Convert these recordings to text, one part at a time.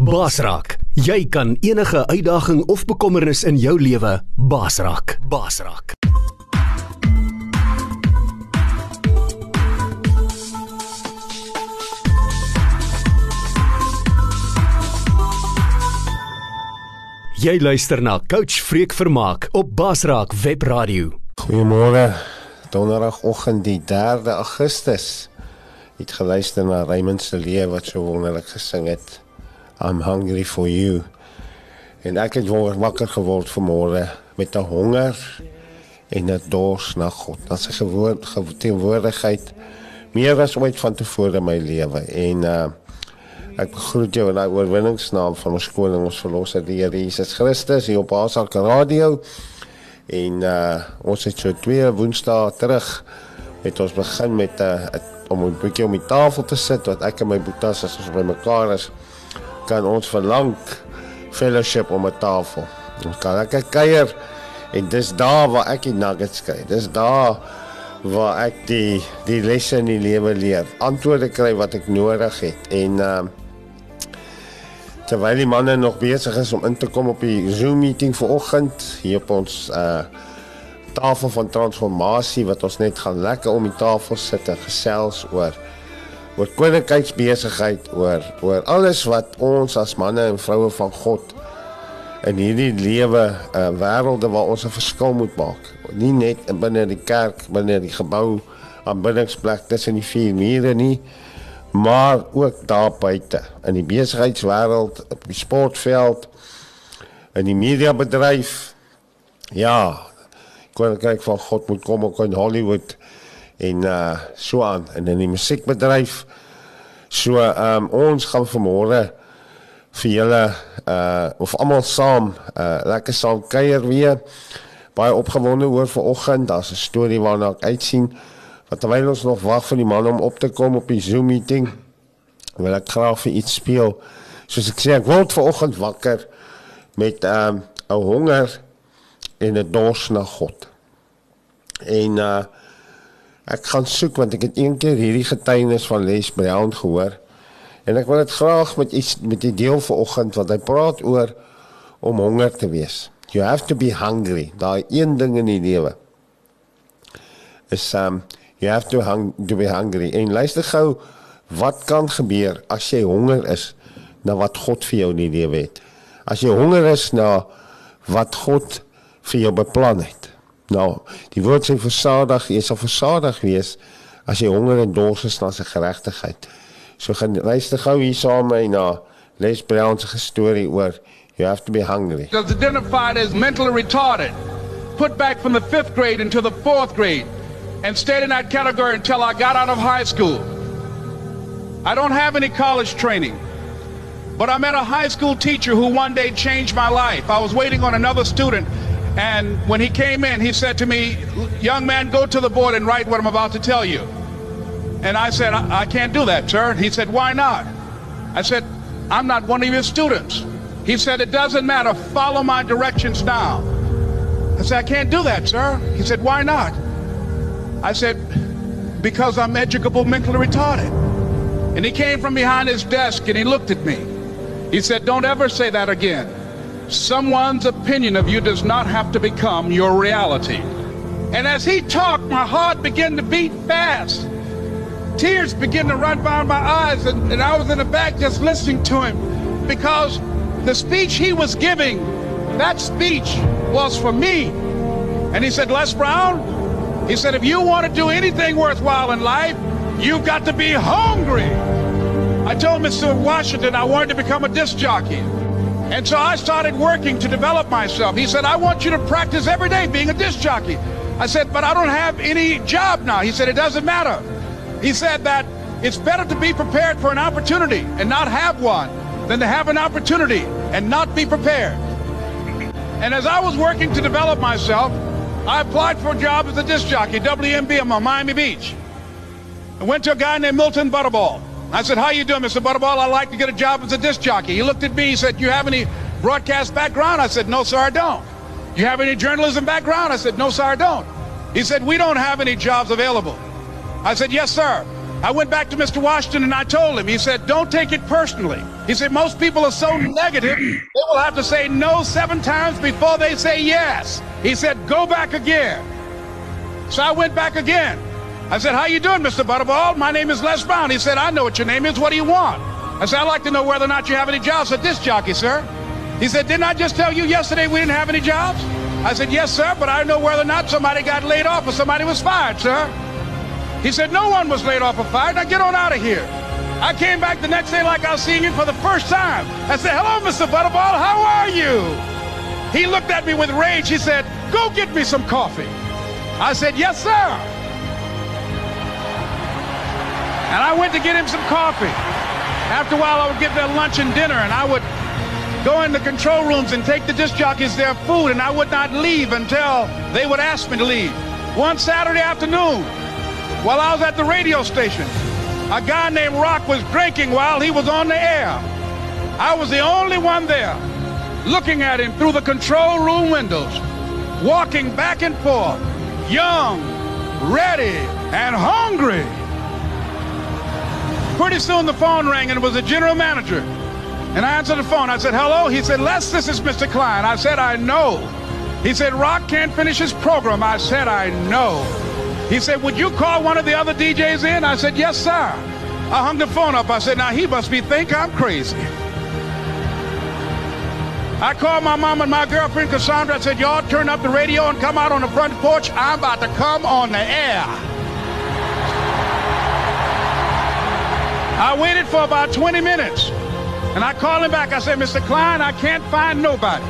Basraak, jy kan enige uitdaging of bekommernis in jou lewe basraak. Basraak. Jy luister na Coach Freek Vermaak op Basraak Webradio. Goeiemôre. Donderdagoggend die 3de Augustus. Het geluister na Raymond se lewe wat so wonderlik gesing het. I'm hungry for you. En ek het wonder wakker geword vanmôre met 'n honger en 'n dors na God. Dat sy gewoon teenwoordigheid meer as ooit van tevore in my lewe. En uh ek groet jou in daai oorwinningsnaam van ons koning ons verlosser die Here Jesus Christus hier op Asak Radio. En uh ons het so twee woensdae terug het ons begin met 'n uh, om 'n bietjie om die tafel te sit wat ek en my boetas as ons by mekaar is kan ons verlang fellowship om 'n tafel. Ons kan lekker kuier en dis daar waar ek die nuggets kry. Dis daar waar ek die die lesse in die lewe leer, antwoorde kry wat ek nodig het. En ehm uh, terwyl die manne nog besig is om in te kom op die Zoom meeting vanoggend hier op ons uh tafel van transformasie wat ons net gaan lekker om die tafel sit en gesels oor oor koninkryksbesigheid, oor oor alles wat ons as manne en vroue van God in hierdie lewe uh, wêrelde waar ons 'n verskil moet maak. Nie net binne die kerk, binne die gebou, aanbiddingsplek tussen die vier mure nie, maar ook daar buite in die besigheidswêreld, op die sportveld, in die mediabedryf. Ja, koninkryk van God moet kom ook in Hollywood en uh so aan en in die musiekbedryf. So ehm um, ons gaan vanmôre vir julle uh of almal saam uh lekker saam kuier weer. Baie opgewonde oor vanoggend. Daar's 'n storie waarna ek uitsien. Wat terwyl ons nog wag vir die man om op te kom op die Zoom meeting, wil ek graag vir iets speel. Soos ek sê, ek word vanoggend wakker met ehm um, 'n honger en 'n dors na God. En uh ek gaan soek want ek het een keer hierdie getuienis van Les Brown gehoor. En ek wil dit graag met iets met die deel vanoggend wat hy praat oor om honger te wees. You have to be hungry. Daai een ding in die lewe. Is um you have to hung to be hungry. En luister gou wat kan gebeur as jy honger is na wat God vir jou in die lewe het. As jy honger is na wat God vir jou beplan het. Nou, die woord versadig, jy sal versadig wees as jy honger en dors is na sy geregtigheid. So gaan luister gou hier saam met my na Les Brown se storie oor you have to be hungry. Was identified as mentally retarded, put back from the 5th grade into the 4th grade and stayed in that category until I got out of high school. I don't have any college training. But I met a high school teacher who one day changed my life. I was waiting on another student and when he came in, he said to me, Young man, go to the board and write what I'm about to tell you. And I said, I, I can't do that, sir. He said, Why not? I said, I'm not one of your students. He said, It doesn't matter. Follow my directions now. I said, I can't do that, sir. He said, Why not? I said, Because I'm educable mentally retarded. And he came from behind his desk and he looked at me. He said, Don't ever say that again. Someone's opinion of you does not have to become your reality. And as he talked, my heart began to beat fast. Tears began to run down my eyes, and, and I was in the back just listening to him because the speech he was giving, that speech was for me. And he said, Les Brown, he said, if you want to do anything worthwhile in life, you've got to be hungry. I told Mr. Washington I wanted to become a disc jockey. And so I started working to develop myself. He said, I want you to practice every day being a disc jockey. I said, but I don't have any job now. He said, it doesn't matter. He said that it's better to be prepared for an opportunity and not have one than to have an opportunity and not be prepared. And as I was working to develop myself, I applied for a job as a disc jockey, WMB, on Miami Beach. I went to a guy named Milton Butterball. I said, how you doing, Mr. Butterball? I'd like to get a job as a disc jockey. He looked at me. He said, you have any broadcast background? I said, no, sir, I don't. You have any journalism background? I said, no, sir, I don't. He said, we don't have any jobs available. I said, yes, sir. I went back to Mr. Washington and I told him, he said, don't take it personally. He said, most people are so negative, they will have to say no seven times before they say yes. He said, go back again. So I went back again. I said, how you doing, Mr. Butterball? My name is Les Brown. He said, I know what your name is. What do you want? I said, I'd like to know whether or not you have any jobs at this jockey, sir. He said, didn't I just tell you yesterday we didn't have any jobs? I said, yes, sir, but I know whether or not somebody got laid off or somebody was fired, sir. He said, no one was laid off or fired. Now get on out of here. I came back the next day like I was seeing him for the first time. I said, hello, Mr. Butterball, how are you? He looked at me with rage. He said, go get me some coffee. I said, yes, sir. And I went to get him some coffee. After a while, I would get their lunch and dinner, and I would go in the control rooms and take the disc jockeys their food, and I would not leave until they would ask me to leave. One Saturday afternoon, while I was at the radio station. A guy named Rock was drinking while he was on the air. I was the only one there looking at him through the control room windows, walking back and forth, young, ready, and hungry. Pretty soon the phone rang and it was the general manager. And I answered the phone. I said, hello. He said, Les, this is Mr. Klein. I said, I know. He said, Rock can't finish his program. I said, I know. He said, Would you call one of the other DJs in? I said, Yes, sir. I hung the phone up. I said, Now he must be think I'm crazy. I called my mom and my girlfriend Cassandra. I said, Y'all turn up the radio and come out on the front porch. I'm about to come on the air. I waited for about 20 minutes. And I called him back. I said, Mr. Klein, I can't find nobody.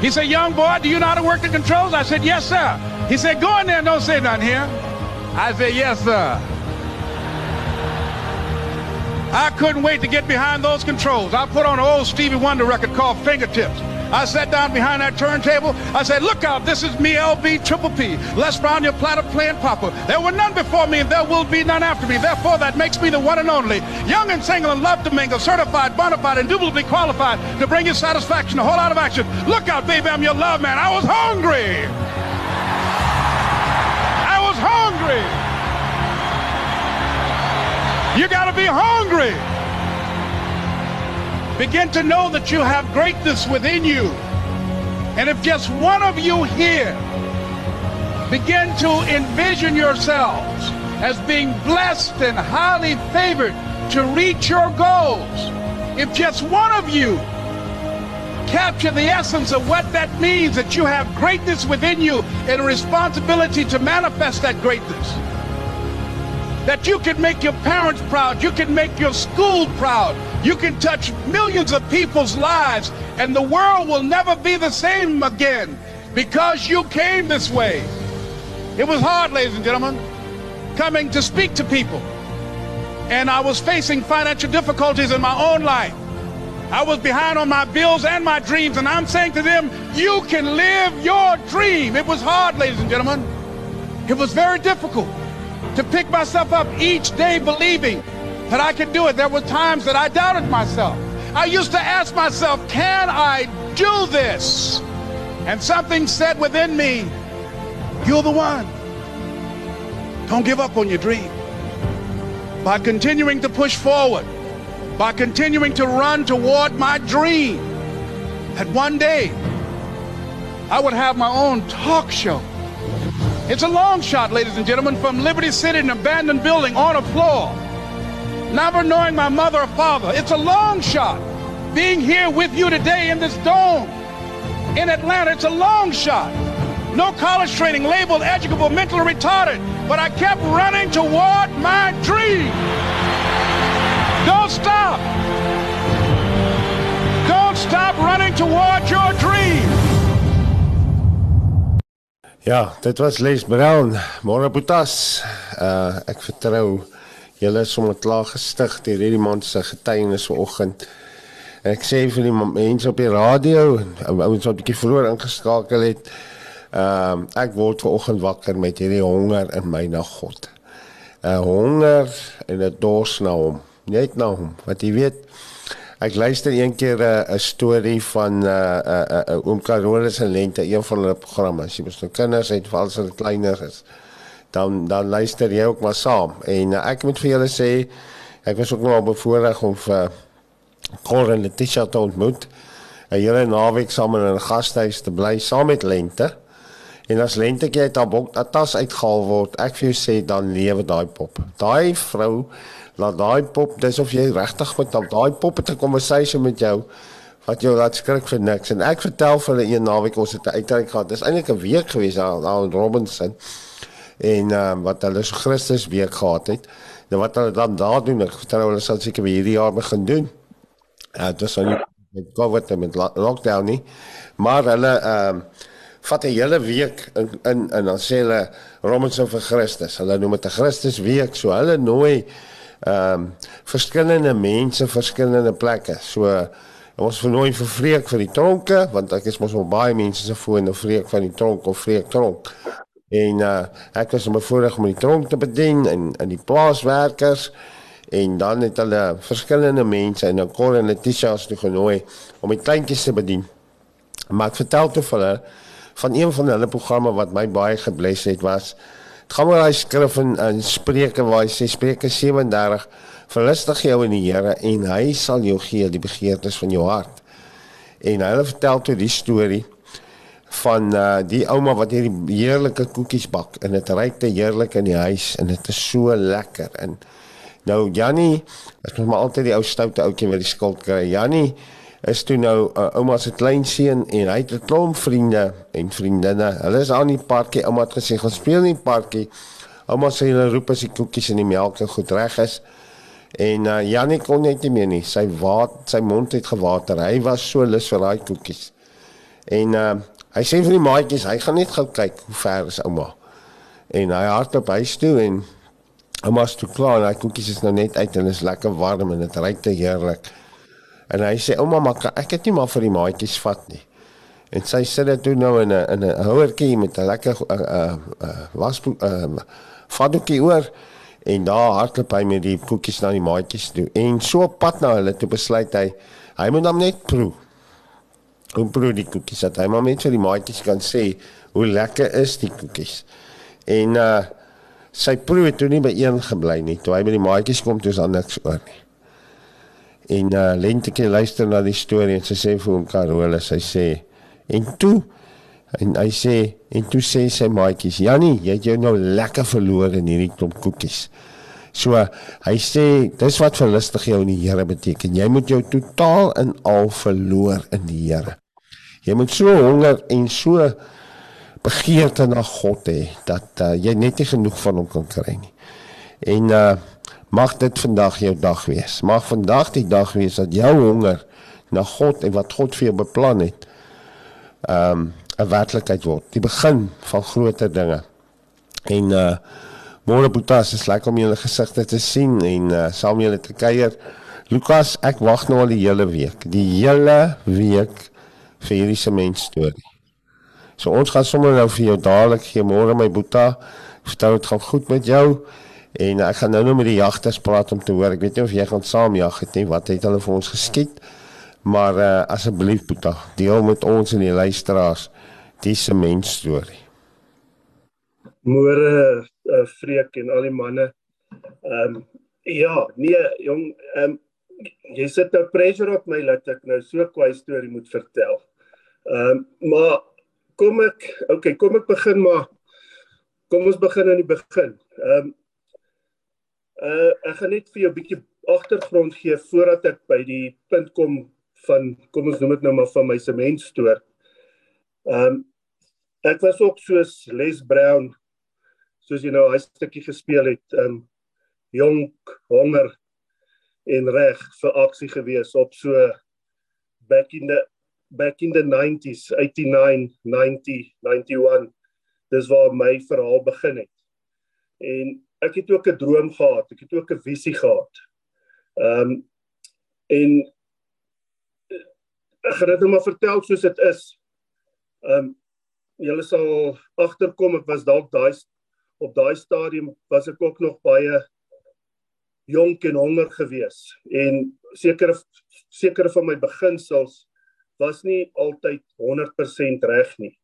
He said, Young boy, do you know how to work the controls? I said, Yes, sir. He said, Go in there and don't say nothing here. I said, Yes, sir. I couldn't wait to get behind those controls. I put on an old Stevie Wonder record called Fingertips. I sat down behind that turntable. I said, look out, this is me, LB Triple P. Les Brown, your platter playing papa. There were none before me and there will be none after me. Therefore, that makes me the one and only. Young and single and love to mingle, certified, bona fide, indubitably qualified to bring you satisfaction, a whole lot of action. Look out, baby, I'm your love man. I was hungry. I was hungry. You got to be hungry. Begin to know that you have greatness within you. And if just one of you here begin to envision yourselves as being blessed and highly favored to reach your goals, if just one of you capture the essence of what that means that you have greatness within you and a responsibility to manifest that greatness that you can make your parents proud, you can make your school proud, you can touch millions of people's lives, and the world will never be the same again because you came this way. It was hard, ladies and gentlemen, coming to speak to people. And I was facing financial difficulties in my own life. I was behind on my bills and my dreams, and I'm saying to them, you can live your dream. It was hard, ladies and gentlemen. It was very difficult to pick myself up each day believing that I could do it. There were times that I doubted myself. I used to ask myself, can I do this? And something said within me, you're the one. Don't give up on your dream. By continuing to push forward, by continuing to run toward my dream, that one day I would have my own talk show it's a long shot, ladies and gentlemen, from Liberty City, an abandoned building on a floor. Never knowing my mother or father. It's a long shot. Being here with you today in this dome in Atlanta, it's a long shot. No college training, labeled educable, mentally retarded, but I kept running toward my dream. Don't stop. Don't stop running toward your dream. Ja, dit was Les Brown. Môre Boetas. Uh ek vertrou julle is sommer klaar gestig deur hierdie man se getuienis vanoggend. Ek sê vir die mense op die radio, ouens wat 'n bietjie vroeër ingeskakel het, ehm uh, ek word vanoggend wakker met hierdie honger in my na God. 'n uh, Honger en 'n dors na hom, net na hom. Wat jy weet, Ek luister een keer 'n uh, storie van 'n uh, 'n uh, uh, oom Carolus en Lente, een van hulle programme. Sy mos nou kinders het vir al sy kleiner is. Dan dan luister jy ook maar saam. En uh, ek moet vir julle sê ek was ook nog bevoorreg om vir uh, Cor en Letitia te ontmoet. 'n Hele naweek saam in 'n gastehuis te bly saam met Lente. En as Lente kyk uit haar bok, tas uitgehaal word, ek vir jou sê dan lewe daai pop. Daai vrou laat daai pop, dis of jy regtig met daai pop het 'n konversasie met jou wat jou laat skrik vir niks. En ek vertel vir hulle een naweek ons het 'n uitreik gehad. Dis eintlik 'n week gewees daar daar in Robinson en uh, wat hulle so Christus week gehad het. Nou wat hulle dan daar doen, ek vertel hulle sal seker weer hierdie jaar begin doen. Uh dit was nou met COVID en met lockdown nie. Maar hulle ehm uh, vat 'n hele week in in en dan sê hulle Robinson vir Christus. Hulle noem dit 'n Christus week. So hulle nooi ehm um, verskillende mense verskillende plekke. So ons vernooi vir vreek vir die tronke want ek is mos al baie mense se foon of vreek van die tronk of vreek tronk. En uh, ek was bevoorreg om die tronk te bedien en in die plaaswerkers en dan het hulle verskillende mense en dan kon hulle Letitia's toe genooi om die kleintjies te bedien. Maar ek vertel toe vir hulle van een van hulle programme wat my baie gebless het was dit gaan oor hy skrif in, in Spreuke waar hy sê Spreuke 37 verlustig jou in die Here en hy sal jou gee die begeertes van jou hart. En hulle vertel toe die storie van uh, die ouma wat hierdie heerlike koekies bak en dit ryk te heerlik in die huis en dit is so lekker. En nou Jannie is nog maar altyd die ou stoute ouetjie wat die skuld kry. Jannie is toe nou uh, ouma se klein seun en hy het 'n klomp vriende en vriendinne. Hulle is aan die parkie. Ouma het gesê gaan speel in die parkie. Ouma sê hulle roep as die koekies en die melk goed reg is. En uh, Jannie kon net nie meer nie. Sy waat sy mond het gewater. Hy was so lus vir daai koekies. En uh, Hy sê vir die maatjies, hy gaan net gou kyk hoe ver is ouma. En hy hardloop huis toe en ouma is toe klaar en hy koekies is nou net uit en is lekker warm en dit ruik te heerlik. En hy sê ouma, maar ek het nie maar vir die maatjies vat nie. En sy sit dit toe nou in 'n in 'n houertjie met 'n lekker uh uh, uh was uh vadoetjie oor en daar hardloop hy met die koekies na die maatjies toe. En so pad na hulle toe besluit hy hy moet hom net proe hoe proe die koekies dat hy maar net vir die maatjies kan sê hoe lekker is die koekies. En uh sy proe het toe nie by een gebly nie. Toe hy by die maatjies kom, toe is daar niks oor nie. En uh Lentjie luister na die storie en sy sê vir hom Karol, sy sê en toe en hy sê en toe sê sy maatjies, "Jannie, jy het jou nou lekker verloor in hierdie klomp koekies." So hy sê dis wat verlustig jou in die Here beteken. Jy moet jou totaal in al verloor in die Here. Jy moet so honger en so begeerte na God hê dat uh, jy net nie genoeg van hom kan kry nie. En uh mag dit vandag jou dag wees. Mag vandag die dag wees dat jou honger na God en wat God vir jou beplan het um 'n werklikheid word. Die begin van groter dinge. En uh môre Boetas is lekker om julle gesigte te sien en uh, saam julle te kuier. Lukas, ek wag nou al die hele week. Die hele week vir hierdie sement storie. So ons gaan sommer nou vir jou dadelik gee môre my boeta. Vertel dit gaan goed met jou. En ek gaan nou nou met die jagters praat om te hoor. Ek weet nie of jy gaan saam jag het nie. Wat het hulle vir ons geskiet? Maar uh, asseblief boeta, deel met ons en die luisteraars die sement storie. Môre uh, vreek en al die manne. Ehm um, ja, nee jong, ehm um, jy sit nou pressure op my dat ek nou so 'n kwai storie moet vertel. Ehm um, maar kom ek okay, kom ek begin maar kom ons begin aan die begin. Ehm um, uh ek gaan net vir jou 'n bietjie agtergrond gee voordat ek by die punt kom van kom ons noem dit nou maar van my sementstoor. Ehm um, ek was ook soos Les Brown soos jy nou hy stukkie gespeel het, ehm um, jonk, honger en reg vir aksie gewees op so back in the back in the 90s 89 90 91 dis waar my verhaal begin het. En ek het ook 'n droom gehad ek het ook 'n visie gehad. Ehm um, en ek gaan dit nou maar vertel soos dit is. Ehm um, julle sal agterkom ek was dalk daai op daai stadium was ek ook nog baie jonk en honger gewees. En sekere sekere van my beginsels was nie altyd 100% reg nie.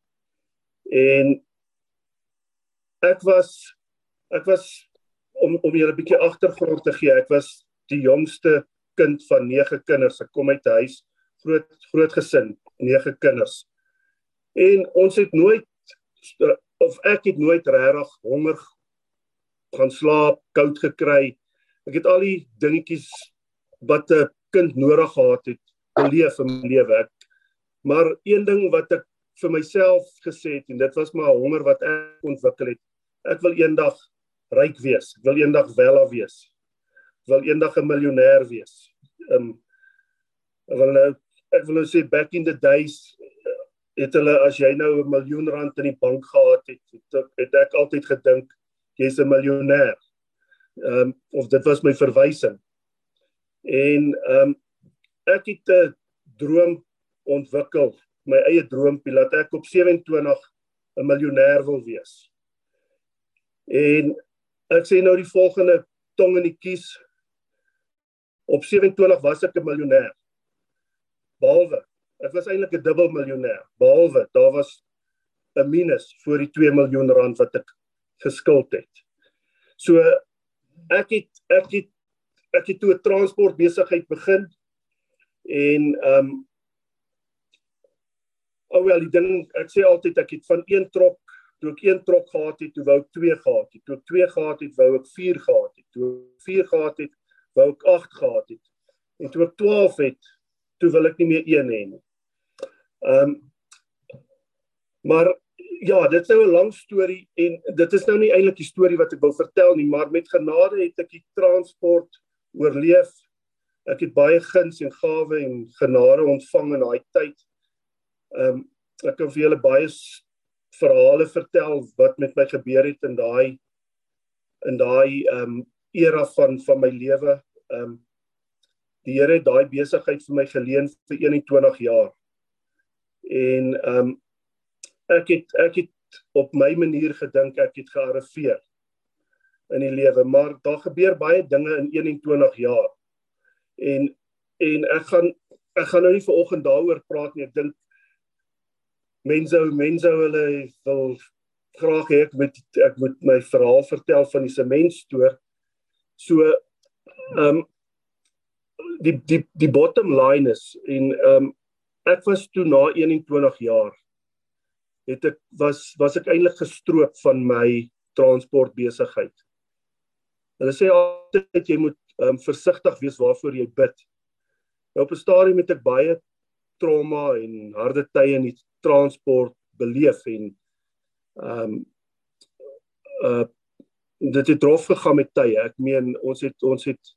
En ek was ek was om om julle 'n bietjie agtergrond te gee. Ek was die jongste kind van 9 kinders. Ek kom uit 'n huis groot groot gesin, 9 kinders. En ons het nooit of ek het nooit regtig honger gaan slaap, koud gekry. Ek het al die dingetjies wat 'n kind nodig gehad het beleef in my lewe. Ek maar een ding wat ek vir myself gesê het en dit was maar honger wat ek ontwikkel het. Ek wil eendag ryk wees. Ek wil eendag wela wees. Ek wil eendag 'n miljonair wees. Um ek wil nou ek wil nou sê back in the days het hulle as jy nou 'n miljoen rand in die bank gehad het, het, het ek altyd gedink jy's 'n miljonair. Ehm um, of dit was my verwysing. En ehm um, ek het 'n droom ontwikkel, my eie droompie dat ek op 27 'n miljonair wil wees. En ek sê nou die volgende tong in die kies. Op 27 was ek 'n miljonair. Behalwe ek was eintlik 'n dubbel miljonair. Behalwe daar was 'n minus vir die 2 miljoen rand wat ek geskuld het. So ek het ek het ek het toe 'n transport besigheid begin en ehm um, alhoewel die ding ek sê altyd ek het van een trok toe ek een trok gehad het, toe wou ek twee gehad het. Toe ek twee gehad het, wou ek vier gehad het. Toe ek vier gehad het, wou ek agt gehad het. En toe ek 12 het, toe wil ek nie meer een hê nie. Ehm um, maar ja, dit is nou 'n lang storie en dit is nou nie eintlik die storie wat ek wil vertel nie, maar met genade het ek die transport oorleef. Ek het baie guns en gawe en genade ontvang in daai tyd. Ehm um, ek kan vir julle baie verhale vertel wat met my gebeur het in daai in daai ehm um, era van van my lewe. Ehm um, die Here het daai besigheid vir my geleen vir 21 jaar. En ehm um, ek het ek het op my manier gedink ek het gearriveer in die lewe, maar daar gebeur baie dinge in 21 jaar. En en ek gaan ek gaan nou nie vanoggend daaroor praat nie. Ek dink mense mense hulle wil graag hê ek moet ek moet my verhaal vertel van die sementstoor. So ehm um, die die die bottom line is en ehm um, ek was toe na 21 jaar het ek was was ek eintlik gestroop van my transport besigheid. Hulle sê altyd jy moet ehm um, versigtig wees waarvoor jy bid. Nou op 'n stadium het ek baie trauma en harde tye in die transport beleef en ehm um, uh dit het drof gegaan met tye. Ek meen ons het ons het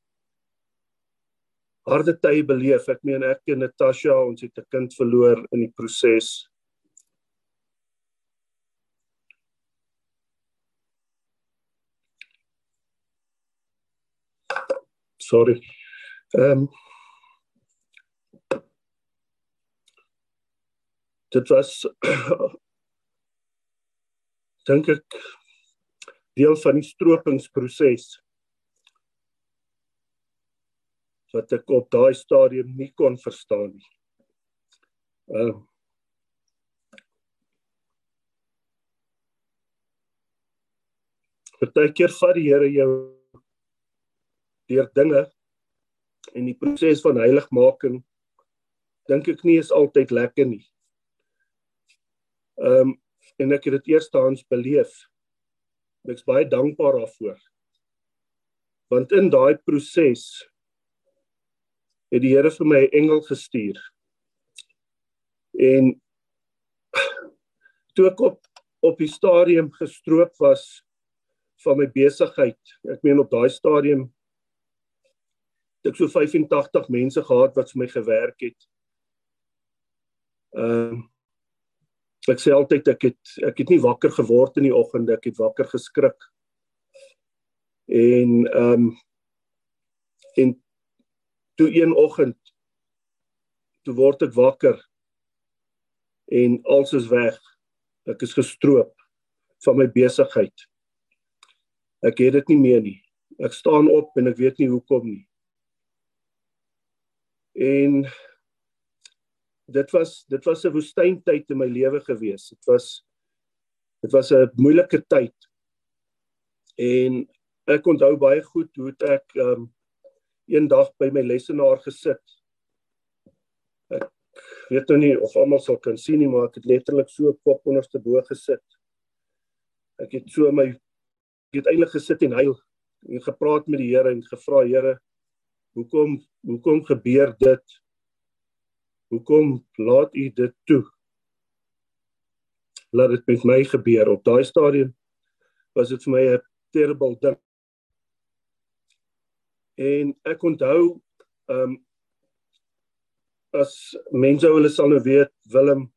harde tye beleef. Ek meen ek en Natasha, ons het 'n kind verloor in die proses. Sorry. Ehm um, dit was dink ek deel van die stropingsproses wat ek op daai stadium nie kon verstaan nie. Uh, Partykeer vat die Here jou deur dinge en die proses van heiligmaking dink ek nie is altyd lekker nie. Ehm um, en ek het dit eerstehands beleef. Ek's baie dankbaar daarvoor. Want in daai proses het die Here vir my 'n engel gestuur. En toe ek op op die stadium gestroop was van my besigheid. Ek meen op daai stadium het ek so 85 mense gehad wat vir my gewerk het. Ehm uh, ek sê altyd ek het ek het nie wakker geword in die oggend ek het wakker geskrik. En ehm um, en toe een oggend toe word ek wakker en alles is weg. Ek is gestroop van my besigheid. Ek het dit nie meer nie. Ek staan op en ek weet nie hoekom nie. En dit was dit was 'n woestyntyd in my lewe gewees. Dit was dit was 'n moeilike tyd. En ek onthou baie goed hoe ek um eendag by my lesenaar gesit. Ek weet nou nie of almal sal kan sien nie, maar ek het letterlik so kop onderste bo gesit. Ek het so my ek het eintlik gesit en huil en gepraat met die Here en gevra Here, hoekom hoekom gebeur dit? Hoekom laat U dit toe? Laat dit met my gebeur op daai stadium was dit vir my 'n terrible ding. En ek onthou ehm um, as mense hulle sal nou weet Willem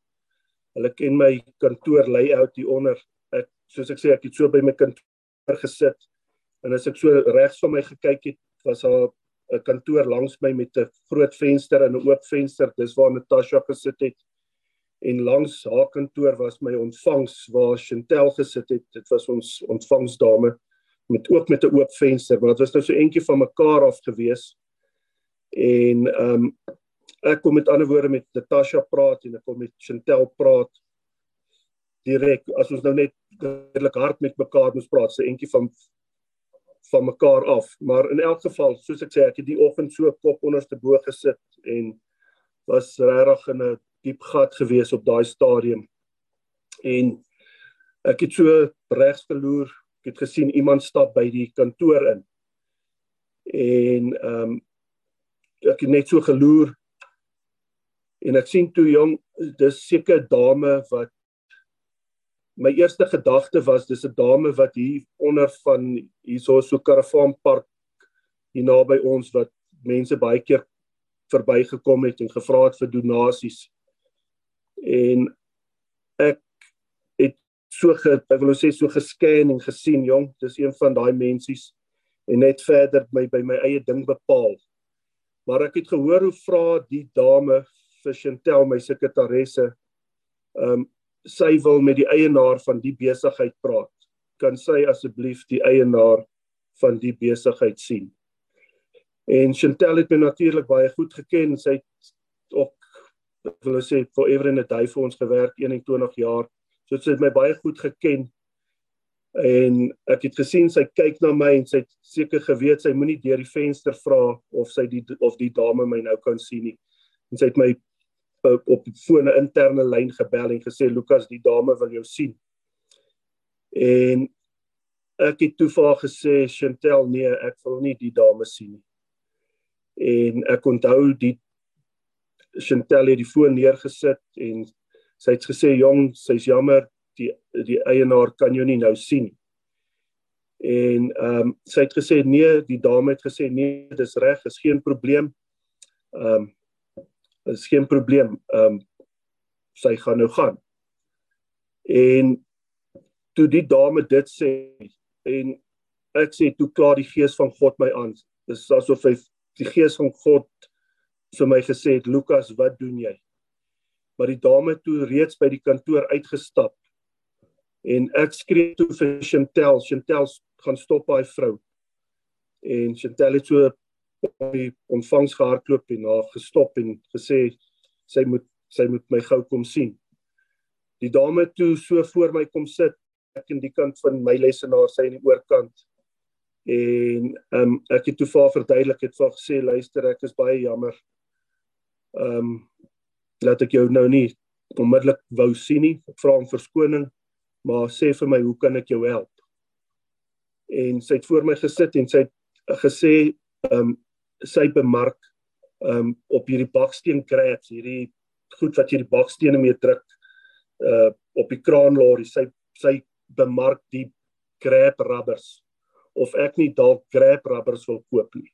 hulle ken my kantoor layout hier onder. Ek soos ek sê ek het so by my kantoor gesit en as ek so regs van my gekyk het was daar 'n kantoor langs my met 'n groot venster en 'n oop venster. Dis waar Natasha gesit het. En langs haar kantoor was my ontvangs waar Chantel gesit het. Dit was ons ontvangsdame met ook met 'n oop venster, maar dit was nou so eentjie van mekaar af gewees. En ehm um, ek kom met ander woorde met Natasha praat en ek kom met Chantel praat direk as ons nou net redelik hard met mekaar moes praat, so eentjie van van mekaar af. Maar in elk geval, soos ek sê, ek het die oggend so kop onderste bo gesit en was regtig in 'n diep gat gewees op daai stadium. En ek het so regs geloer, ek het gesien iemand stap by die kantoor in. En ehm um, ek het net so geloer en ek sien toe jong dis seker dame wat my eerste gedagte was dis 'n dame wat hier onder van hierso so karavaanpark hier naby ons wat mense baie keer verbygekom het en gevra het vir donasies. En ek het so ge, ek wil sê so gesken en gesien jong, dis een van daai mensies en net verder my by my eie ding bepaal. Maar ek het gehoor hoe vra die dame vir Chantel my sekretaresse um, sy wil met die eienaar van die besigheid praat. Kan sy asseblief die eienaar van die besigheid sien? En Chantel het my natuurlik baie goed geken. Sy het ook wil sê forever in a day vir ons gewerk 21 jaar. So sy het my baie goed geken. En ek het gesien sy kyk na my en sy het seker geweet sy moenie deur die venster vra of sy die of die dame my nou kan sien nie. En sy het my op die foon 'n interne lyn gebel en gesê Lukas die dame wil jou sien. En ek het toe vir haar gesê Chantel nee, ek wil nie die dame sien nie. En ek onthou die Chantel het die foon neergesit en sy het gesê jong, sy's jammer die die eienaar kan jou nie nou sien nie. En ehm um, sy het gesê nee, die dame het gesê nee, dis reg, is geen probleem. Ehm um, is geen probleem. Ehm um, sy gaan nou gaan. En toe die dame dit sê en ek sê toe klaar die gees van God my aan. Dis asof hy die gees van God vir my gesê het Lukas, wat doen jy? Maar die dame toe reeds by die kantoor uitgestap. En ek skree toe vir Chantel, Chantel gaan stop daai vrou. En Chantel het so die ontvangs gehardloop en haar gestop en gesê sy moet sy moet my gou kom sien. Die dame toe so voor my kom sit, ek in die kant van my lesenaar sy in die oorkant. En ehm um, ek het toe vir haar verduidelik het vir haar gesê luister ek is baie jammer. Ehm um, laat ek jou nou nie onmiddellik wou sien nie. Ek vra om verskoning, maar sê vir my hoe kan ek jou help? En sy het voor my gesit en sy het gesê ehm um, sy bemark um op hierdie baksteen crabs, hierdie goed wat jy die bakstene mee druk uh op die kraanlorry. Sy sy bemark die crab rubbers of ek nie dalk crab rubbers wil koop nie.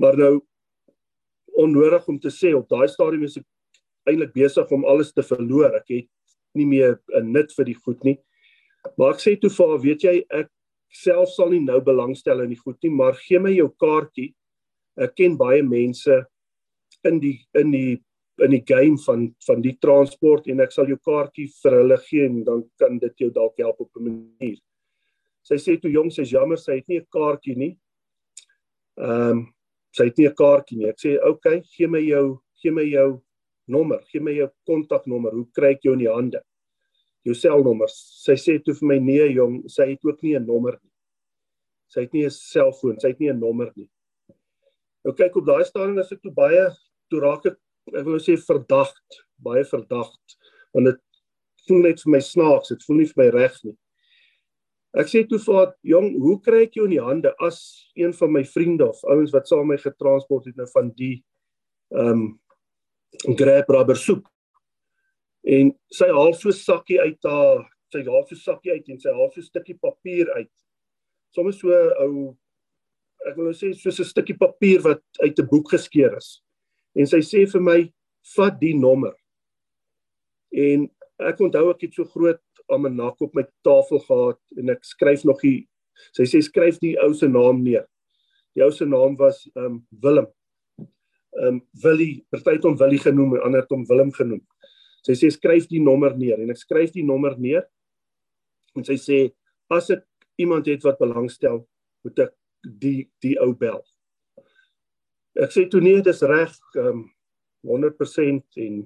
Maar nou onnodig om te sê op daai stadium is ek eintlik besig om alles te verloor. Ek het nie meer 'n nut vir die goed nie. Maar ek sê toe vir haar, weet jy, ek self sal nie nou belangstel in die goed nie, maar gee my jou kaartjie ek ken baie mense in die in die in die game van van die transport en ek sal jou kaartjie vir hulle gee en dan kan dit jou dalk help op 'n manier. Sy sê toe jong, sy's jammer sy het nie 'n kaartjie nie. Ehm um, sy het nie 'n kaartjie nie. Ek sê okay, gee my jou gee my jou nommer, gee my jou kontaknommer. Hoe kry ek jou in die hande? Jou selnommer. Sy sê toe vir my nee jong, sy het ook nie 'n nommer nie. Sy het nie 'n selfoon, sy het nie 'n nommer nie. Nou kyk op daai stadium as ek toe baie toe raak ek ek wil sê verdagt, baie verdagt want dit voel net vir my snaaks, dit voel nie vir my reg nie. Ek sê toe vir haar, "Jong, hoe kry ek jou in die hande as een van my vriende of ouens wat saam met my getransport het nou van die ehm um, Grab rubber soek?" En sy haal so sakkie uit haar, sy haal so sakkie uit en sy haal so 'n stukkie papier uit. Sommige so ou ek wil nou sê soos 'n stukkie papier wat uit 'n boek geskeur is. En sy sê vir my, "Vat die nommer." En ek onthou ek het so groot almanak op my tafel gehad en ek skryf nog die sy sê skryf die ou se naam neer. Die ou se naam was ehm um, Willem. Ehm um, Willie, party het hom Willie genoem en ander het hom Willem genoem. Sy sê skryf die nommer neer en ek skryf die nommer neer. En sy sê as ek iemand het wat belangstel, moet ek die die ou bel. Ek sê toe nee, dis reg, ehm um, 100% en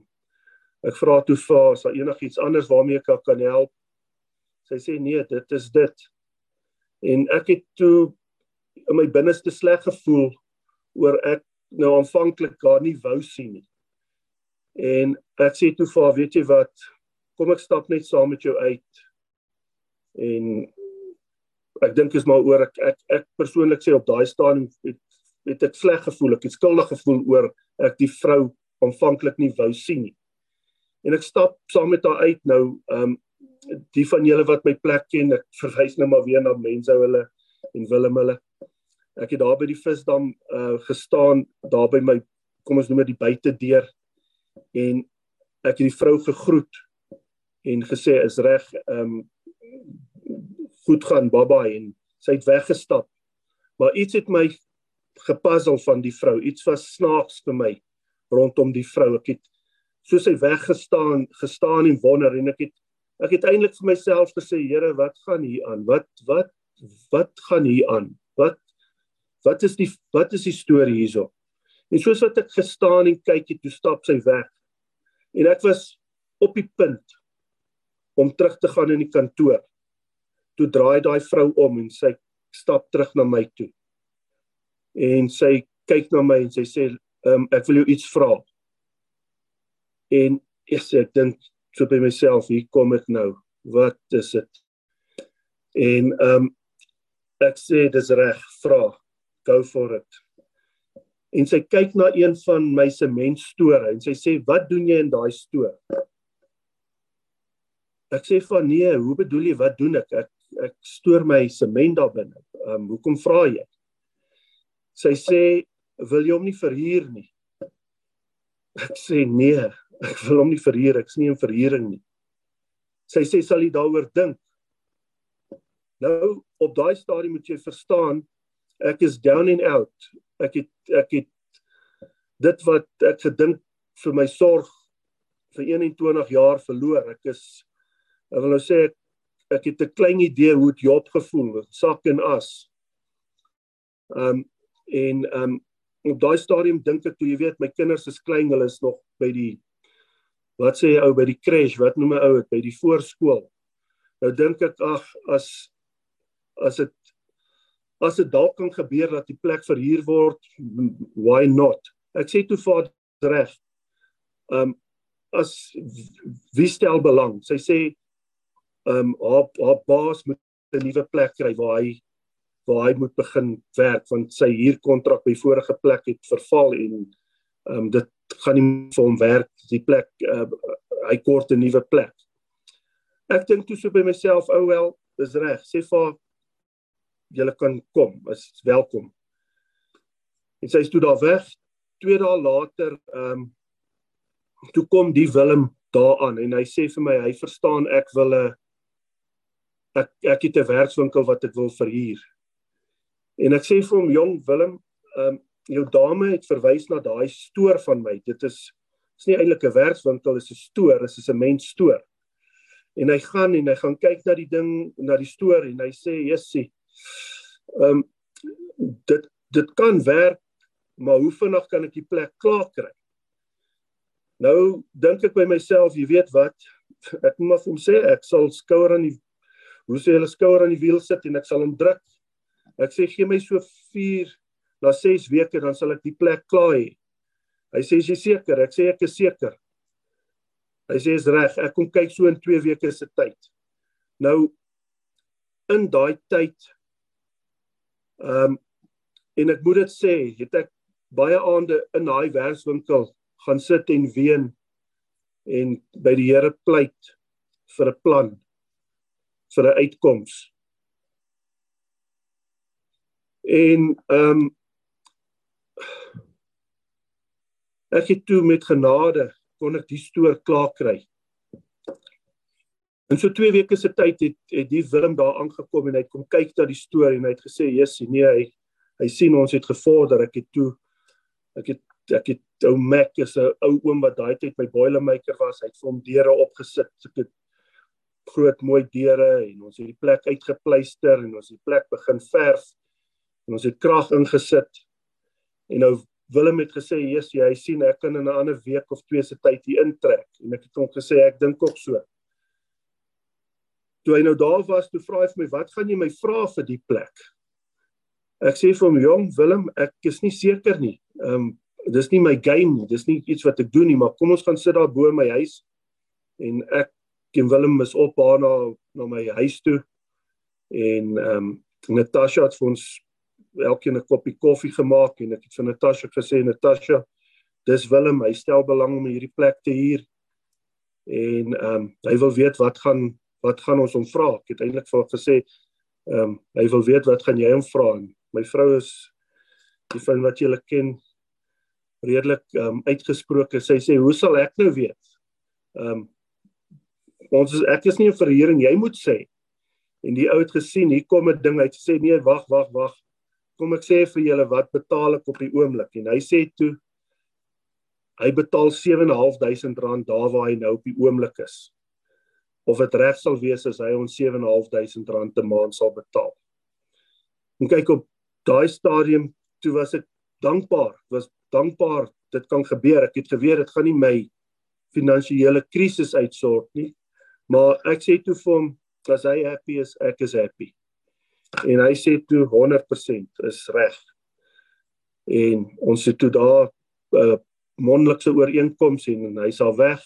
Ek vra toe vir haar, is daar enigiets anders waarmee ek kan help? Sy sê nee, dit is dit. En ek het toe in my binneste sleg gevoel oor ek nou aanvanklik haar nie wou sien nie. En ek sê toe vir haar, weet jy wat? Kom ek stap net saam met jou uit. En ek dink is maar oor ek ek, ek persoonlik sê op daai stadium het het ek sleg gevoel, ek het skuldig gevoel oor ek die vrou aanvanklik nie wou sien nie. En ek stap saam met haar uit nou ehm um, die van julle wat my plek ken ek verwys nou maar weer na mense hulle en Willem hulle. Ek het daar by die visdam uh gestaan daar by my kom ons noem dit die buitedeur en ek het die vrou gegroet en gesê is reg ehm um, goed gaan baba en sy het weggestap. Maar iets het my gepuzzle van die vrou. Iets was snaaks vir my rondom die vrou. Ek het soos hy weggestaan gestaan en wonder en ek het ek het eintlik vir myself gesê Here wat gaan hier aan? Wat wat wat gaan hier aan? Wat wat is die wat is die storie hierso? En soos wat ek gestaan en kyk het toe stap sy weg. En ek was op die punt om terug te gaan in die kantoor toe draai daai vrou om en sy stap terug na my toe en sy kyk na my en sy sê um, ek wil jou iets vra En ek sê ek dink so by myself, hier kom dit nou. Wat is dit? En um, ek sê dis reg, vra. Go for it. En sy kyk na een van my sementstore en sy sê, "Wat doen jy in daai stoor?" Ek sê van nee, hoe bedoel jy wat doen ek? Ek ek stoor my sement daar binne. Ehm um, hoekom vra jy? Sy sê, "Wil jy hom nie verhuur nie?" Ek sê nee, ek wil hom nie verhuur ek's nie in verhuuring nie sy sê sal jy daaroor dink nou op daai stadium moet jy verstaan ek is down and out ek het ek het dit wat ek gedink vir my sorg vir 21 jaar verloor ek is ek wil nou sê ek, ek het 'n klein idee hoe dit Job gevoel sak en as ehm um, en ehm um, op daai stadium dink ek toe jy weet my kinders is klein hulle is nog by die wat sê jy ou by die crash, wat noem 'n ou dit by die voorskool. Nou dink ek ag as as dit as dit dalk kan gebeur dat die plek verhuur word, why not? Ek sê toe vir reg. Um as wie stel belang? Sy sê um haar haar baas moet 'n nuwe plek kry waar hy waar hy moet begin werk want sy huurkontrak by vorige plek het verval en um dit gaan nie vir hom werk die plek uh, hy kort 'n nuwe plek. Ek dink toe so by myself, ou oh wel, dis reg. Sê vir julle kan kom, is welkom. En sy is toe daar weg. 2 dae later, ehm um, toe kom die Willem daaraan en hy sê vir my hy verstaan ek wil 'n ek ek het 'n werkswinkel wat ek wil verhuur. En ek sê vir hom, jong Willem, ehm um, jou dame het verwys na daai stoor van my. Dit is is nie eintlik 'n werkswinkel, is 'n stoor, dit is 'n mensstoor. En hy gaan en hy gaan kyk na die ding, na die stoor en hy sê, "Jessie, ehm um, dit dit kan werk, maar hoe vinnig kan ek die plek klaar kry?" Nou dink ek by myself, jy weet wat, ek moet maar vir hom sê ek sal skouer aan die hoe sê hulle skouer aan die wiel sit en ek sal hom druk Ek sê gee my so 4 na 6 weke dan sal ek die plek klaar hê. Hy sê jy seker? Ek sê ek is seker. Hy sê is reg. Ek kom kyk so in 2 weke se tyd. Nou in daai tyd ehm um, en ek moet dit sê, het ek baie aande in daai werkswinkel gaan sit en ween en by die Here pleit vir 'n plan vir 'n uitkoms. En ehm um, ek het toe met genade kon ek die stoor klaar kry. In so 2 weke se tyd het het die Willem daar aangekom en hy het kom kyk na die storie en hy het gesê, "Jessie, nee, hy hy sien ons het gevorder." Ek het toe ek het ek het ou Mac is 'n ou oom wat daai tyd my boilermaker was. Hy het vir hom deure opgesit. Ek het groot mooi deure en ons het die plek uitgepleister en ons het die plek begin verf en ons het krag ingesit. En nou Willem het gesê, "Jessie, hy sien ek kan in 'n ander week of twee se tyd hier intrek." En ek het hom gesê, "Ek dink ook so." toe hy nou daar was, toe vra hy vir my, "Wat gaan jy my vra vir die plek?" Ek sê vir hom, "Jong Willem, ek is nie seker nie. Ehm um, dis nie my game nie. Dis nie iets wat ek doen nie, maar kom ons gaan sit daar bo my huis." En ek en Willem is op haar na na my huis toe. En ehm um, Natasha het vir ons elkeen 'n koppie koffie gemaak en ek het vir Natasha gesê, "Natasha, dis Willem, hy stel belang om hierdie plek te huur." En ehm um, hy wil weet wat gaan wat gaan ons hom vra? Ek het eintlik vir hom gesê, ehm um, hy wil weet wat gaan jy hom vra? En my vrou is die van wat julle ken redelik ehm um, uitgesproke. Sy sê, "Hoe sal ek nou weet?" Ehm um, ons is ek is nie 'n verhuur en jy moet sê. En die ou het gesien, hier kom 'n ding, hy het gesê, "Nee, wag, wag, wag. Kom ek sê vir julle wat betaal ek op die oomblik?" En hy sê toe hy betaal 7.500 rand daar waar hy nou op die oomblik is of dit reg sal wees as hy ons 7.500 rand per maand sal betaal. En kyk op daai stadium toe was ek dankbaar, was dankbaar dit kan gebeur. Ek het geweet dit gaan nie my finansiële krisis uitsort nie. Maar ek sê toe vir hom, as hy happy is, ek is happy. En hy sê toe 100% is reg. En ons het toe daar 'n uh, mondelikse ooreenkoms en, en hy sal weg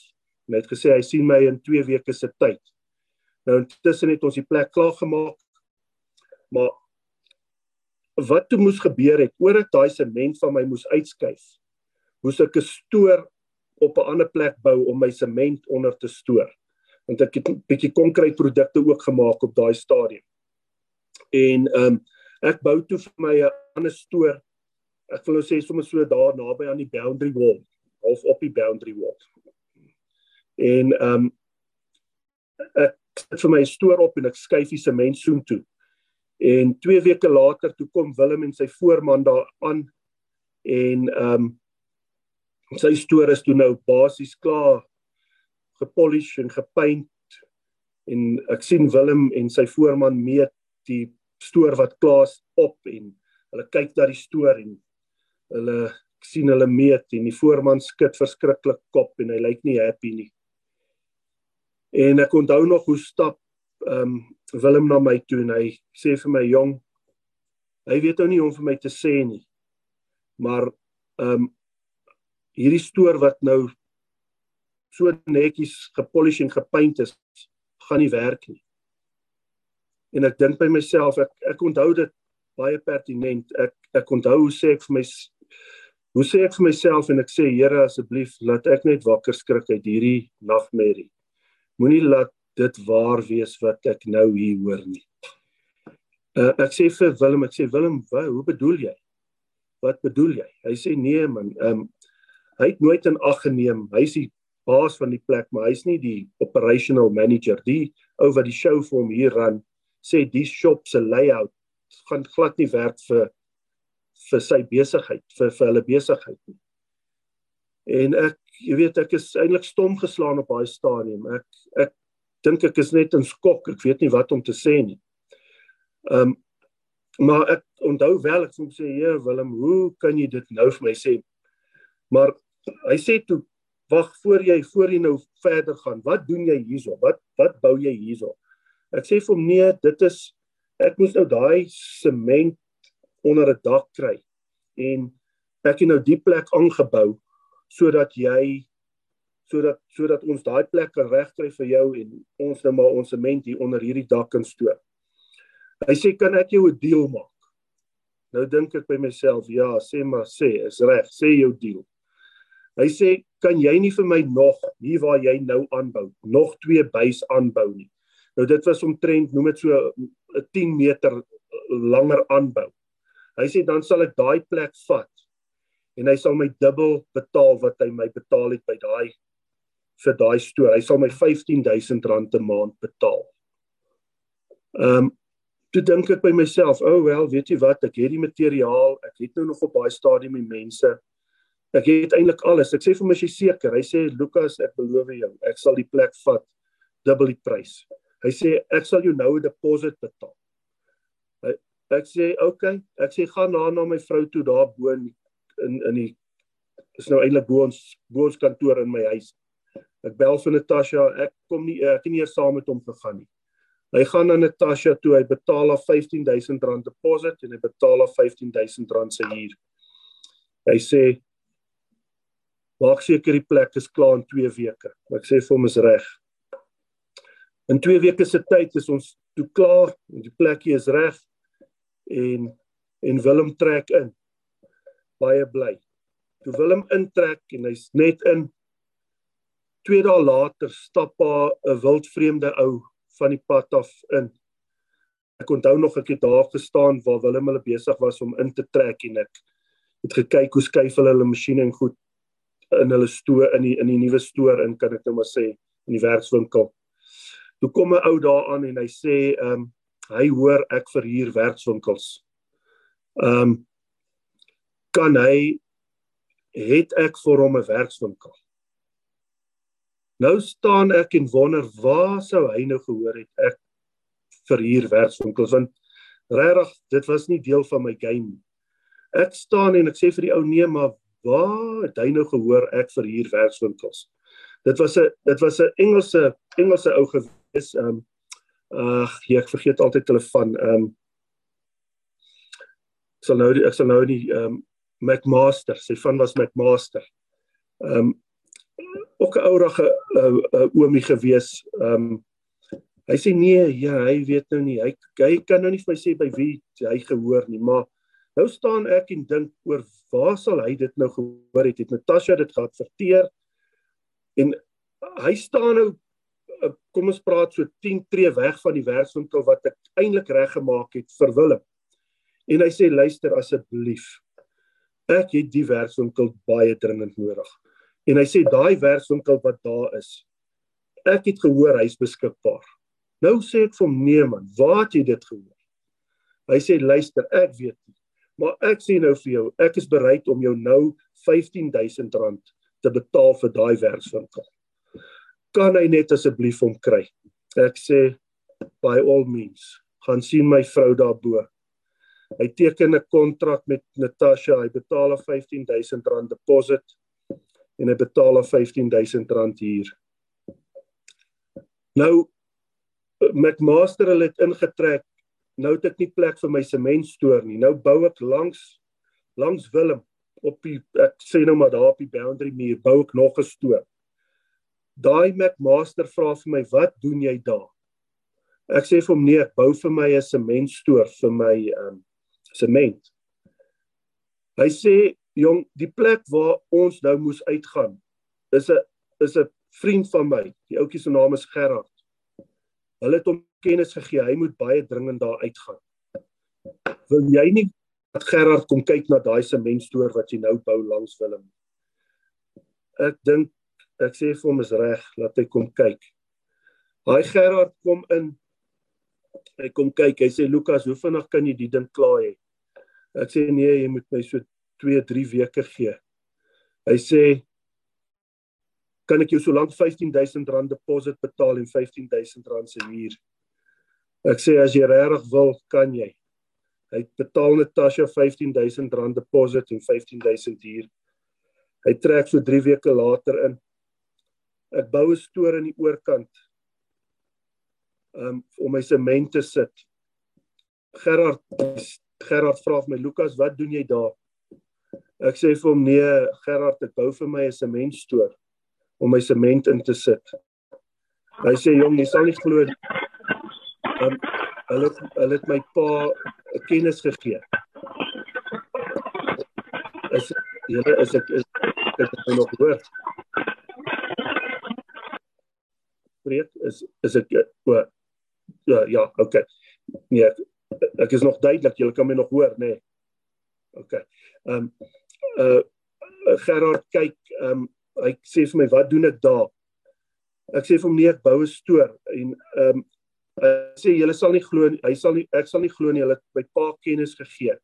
en hy het gesê hy sien my in 2 weke se tyd. Nou intussen het ons die plek klaar gemaak. Maar wat toe moes gebeur het oor dit daai sement van my moes uitskuif. Moes ek 'n stoor op 'n ander plek bou om my sement onder te stoor. Want ek het 'n bietjie konkreetprodukte ook gemaak op daai stadium. En ehm um, ek bou toe vir my 'n ander stoor. Ek wil nou sê sommer so daar naby aan die boundary wall, half op die boundary wall. En ehm um, ek sit vir my stoor op en ek skuif die sement soen toe. En 2 weke later toe kom Willem en sy voorman daar aan en ehm um, sy stoor is toe nou basies klaar gepolish en gepaint en ek sien Willem en sy voorman meet die stoor wat klaar is op en hulle kyk na die stoor en hulle sien hulle meet en die voorman skud verskriklik kop en hy lyk nie happy nie. En ek onthou nog hoe stap ehm um, Willem na my toe en hy sê vir my jong hy weet nou nie om vir my te sê nie. Maar ehm um, hierdie stoor wat nou so netjies gepolish en gepaint is, gaan nie werk nie. En ek dink by myself ek ek onthou dit baie pertinent. Ek ek onthou hoe sê ek vir my hoe sê ek vir myself en ek sê Here asseblief laat ek net wakker skrik uit hierdie nagmerrie moenie laat dit waar wees wat ek nou hier hoor nie. Uh, ek sê vir Willem, ek sê Willem, wat, hoe bedoel jy? Wat bedoel jy? Hy sê nee man, ehm um, hy het nooit in ag geneem. Hy is die baas van die plek, maar hy's nie die operational manager. Die ou wat die show vir hom hier ran, sê die shop se layout gaan glad nie werk vir vir sy besigheid, vir vir hulle besigheid nie. En ek jy weet ek is eintlik stom geslaan op daai stadium. Ek ek dink ek is net in skok. Ek weet nie wat om te sê nie. Ehm um, maar ek onthou wel ek sê Heer Willem, hoe kan jy dit nou vir my sê? Maar hy sê toe wag voor jy voor jy nou verder gaan. Wat doen jy hierso? Wat wat bou jy hierso? Ek sê vir hom nee, dit is ek moes nou daai sement onder 'n dak kry. En ek het nou die plek aangebou sodat jy sodat sodat ons daai plek kan regkry vir jou en ons nou maar ons sement hier onder hierdie dak kan stoor. Hy sê kan ek jou 'n deal maak? Nou dink ek by myself, ja, sê maar sê, is reg, sê jou deal. Hy sê, kan jy nie vir my nog hier waar jy nou aanbou, nog twee bys aanbou nie? Nou dit was omtrent noem dit so 'n 10 meter langer aanbou. Hy sê dan sal ek daai plek vat en hy sal my dubbel betaal wat hy my betaal het by daai vir daai stoor. Hy sal my R15000 'n maand betaal. Ehm um, toe dink ek by myself, "O oh, wel, weet jy wat, ek het die materiaal, ek het nou nog op baie stadium die mense. Ek het eintlik alles. Ek sê vir hom, "Is jy seker?" Hy sê, "Lukas, ek beloof jou, ek sal die plek vat dubbel die prys." Hy sê ek sal jou nou 'n deposit betaal. Hy, ek sê okay. ek sê gaan na na my vrou toe daar bo in in in die is nou eintlik bo ons bo ons kantoor in my huis. Ek bel vir Natasha, ek kom nie ek het nie eers saam met hom gegaan nie. Hy gaan na Natasha toe, hy betaal haar R15000 deposit en hy betaal haar R15000 se huur. Hy sê maak seker die plek is klaar in 2 weke. Ek sê vir hom is reg. In 2 weke se tyd is ons toe klaar die plekie is reg en en Willem trek in. Baie bly. Toe Willem intrek en hy's net in 2 dae later stap haar 'n wildvreemde ou van die pad af in. Ek onthou nog ek het daar gestaan waar Willem hulle besig was om in te trek en ek het gekyk hoe skuif hulle hulle masjiene en goed in hulle stoor in die in die nuwe stoor in kan ek nou maar sê in die werkswinkel. Toe kom 'n ou daaraan en hy sê ehm um, hy hoor ek verhuur werkswinkels. Ehm um, kan hy het ek vir hom 'n werkswinkel. Nou staan ek en wonder waar sou hy nou gehoor het ek verhuur werkswinkels want regtig dit was nie deel van my game nie. Ek staan en ek sê vir die ou nee maar waar het hy nou gehoor ek verhuur werkswinkels? Dit was 'n dit was 'n Engelse Engelse ou is ehm um, ag ek vergeet altyd hulle van ehm um, sal nou ek sal nou die ehm um, McMaster, sy van was McMaster. Ehm um, ook 'n ourige uh, uh, oomie gewees. Ehm um, hy sê nee, ja, hy weet nou nie. Hy hy kan nou nie vir my sê by wie hy gehoor nie, maar nou staan ek en dink oor waar sal hy dit nou gehoor het? Het Natasha dit gehad verteer? En hy staan nou Eh, kom ons praat so 10 tree weg van die werkswinkel wat ek eintlik reggemaak het vir Willem. En hy sê luister asseblief. Ek het die werkswinkel baie dringend nodig. En hy sê daai werkswinkel wat daar is. Ek het gehoor hy's beskikbaar. Nou sê ek vir hom nee man, waar het jy dit gehoor? Hy sê luister, ek weet nie. Maar ek sê nou vir jou, ek is bereid om jou nou R15000 te betaal vir daai werkswinkel kan hy net asseblief hom kry. Ek sê by all means, gaan sien my vrou daarbo. Hy teken 'n kontrak met Natasha, hy betaal 'n R15000 deposit en hy betaal 'n R15000 huur. Nou McMaster hulle het ingetrek. Nou het ek nie plek vir my sementstoor nie. Nou bou ek langs langs Willem op die ek sê nou maar daar op die boundary muur bou ek nog 'n stoor daai McMaster vra vir my wat doen jy daar? Ek sê vir hom nee, ek bou vir my 'n sementstoor vir my um sement. Hy sê jong, die plek waar ons nou moes uitgaan is 'n is 'n vriend van my. Die ouetjie se naam is Gerard. Hulle het hom kennis gegee hy moet baie dringend daar uitgaan. Wil jy nie dat Gerard kom kyk na daai sementstoor wat jy nou bou langs Willem? Ek dink ek sê vir hom is reg, laat hy kom kyk. Daai Gerard kom in. Hy kom kyk. Hy sê Lukas, hoe vinnig kan jy die ding klaar hê? Ek sê nee, jy moet my so 2, 3 weke gee. Hy sê kan ek jou so lank R15000 deposit betaal en R15000 se huur. Ek sê as jy regtig wil, kan jy. Hy betaal Natasha R15000 deposit en R15000 huur. Hy trek so 3 weke later in ek bou 'n stoor in die oorkant um om my sement te sit. Gerard Gerard vra vir my Lukas, wat doen jy daar? Ek sê vir hom nee, Gerard, ek bou vir my 'n sementstoor om my sement in te sit. Hy sê jong, jy sal nie glo um, hulle hulle het my pa 'n kennis gegee. Is julle is ek is ek het nog hoor. Breek is is ek o ja ja, okay. Nee, ek, ek is nog duidelik, julle kan my nog hoor, nê. Nee. Okay. Ehm um, uh Gerard kyk ehm um, hy sê vir my wat doen ek daar? Ek sê vir hom nee ek bou 'n stoor en ehm um, hy sê julle sal nie glo hy sal nie ek sal nie glo nie hulle het my pa kennis gegee.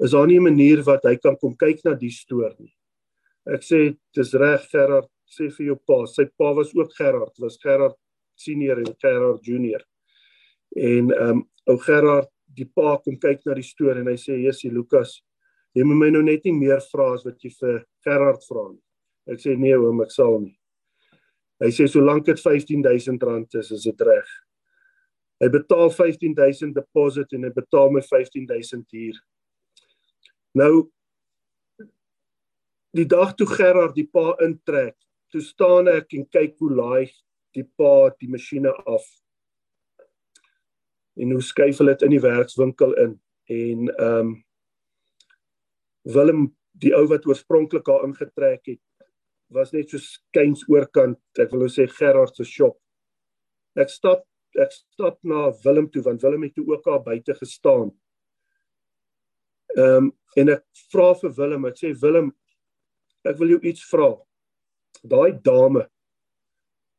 Is daar nie 'n manier wat hy kan kom kyk na die stoor nie? Ek sê dis reg Gerard sê vir jou pa, sy pa was ook Gerard, was Gerard senior en Gerard junior. En ehm um, ou Gerard die pa kom kyk na die stoor en hy sê Jessie Lukas jy moet my nou net nie meer vra as wat jy vir Gerard vra nie. Ek sê nee oom, ek sal nie. Hy sê solank dit R15000 is, is dit reg. Hy betaal 15000 deposit en hy betaal my 15000 huur. Nou die dag toe Gerard die pa intrek, toe staan ek en kyk hoe laai die pa die masjiene af. En hoe skuif hulle dit in die werkswinkel in en ehm um, Willem die ou wat oorspronklik daar ingetrek het was net so skuins oorkant. Ek wil nou sê Gerard se shop. Ek stap ek stap na Willem toe want Willem het toe ook daar buite gestaan. Ehm um, en ek vra vir Willem, ek sê Willem, ek wil jou iets vra. Daai dame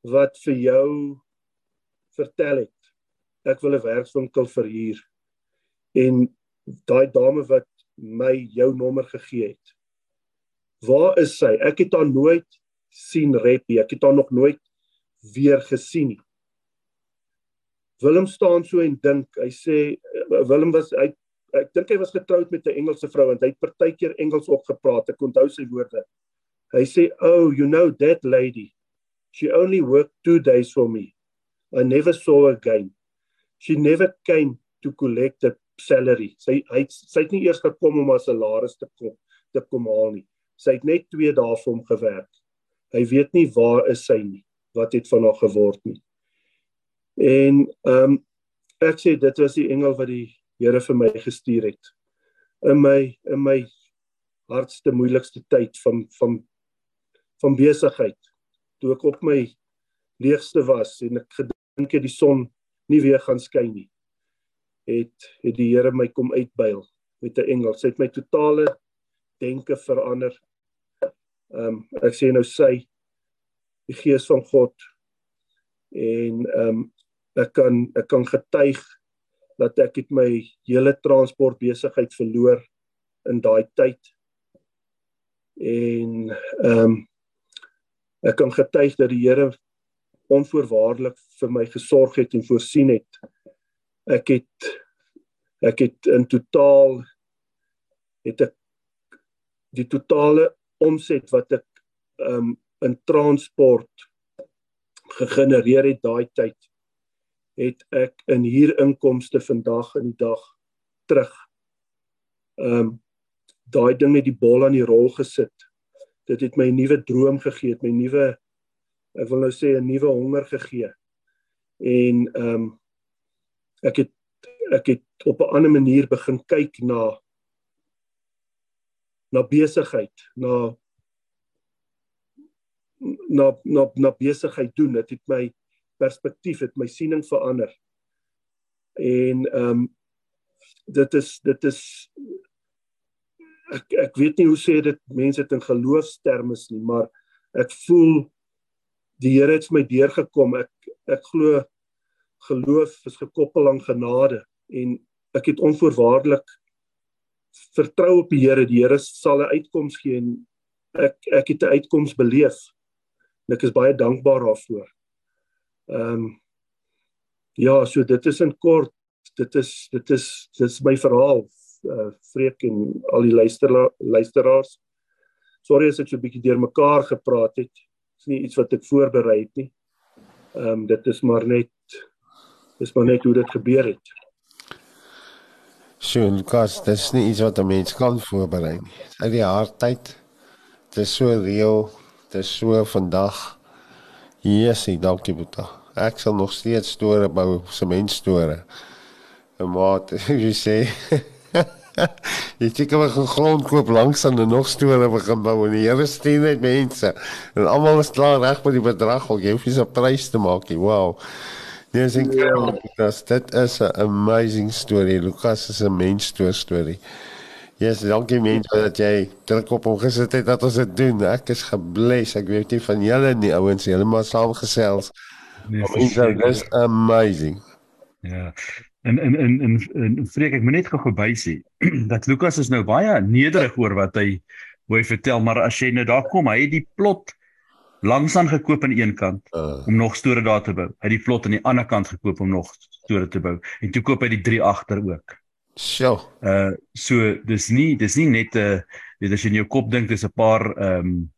wat vir jou vertel het ek wil 'n werkswinkel verhuur en daai dame wat my jou nommer gegee het Waar is sy? Ek het haar nooit sien rep nie. Ek het haar nog nooit weer gesien nie. Willem staan so en dink. Hy sê Willem was hy ek dink hy was getroud met 'n Engelse vrou en hy het partykeer Engels opgepraat. Ek onthou sy woorde. Hy sê, "Oh, you know that lady. She only worked 2 days for me. I never saw her again. She never came to collect the salary. Sy hy sy het nie eers gekom om haar salaris te kom te kom haal nie. Sy het net 2 dae vir hom gewerk. Hy weet nie waar is sy nie. Wat het van haar geword nie. En ehm um, ek sê dit was die engel wat die Here vir my gestuur het. In my in my hardste moeilikste tyd van van van besigheid. Toe ek op my leegste was en ek gedink het die son nie weer gaan skyn nie. Het het die Here my kom uitbuil met 'n engel. Sy het my totale denke verander. Ehm um, ek sê nou sy die gees van God en ehm um, ek kan ek kan getuig dat ek het my hele transport besigheid verloor in daai tyd. En ehm um, ek kan getuig dat die Here onvoorwaardelik vir my gesorg het en voorsien het. Ek het ek het in totaal het ek die totale omset wat ek um in transport gegenereer het daai tyd het ek in huurinkomste vandag in die dag terug um daai ding met die bol aan die rol gesit. Dit het my 'n nuwe droom gegee het my nuwe ek wil nou sê 'n nuwe honger gegee. En um ek het ek het op 'n ander manier begin kyk na na besigheid, na na na na besigheid doen. Dit het my perspektief, het my siening verander. En ehm um, dit is dit is ek ek weet nie hoe sê dit mense dit in geloofstermes nie, maar ek voel die Here het my deurgekom. Ek ek glo geloof is gekoppel aan genade en ek het onvoorwaardelik vertrou op die Here. Die Here sal 'n uitkoms gee en ek ek het 'n uitkoms beleef. En ek is baie dankbaar daarvoor. Ehm um, ja, so dit is in kort, dit is dit is dit is my verhaal. Uh vreek en al die luister luisteraars. Sorry as ek so 'n bietjie deurmekaar gepraat het. Dit is nie iets wat ek voorberei het nie. Ehm um, dit is maar net dis maar net hoe dit gebeur het. Sjoe, Lukas, dit is nie iets wat 'n mens kan voorberei nie. Uit die hardheid. Dit is so reël. Dit is so vandag. Yesie, dankie Boeta. Ek sal nog steeds store bou, sementstore. En maat, jy sê Jy sê kom ek grond koop langs aan en nog store begin bou en die Here stuur net mense. En almal is klaar reg met die bedrag, ook jy hoef nie 'n prys te maak nie. Wow. Nee, is incredible. Ja. Dit is 'n amazing story. Lukas is 'n mens storie. Yes, dankie mense dat jy druk op hom gesit het dat ons dit doen. Ek is gebless. Ek weet nie van julle nie ouens, julle maar saamgesels. Nee, dit is amazing. Ja. En en en en, en vreek ek moet net gou by sê dat Lukas is nou baie nederig oor wat hy hoe hy vertel, maar as jy nou daar kom, hy het die plot langsaan gekoop aan een kant uh. om nog store daar te bou. Hy het die plot aan die ander kant gekoop om nog store te bou en toe koop hy die drie agter ook. Sjoe. Uh so dis nie dis nie net 'n uh, weet as jy in jou kop dink dis 'n paar ehm um,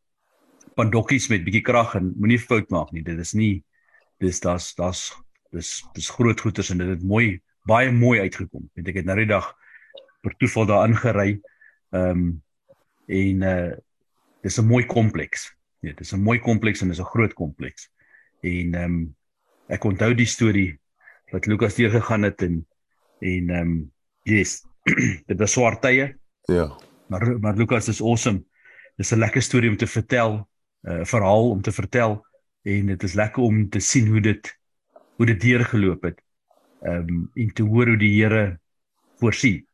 pandokkies met bietjie krag en moenie fout maak nie. Dit is nie dis daar's daar's dis dis groot goeders en dit het mooi baie mooi uitgekom. Weet ek het nou die dag per toeval daar ingery. Ehm um, en uh dis 'n mooi kompleks. Ja, dit is 'n mooi kompleks en dit is 'n groot kompleks. En ehm um, ek onthou die storie wat Lukas deur gegaan het en en ehm um, yes, dit was swart tye. Ja. Maar maar Lukas is awesome. Dis 'n lekker storie om te vertel, 'n uh, verhaal om te vertel en dit is lekker om te sien hoe dit hoe dit deurgeloop het. Ehm um, en te hoor hoe die Here voorsien.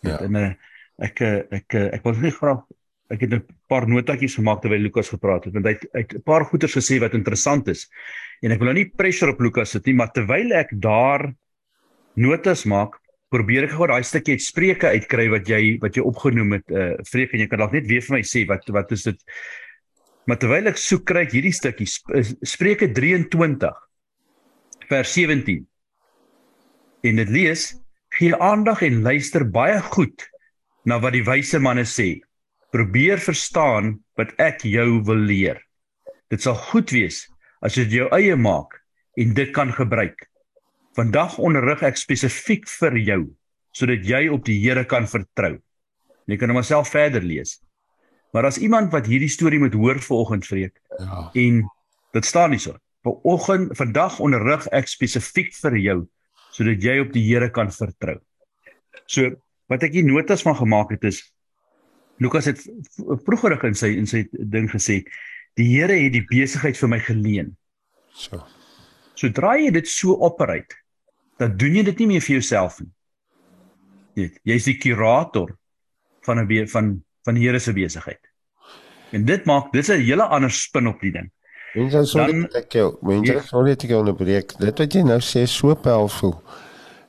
Ja. En uh, ek ek ek, ek wil net graag ek het 'n paar notatjies gemaak terwyl Lukas gepraat het want hy het 'n paar goeters gesê wat interessant is. En ek wil nou nie pressure op Lukas sit nie, maar terwyl ek daar notas maak, probeer ek gou daai stukkie uit Spreuke uitkry wat jy wat jy opgenoem het. Uh eh, Vreek en jy kan dalk net weer vir my sê wat wat is dit? Maar terwyl ek soek kry ek hierdie stukkie Spreuke 23 vers 17. En dit lees: Gee aandag en luister baie goed na wat die wyse manne sê probeer verstaan wat ek jou wil leer. Dit sal goed wees as jy dit jou eie maak en dit kan gebruik. Vandag onderrig ek spesifiek vir jou sodat jy op die Here kan vertrou. Jy kan hom self verder lees. Maar as iemand wat hierdie storie moet hoor vanoggend vreek ja. en dit staan hier so. Vanoggend vandag onderrig ek spesifiek vir jou sodat jy op die Here kan vertrou. So wat ek hier notas van gemaak het is Lukas het vroeër in sy in sy ding gesê die Here het die besigheid vir my geleen. So. Sodra jy dit so operate, dan doen jy dit nie meer vir jouself nie. Jy jy's die kurator van 'n van van die Here se besigheid. En dit maak dis 'n hele ander spin op die ding. Mense sou net ek jou, mense sou net ek onderbreek. Dit wat jy nou sê so powerful.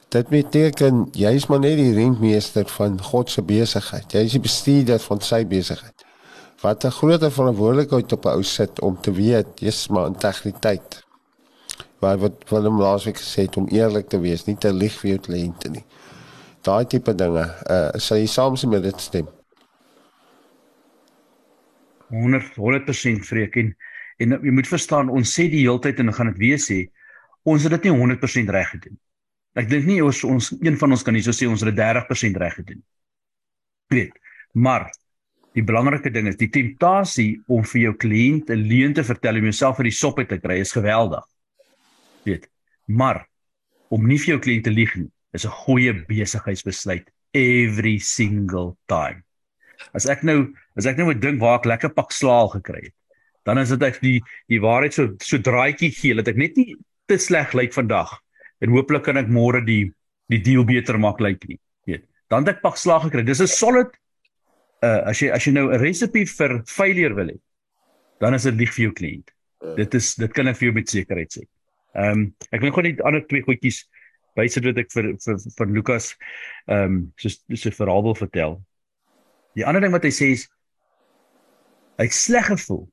Dit beteken jy is maar net die rentmeester van God se besigheid. Jy is die bestuurder van sy besigheid. Wat 'n groot verantwoordelikheid op 'n ou sit om te weet jy's maar integriteit. Waar wat van hom laasweek gesê het om eerlik te wees, nie te lieg vir jou kliënte nie. Daai tipe dinge, uh sal jy saam met dit stem. 100 100% vreek en en jy moet verstaan ons sê die heeltyd en ons gaan dit weer sê ons het dit nie 100% reg gedoen Ek dink nie ons ons een van ons kan hierso sê ons het 30% reg gedoen. Weet. Maar die belangrike ding is die temptasie om vir jou kliënt 'n leuen te vertel om jouself vir die sop te kry is geweldig. Weet. Maar om nie vir jou kliënt te lieg nie is 'n goeie besigheidsbesluit every single time. As ek nou as ek nou moet dink waar ek lekker pak slaal gekry het, dan is dit ek die die waarheid so so draaitjie gee dat ek net nie te sleg lyk vandag en hooplik kan ek môre die die deal beter maak lyk nie. Weet dan het ek pak slag gekry. Dis 'n solid uh as jy as jy nou 'n resepie vir failure wil hê dan is dit lieg vir jou kliënt uh. dit is dit kan ek vir jou met sekerheid sê. Ehm um, ek wil gou net ander twee goedjies bysit wat ek vir vir van Lukas ehm um, so so verhaal wil vertel. Die ander ding wat hy sê is hy sleg gevoel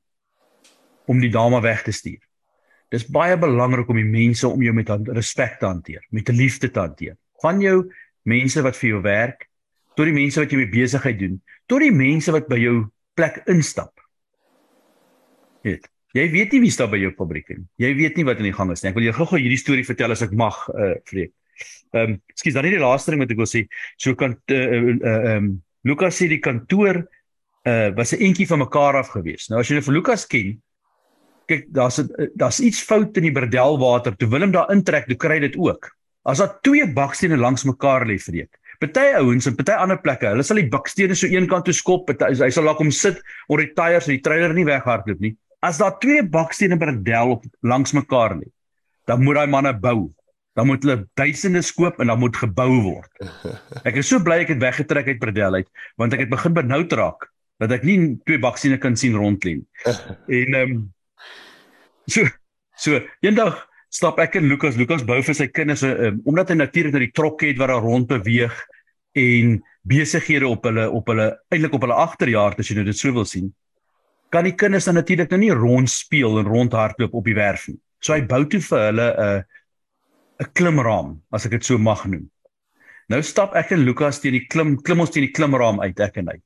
om die dame weg te stuur Dis baie belangrik om die mense om jou met respek te hanteer, met liefde te hanteer. Van jou mense wat vir jou werk, tot die mense wat jy mee besigheid doen, tot die mense wat by jou plek instap. Weet, jy weet nie wie staan by jou fabriek nie. Jy weet nie wat in die gang is nie. Ek wil jou gou-gou hierdie storie vertel as ek mag, uh Freek. Ehm um, skus dan nie die laaste ding wat ek wil sê. So kan ehm uh, uh, um, Lukas sê die kantoor uh was 'n entjie van mekaar af gewees. Nou as jy nou vir Lukas ken, kyk daar's daar's iets fout in die berdelwater. Toe Willem daar intrek, toe kry dit ook. As daar twee bakstene langs mekaar lê vreek. Party ouens en party ander plekke, hulle sal die bakstene so een kant toe skop, party, hy sal laat hom sit oor die tyres en die trailer nie weghardloop nie. As daar twee bakstene berdel op langs mekaar lê, dan moet daai manne bou. Dan moet hulle duisende skoop en dan moet gebou word. Ek is so bly ek het weggetrek uit berdel uit, want ek het begin benoud raak dat ek nie twee bakstene kan sien rondlê nie. En ehm um, so so eendag stap ek en Lukas, Lukas bou vir sy kinders um, omdat hy natuurlik na die trokke het wat daar rond beweeg en besighede op hulle op hulle eintlik op hulle agterjaar as jy nou dit sou wil sien kan die kinders dan natuurlik nou nie rond speel en rondhardloop op die werf nie. So hy bou toe vir hulle 'n 'n klimraam, as ek dit so mag noem. Nou stap ek en Lukas teen die klim klim ons teen die klimraam uit ek en hy.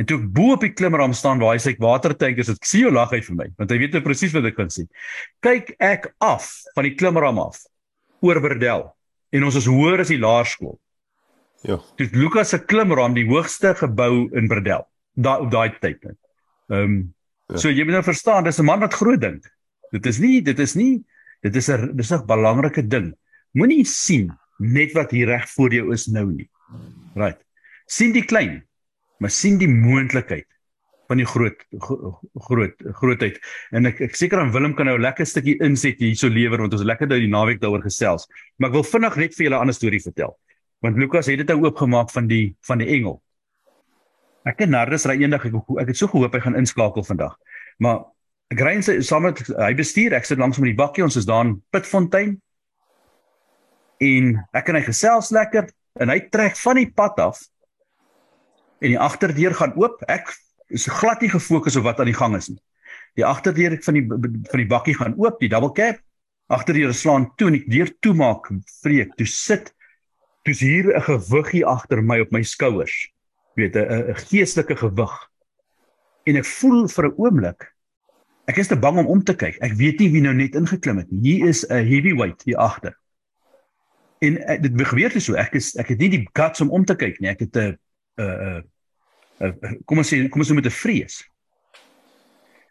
En toe ek bo op die klimraam staan waar hy sy watertank is, ek sien jou lag uit vir my, want hy weet nou presies wat ek kan sien. Kyk ek af van die klimraam af oor Berdel en ons is hoër as die laerskool. Ja. Dis Lukas se klimraam die hoogste gebou in Berdel. Daai op daai tyd net. Ehm um, ja. so jy moet nou verstaan, dis 'n man wat groot dink. Dit is nie dit is nie dit is 'n dis 'n belangrike ding. Moenie sien net wat hier reg voor jou is nou nie. Right. sien die klein, maar sien die moontlikheid van die groot groot grootheid. En ek ek seker aan Willem kan nou 'n lekker stukkie inset hierso lewer want ons lekker nou die naweek daaroor gesels. Maar ek wil vinnig net vir julle 'n ander storie vertel. Want Lukas het dit nou oopgemaak van die van die engel. Ek en Nardus ry eendag ek ek het so gehoop hy gaan inskakel vandag. Maar ek ry saam met hy bestuur, ek sit langs met die bakkie, ons is daar in Pitfontein. En ek en hy gesels lekker en hy trek van die pad af. En die agterdeur gaan oop. Ek is glad nie gefokus op wat aan die gang is nie. Die agterdeur van die van die bakkie gaan oop, die double cab. Agterdeur slaan toe en ek deur toe maak, vreek, toe sit toe's hier 'n gewiggie agter my op my skouers weet 'n geestelike gewig. En ek voel vir 'n oomblik ek is te bang om om te kyk. Ek weet nie wie nou net ingeklim het nie. Hier is 'n heavyweight hier agter. En uh, dit gebeur dit so. Ek is ek het nie die guts om om te kyk nie. Ek het 'n 'n 'n kom ons sê kom ons met 'n vrees.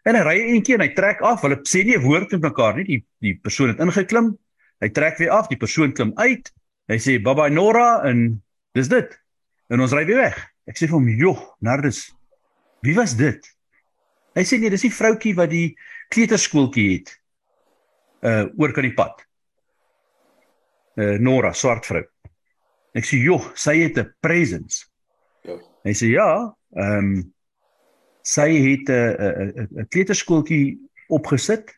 En hy ry eentjie en hy trek af. Hulle sê nie 'n woord met mekaar nie. Die die persoon het ingeklim. Hy trek weer af. Die persoon klim uit. Hy sê bye bye Nora en dis dit. En ons ry weer weg. Ek sê vir hom, "Joh, Nardus, wie was dit?" Hy sê, "Nee, dis die vroutjie wat die kleuterskooltjie het uh oor kan die pad." Uh Nora, swart vrou. Ek sê, "Joh, sy het 'n presence." Hy sê, "Ja, ehm um, sy het 'n 'n 'n kleuterskooltjie opgesit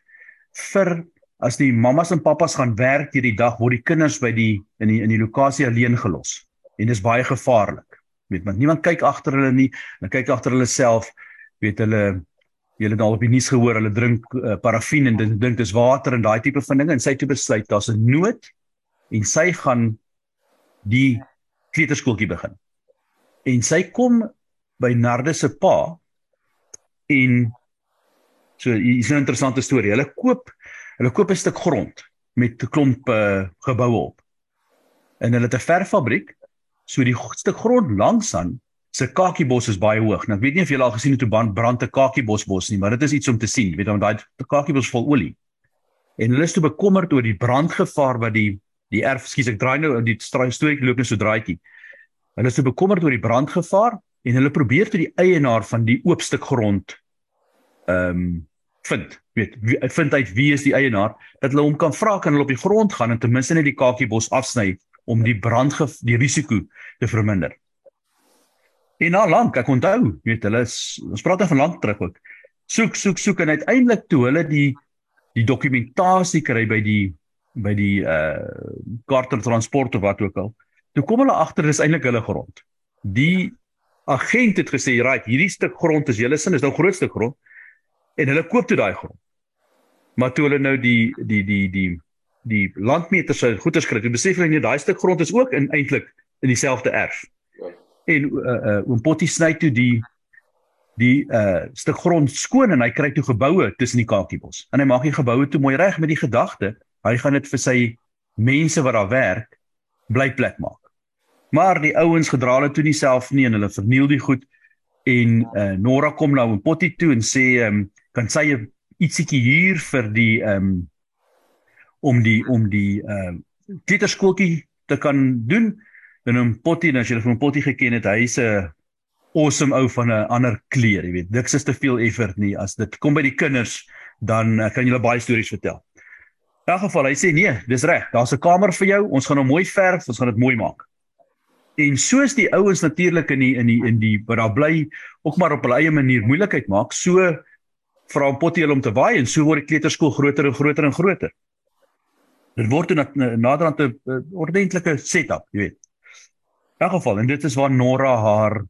vir as die mammas en pappas gaan werk hierdie dag word die kinders by die in die in die lokasie alleen gelos. En dis baie gevaarlik. Weet want niemand kyk agter hulle nie. Hulle kyk agter hulle self. Weet hulle julle het al op die nuus gehoor hulle drink uh, parafin en dink dis water en daai tipe van dinge. En sy het besluit daar's 'n nood en sy gaan die kleuterskooltjie begin en sy kom by Narde se pa en so hier's 'n interessante storie hulle koop hulle koop 'n stuk grond met 'n klomp uh, geboue op en hulle het 'n verffabriek So die stuk grond langs aan se kakiebos is baie hoog. Nou ek weet nie of julle al gesien het hoe brand 'n kakiebosbos nie, maar dit is iets om te sien. Jy weet dan daai kakiebos vol olie. En hulle is te bekommerd oor die brandgevaar wat die die erf, skus ek draai nou die storie loop net so draaitjie. Hulle is te bekommerd oor die brandgevaar en hulle probeer tot die eienaar van die oop stuk grond ehm um, vind. Weet, vind uit wie is die eienaar dat hulle hom kan vra kan hulle op die grond gaan en ten minste net die kakiebos afsny om die brand die risiko te verminder. En na lank, ek onthou, weet hulle is ons praat van lank terug ook. Soek, soek, soek en uiteindelik toe hulle die die dokumentasie kry by die by die uh Carter Transport of wat ook al. Toe kom hulle agter dis eintlik hulle grond. Die agent het gesê, "Right, hierdie stuk grond is julle sin, is nou groot stuk grond." En hulle koop toe daai grond. Maar toe hulle nou die die die die die landmeter se goeie skryf. Jy besef hulle nie daai stuk grond is ook in eintlik in dieselfde erf. Ja. En uh uh oom Potty sny toe die die uh stuk grond skoon en hy kry toe geboue tussen die kakiebos. En hy maak die geboue toe mooi reg met die gedagte, hy gaan dit vir sy mense wat daar werk blyplek maak. Maar die ouens gedra hulle toe nie self nie en hulle verniel die goed en uh, Nora kom nou in Potty toe en sê ehm um, kan sy ietsiekie huur vir die ehm um, om die om die ehm uh, kleuterskooltjie te kan doen. En 'n Potty, as jy van Potty geken het, hy's 'n awesome ou van 'n ander kleur, jy weet. Niks is te veel effort nie. As dit kom by die kinders, dan uh, kan jy hulle baie stories vertel. In elk geval, hy sê nee, dis reg. Daar's 'n kamer vir jou. Ons gaan hom mooi verf, ons gaan dit mooi maak. En soos die ouens natuurlik in die in die in die wat daar bly ook maar op hulle eie manier moeilikheid maak, so vra 'n potjie om te waai en so word die kleuterskool groter en groter en groter. Dit word dan naderhand 'n ordentlike setup, jy weet. In elk geval, en dit is waar Nora haar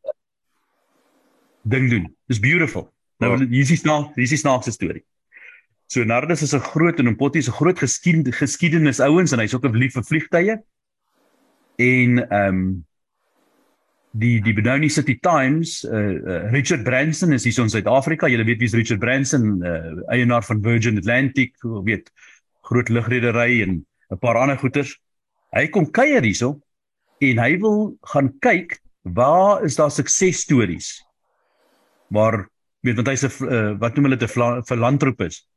ding doen. Dis beautiful. Nou ja. hier is die snaaks, hier is die snaakse storie. So Nardus is 'n groot en Potty is 'n groot geskiedenis geskiedenis ouens en hy's ook 'n lief vir vliegtye. En ehm um, die die Benoni City Times, uh, uh, Richard Branson is hier in Suid-Afrika. Jy weet wie's Richard Branson, uh, eienaar van Virgin Atlantic, weet groot lugredery en 'n paar ander goederes. Hy kom kuier hierso en hy wil gaan kyk waar is daar suksesstories. Maar weet want hy's 'n uh, wat noem hulle dit 'n filantropis.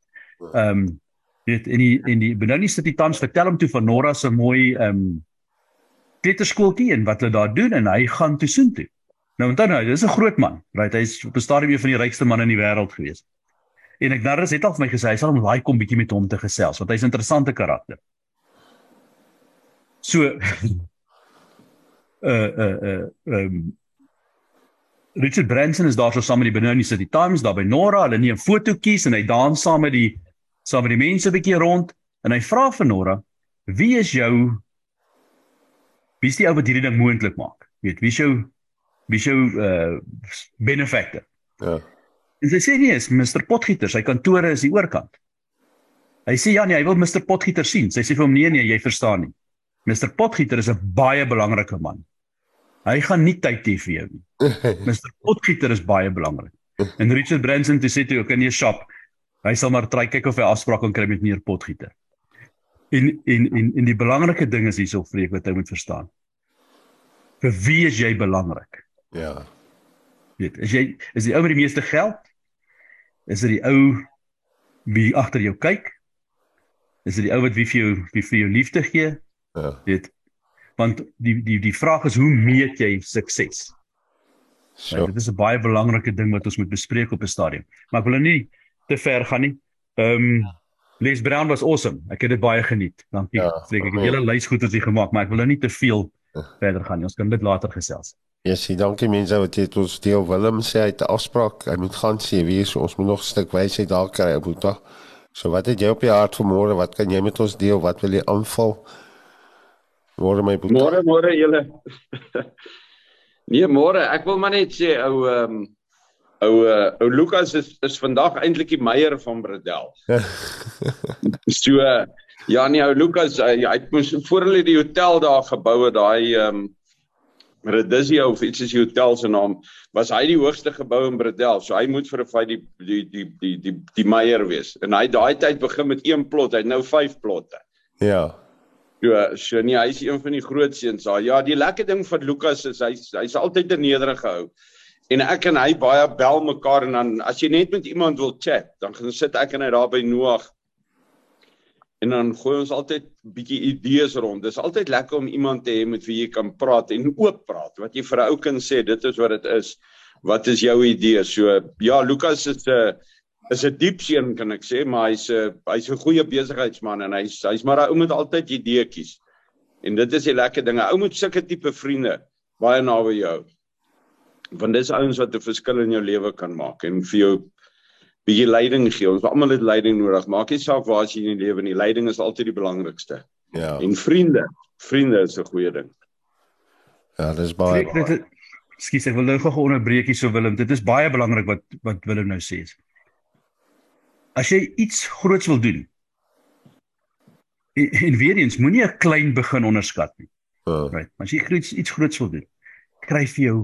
Ehm um, weet in die in die Benoni City Times vertel hom toe van Nora se mooi ehm um, kleuterskooltjie en wat hulle daar doen en hy gaan toe soen toe. Nou onthou nou, dis 'n groot man, right? Hy's op 'n stadium een van die rykste manne in die wêreld gewees. En ek narres het al vir my gesê hy sal hom laai kom bietjie met hom te gesels want hy's 'n interessante karakter. So uh uh uh um Richard Branson is daar so saam met die Benoni City Times daar by Nora, hulle neem fotootjies en hy dans saam met die saam met die mense 'n bietjie rond en hy vra vir Nora, "Wie is jou Wie is die ou wat hierdie ding moontlik maak? Weet, wie is jou wie is jou uh benefactor? Ja. En sy sê nee, is Mr Potgieter, sy kantore is die oorkant. Hy sê ja nee, hy wil Mr Potgieter sien. Sy sê vir hom nee nee, jy verstaan nie. Mr Potgieter is 'n baie belangrike man. Hy gaan nie tyd hê vir jou nie. Mr Potgieter is baie belangrik. En Richard Branson het sê toe ook in die shop, hy sal maar try kyk of hy afspraak kan kry met meneer Potgieter. En en en en die belangrike ding is hierso vreek wat jy moet verstaan. Vir wie is jy belangrik? Ja. Weet, is jy is die ou met die meeste geld? Is dit die ou wie agter jou kyk? Is dit die ou wat wie vir jou wie vir jou liefde gee? Ja. Weet, want die die die vraag is hoe meet jy sukses? So. Ja, dit is 'n baie belangrike ding wat ons moet bespreek op 'n stadium. Maar ek wil nou nie te ver gaan nie. Ehm um, Les Brown was awesome. Ek het dit baie geniet. Dankie. Ja, ek het 'n hele lys goed wat jy gemaak, maar ek wil nou nie te veel verder gaan nie. Ons kan dit later gesels. Ja, yes, dankie mense wat jy ons deel Willem sê hy het 'n afspraak. Hy moet gaan sien wie is ons moet nog 'n stuk wysheid daar kry op toe. So wat het jy op die hart vir môre? Wat kan jy met ons deel? Wat wil jy aanval? Môre my boetie. Môre môre julle. nee, môre. Ek wil maar net sê ou ehm um, ou uh, ou Lukas is is vandag eintlik die meier van Bradel. so ja nee ou Lukas hy, hy het mos voor hulle die hotel daar gebou het daai ehm um, Redizio of iets is die hotel se naam was hy die hoogste gebou in Bradel. So hy moet vir 'n feit die die die die die die meier wees. En hy daai tyd begin met een plot, hy het nou 5 plotte. Ja. Ja, so nee, hy's een van die groot seuns daar. Ja, die lekker ding van Lukas is hy hy's altyd 'n nederige gehou en ek en hy baie bel mekaar en dan as jy net met iemand wil chat, dan gaan sit ek en hy daar by Noag. En dan gooi ons altyd bietjie idees rond. Dis altyd lekker om iemand te hê met wie jy kan praat en oop praat. Wat jy vir 'n ou kan sê, dit is wat dit is. Wat is jou idee? So ja, Lukas is 'n is 'n diep seun kan ek sê, maar hy's 'n hy's 'n goeie besigheidsman en hy's hy's maar 'n ou met altyd ideetjies. En dit is die lekker dinge. Ou moet sulke tipe vriende baie naby jou want dis ouens wat 'n verskil in jou lewe kan maak en vir jou bietjie leiding gee. Ons almal het leiding nodig. Maak nie saak waar jy in die lewe nie. Leiding is altyd die belangrikste. Ja. En vriende, vriende is 'n goeie ding. Ja, dis baie. Skus, ek wil nou gou onderbreek hier so Willem. Dit is baie belangrik wat wat Willem nou sê. As jy iets groots wil doen. En, en weer eens, moenie 'n klein begin onderskat nie. Uh. Right. As jy iets iets groots wil doen, kry vir jou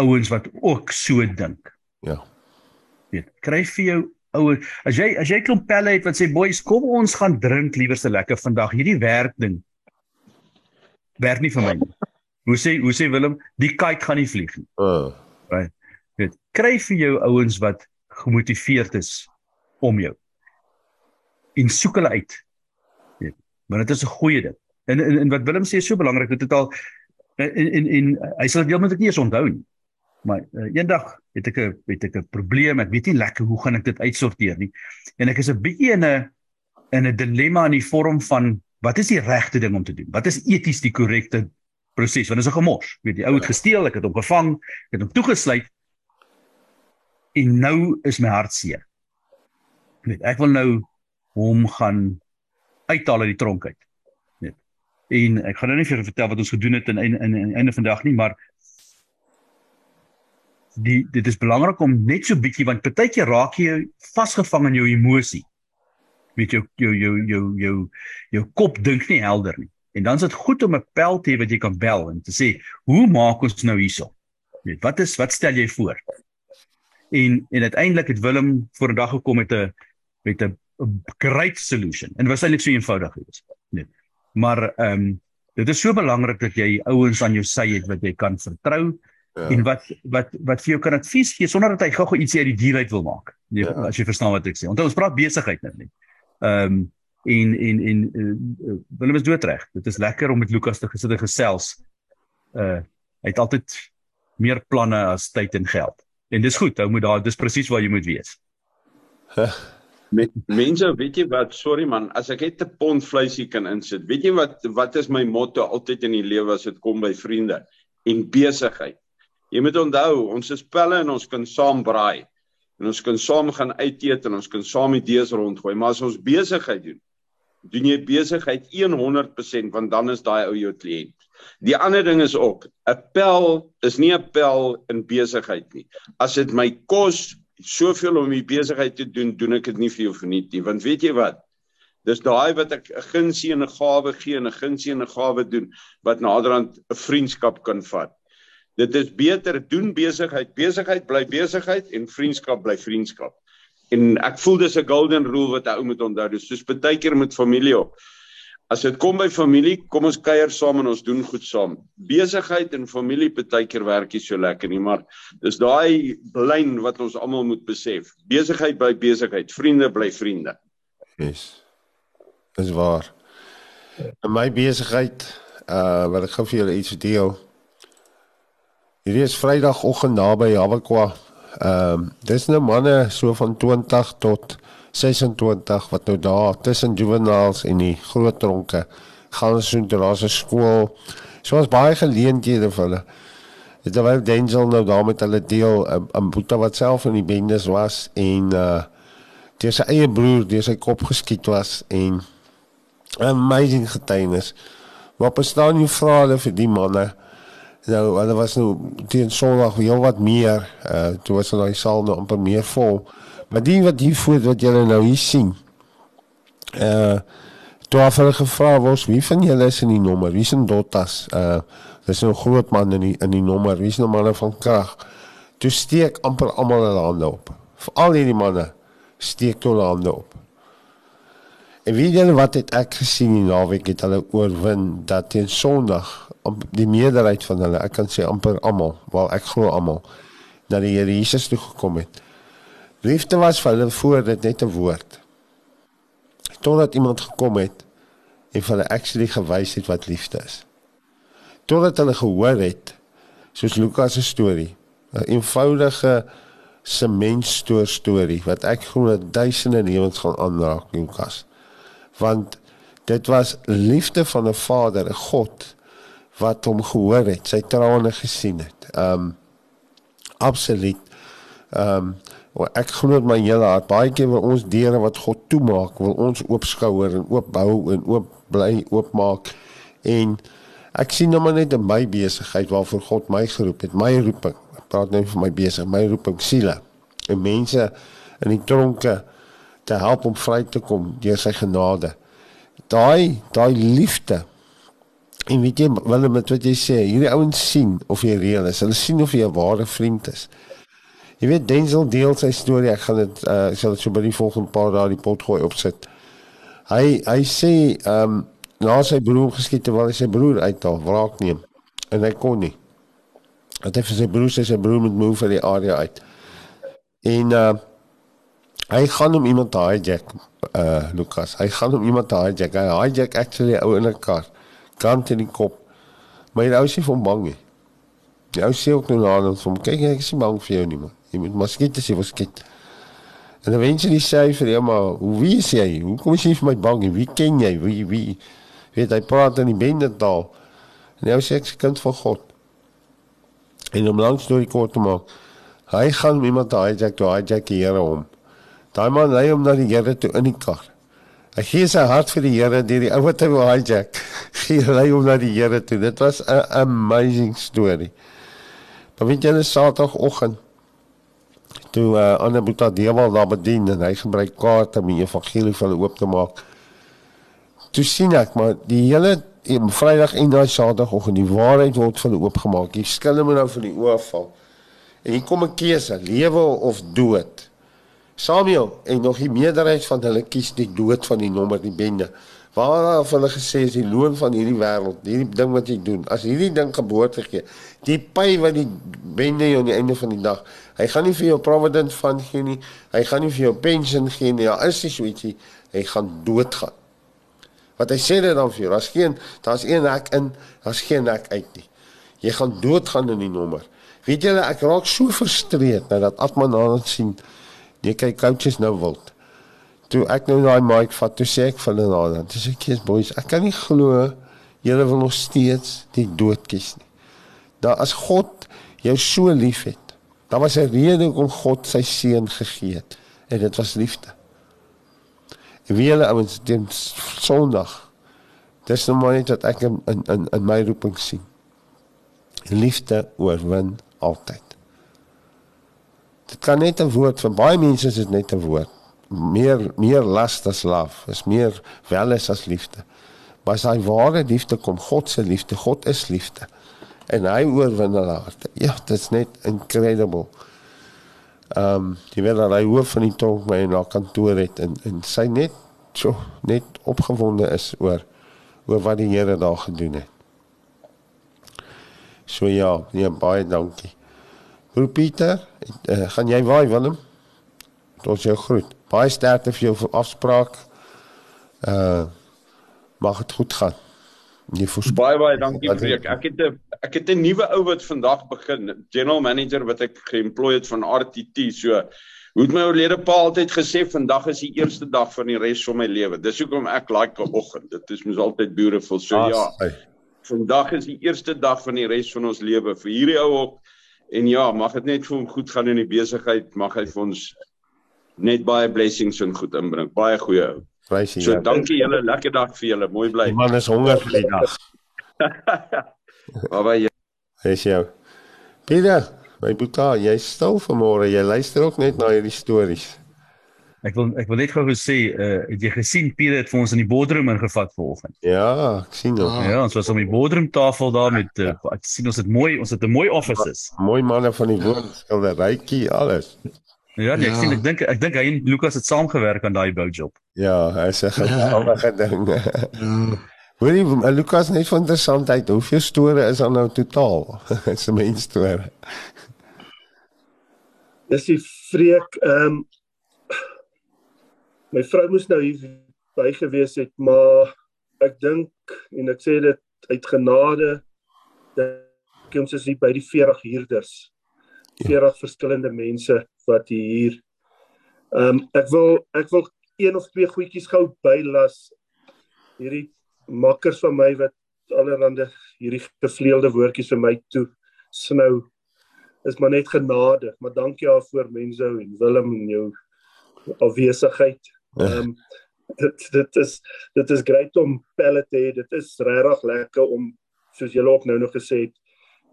ouens wat ook so dink. Ja. Weet, kry vir jou ouer as jy as jy klomp pelle het wat sê boys kom ons gaan drink liewer se lekker vandag hierdie werk ding. werk nie vir my nie. Hoe sê hoe sê Willem, die kite gaan nie vlieg nie. Uh. Right. Dit kry vir jou ouens wat gemotiveerd is om jou. En soek hulle uit. Weet. Want dit is 'n goeie ding. En, en en wat Willem sê is so belangrik, dit het al en en, en hy sal dit heeltemal nie eens onthou nie. Maar uh, eendag het ek 'n het ek 'n probleem, ek weet nie lekker hoe gaan ek dit uitsorteer nie. En ek is 'n bietjie in 'n in 'n dilemma in die vorm van wat is die regte ding om te doen? Wat is eties die korrekte proses? Want dit is 'n gemors. Weet jy, ou het gesteel, ek het hom gevang, ek het hom toegesluit. En nou is my hart seer. Weet, ek wil nou hom gaan uithaal uit die tronk uit. Weet. En ek gaan nou nie vir julle vertel wat ons gedoen het in in in einde van die dag nie, maar die dit is belangrik om net so bietjie want partykeer raak jy vasgevang in jou emosie. Weet jou jou jou jou jou jou kop dink nie helder nie. En dan is dit goed om 'n pel te hê wat jy kan bel en te sê, "Hoe maak ons nou hierso?" Weet, wat is wat stel jy voor? En en uiteindelik het Willem voor 'n dag gekom met 'n met 'n great solution. En was eintlik so eenvoudig geweest. Nee. Maar ehm um, dit is so belangrik dat jy ouens aan jou sy het wat jy kan vertrou ja. en wat wat wat vir jou kan advies gee sonder dat hy gou-gou ietsie uit die dier uit wil maak. Nee, ja. As jy verstaan wat ek sê. Onthou ons praat besigheid nou net. Ehm um, en en en uh, Willem is doodreg. Dit is lekker om met Lukas te gesit en gesels. Uh hy het altyd meer planne as tyd en geld. En dis goed, hou moet daar dis presies waar jy moet wees. Met mense, weet jy wat, sorry man, as ek net 'n pond vleisie kan insit. Weet jy wat wat is my motto altyd in die lewe as dit kom by vriende en besigheid? Jy moet onthou, ons is pelle en ons kan saam braai. En ons kan saam gaan uit eet en ons kan saam idees rondgooi, maar as ons besigheid doen, doen jy besigheid 100% want dan is daai ou jou kliënt. Die ander ding is ook, 'n pel is nie 'n pel in besigheid nie. As dit my kos soveel om die besigheid te doen, doen ek dit nie vir jou verniet nie, want weet jy wat? Dis daai wat ek 'n gunsie en 'n gawe gee en 'n gunsie en 'n gawe doen wat naderhand 'n vriendskap kan vat. Dit is beter doen besigheid, besigheid bly besigheid en vriendskap bly vriendskap. En ek voel dis 'n golden rule wat 'n ou moet onthou. Dis soos baie keer met familie op. As dit kom by familie, kom ons kuier saam en ons doen goed saam. Besigheid en familie baie keer werk nie so lekker nie, maar dis daai lyn wat ons almal moet besef. Besigheid bly besigheid, vriende bly vriende. Yes. Dis waar. In my besigheid, uh wat ek gou vir julle iets deel. Hierdie is Vrydagoggend naby Habakwa. Ehm um, dis nou manne so van 20 tot 26 wat nou daar tussen juveniles en die groot tronke gaan so intoe daar's 'n skool. So was baie geleenthede vir hulle. Was Denzel nou daar met hulle deel 'n um, boeta wat self in die bendes was en uh deur sy eie broer deur sy kop geskiet was en amazing getuienis. Wat bestaan nie vra hulle vir die manne Nou, hulle was nou teen Sondag heel wat meer. Uh toe was hulle saal nou amper meer vol. Maar die wat hier voor wat julle nou hier sien. Uh toe het hulle gevra was wie van julle is in die nommer? Wie is in Dottas? Uh dis nou groot man in die in die nommer. Wie is nou manne van krag? Toe steek amper almal hulle hande op. Veral hierdie manne steek hulle hande op. En wie julle wat het ek gesien die naweek het hulle oorwin dat teen Sondag die meerderheid van hulle, ek kan sê amper almal, wel ek glo almal, dat die Here Jesus toe gekom het. Liefde was vir hulle voor dit net 'n woord. Totdat iemand gekom het en vir hulle actually gewys het wat liefde is. Totdat hulle gehoor het soos Lukas se storie, 'n eenvoudige sementstoor storie wat ek glo dat duisende lewens gaan aanraak, Lukas. Want dit was liefde van 'n Vader, 'n God wat hom gehoor het, sy trane gesien het. Um absoluut. Um ek glo met my hele hart baie keer wil ons deure wat God toemaak, wil ons oopskouer en oopbou en oop bly oopmaak. En ek sien nou maar net in my besigheid waarvoor God my geroep het, my roeping. Ek praat nou vir my besig, my roeping siele. En mense in die tronke te help om vry te kom deur sy genade. Daai daai liefde En weet jy wanneer met wat jy sê, hierdie ouens sien of jy reël is. Hulle sien of jy 'n ware vriend is. Jy weet Denzel deel sy storie. Ek gaan dit uh ek sal dit so by die volgende paar dae die pot gooi opsit. Hy hy sê ehm um, na sy broer geskiet terwyl hy sy broer uithaal, wraak neem. En hy kon nie. Hy vir sy broer sê sy broer moet move vir die area uit. En uh hy gaan hom iemand te hijack uh Lukas. Hy gaan hom iemand te hijack. Hy hijack actually ou in 'n kar. Kant in die kop. Maar hy ou sê van bang nie. Die ou sê ook nou aan hom, kyk ek is nie bang vir jou nie man. Jy moet maar skiet as jy wil skiet. En dan wens jy die sê vir hom, maar hoe wie is jy? Hoe kom jy vir my bang? Wie ken jy? Wie wie weet hy praat in die bende taal. En hy sê ek is kind van God. En om langs deur die kort te maak, hy gaan iemand hijack, toe hijack die Here hom. Daai man lei hom na die Here toe in die kar. Hy gee sy hart vir die Here deur die ou wat hy wil hijack. Gee lei hom na die Here toe. Dit was 'n amazing story. Maar weet jy, dit is Saterdagoggend toe uh, Anna Boeta Dewal daar bedien en hy gebruik kaarte om die evangelie vir hulle oop te maak. Toe sien ek maar die hele Vrydag en daai Saterdagoggend die waarheid word vir hulle oopgemaak. Die skille moet nou van die oë val. En hier kom 'n keuse, lewe of dood. Samuel en nog die meerderheid van hulle kies die dood van die nommer die bende. Waar het hulle gesê is die loon van hierdie wêreld, hierdie ding wat jy doen. As hierdie ding geboorte gee, die pay wat die bende jou aan die einde van die dag, hy gaan nie vir jou provident van gee nie. Hy gaan nie vir jou pensioen gee nie. Ja, is dit so ietsie, hy gaan doodgaan. Wat hy sê dit dan vir jou, daar's geen daar's een hek in, daar's geen hek uit nie. Jy gaan doodgaan in die nommer. Weet julle, ek raak so frustreerd nou dat Atman aan sien Nee, kyk coaches nou wild. Toe ek nou daai mic vat, toe sê ek vir hulle dan, dis ek kies boys, ek kan nie glo julle wil nog steeds die dood kies nie. Daar as God jou so liefhet, daar was 'n rede hoekom God sy seun gegee het en dit was liefde. En wie hulle ouens teen Sondag. Dis nou maar net wat ek in in in my roeping sien. Liefde oorwin altyd. Dit kan net 'n woord vir baie mense is dit net 'n woord. Meer meer last as love, is meer weles as liefde. Maar sy ware liefde kom God se liefde. God is liefde. En hy oorwin hulle harte. Ja, dit is net incredible. Ehm um, die wil dat hy hoof van die tong by na kantoor het en en sy net so net opgewonde is oor oor wat die Here daar gedoen het. So ja, ja baie dankie. Hoe Pieter, uh, gaan jy waai Willem? Tot jou groet. Baie sterkte vir jou afspraak. Uh mag dit goed gaan. Jy voel baie baie dankie Freek. Ek het 'n ek het 'n nuwe ou wat vandag begin, general manager wat ek geemploy het van RTT. So hoe het my oulede pa altyd gesê vandag is die eerste dag van die res van my lewe. Dis hoekom ek like 'n oggend. Dit is mos altyd beautiful. So As, ja. Vandag is die eerste dag van die res van ons lewe vir hierdie ou ook. En ja, mag dit net vir hom goed gaan in die besigheid, mag hy vir ons net baie blessings en goed inbring. Baie goeie ou. Prysie. So ja. dankie julle, lekker dag vir julle. Mooi bly. Die man is honger vir die dag. Baba jy. Hey jou. Pieter, my boeta, jy stil vanmôre. Jy luister ook net na hierdie stories. Ek wil ek wil net gou sê, uh, het jy gesien Pierre het vir ons in die boardroom ingevat vanoggend? Ja, ek sien hom. Ja, ons was op die boardroom tafel daar met uh, ek sien ons het mooi, ons het 'n mooi offices. Mooi manne van die woonskilderytjie alles. Ja, nee, ek ja. sien ek dink ek dink hy en Lukas het saamgewerk aan daai boujob. Ja, hy sê geweldige ding. Ja. Hoorie, Lukas net van interessantheid, hoeveel store is daar nou totaal? Dis 'n mens storie. Dis die vreek ehm um, my vrou moes nou hier by gewees het, maar ek dink en ek sê dit uit genade dat ons is hier by die 40 huurders. 40 ja. verskillende mense wat hier ehm um, ek wil ek wil een of twee goedjies gou bylas hierdie makkers van my wat allerhande hierdie gevleelde woordjies vir my toe snou is maar net genade maar dankie daarvoor mense en Willem en jou afwesigheid Ehm um, dit dit is dit is grait om pelle te hê. Dit is regtig lekker om soos julle ook nou nog gesê het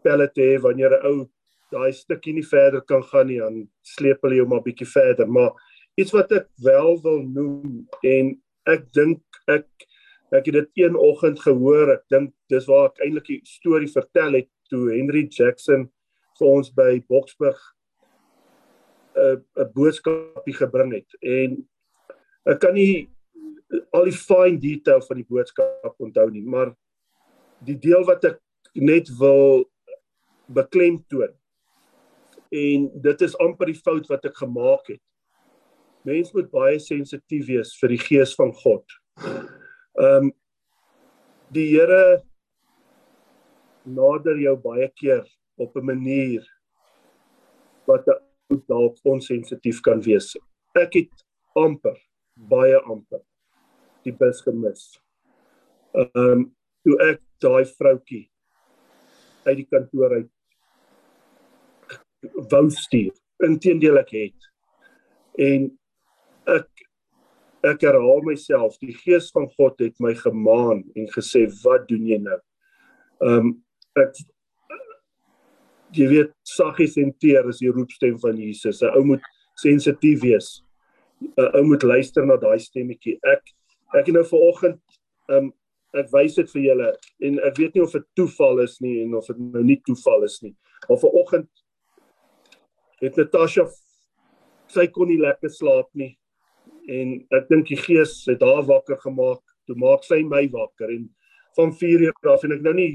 pelle te hê wanneer 'n ou daai stukkie nie verder kan gaan nie, dan sleep hulle jou maar bietjie verder. Maar iets wat ek wel wil noem en ek dink ek ek het dit een oggend gehoor. Ek dink dis waar ek eintlik die storie vertel het toe Henry Jackson vir ons by Boksburg 'n 'n boodskapie gebring het en ek kan nie al die fine detail van die boodskap onthou nie, maar die deel wat ek net wil beklemtoon en dit is amper die fout wat ek gemaak het. Mense moet baie sensitief wees vir die gees van God. Ehm um, die Here nader jou baie keer op 'n manier wat dalk onsensitief kan wees. Ek het amper baie amper die bus gemis. Ehm um, toe ek daai vroutjie uit die kantoor uit wou stuur. Inteendeel ek het. En ek ek herhaal myself, die gees van God het my gemaan en gesê, "Wat doen jy nou?" Ehm um, ek jy weet saggies en teer is die roepstem van Jesus. 'n Ou moet sensitief wees. 'n Ou moet luister na daai stemmetjie. Ek ek het nou vanoggend ehm um, ek wys dit vir julle en ek weet nie of dit toeval is nie en of dit nou nie toeval is nie. Maar vanoggend het Natasha sy kon nie lekker slaap nie en ek dink die gees het haar wakker gemaak toe maak sy my wakker en van 4 uur af en ek nou nie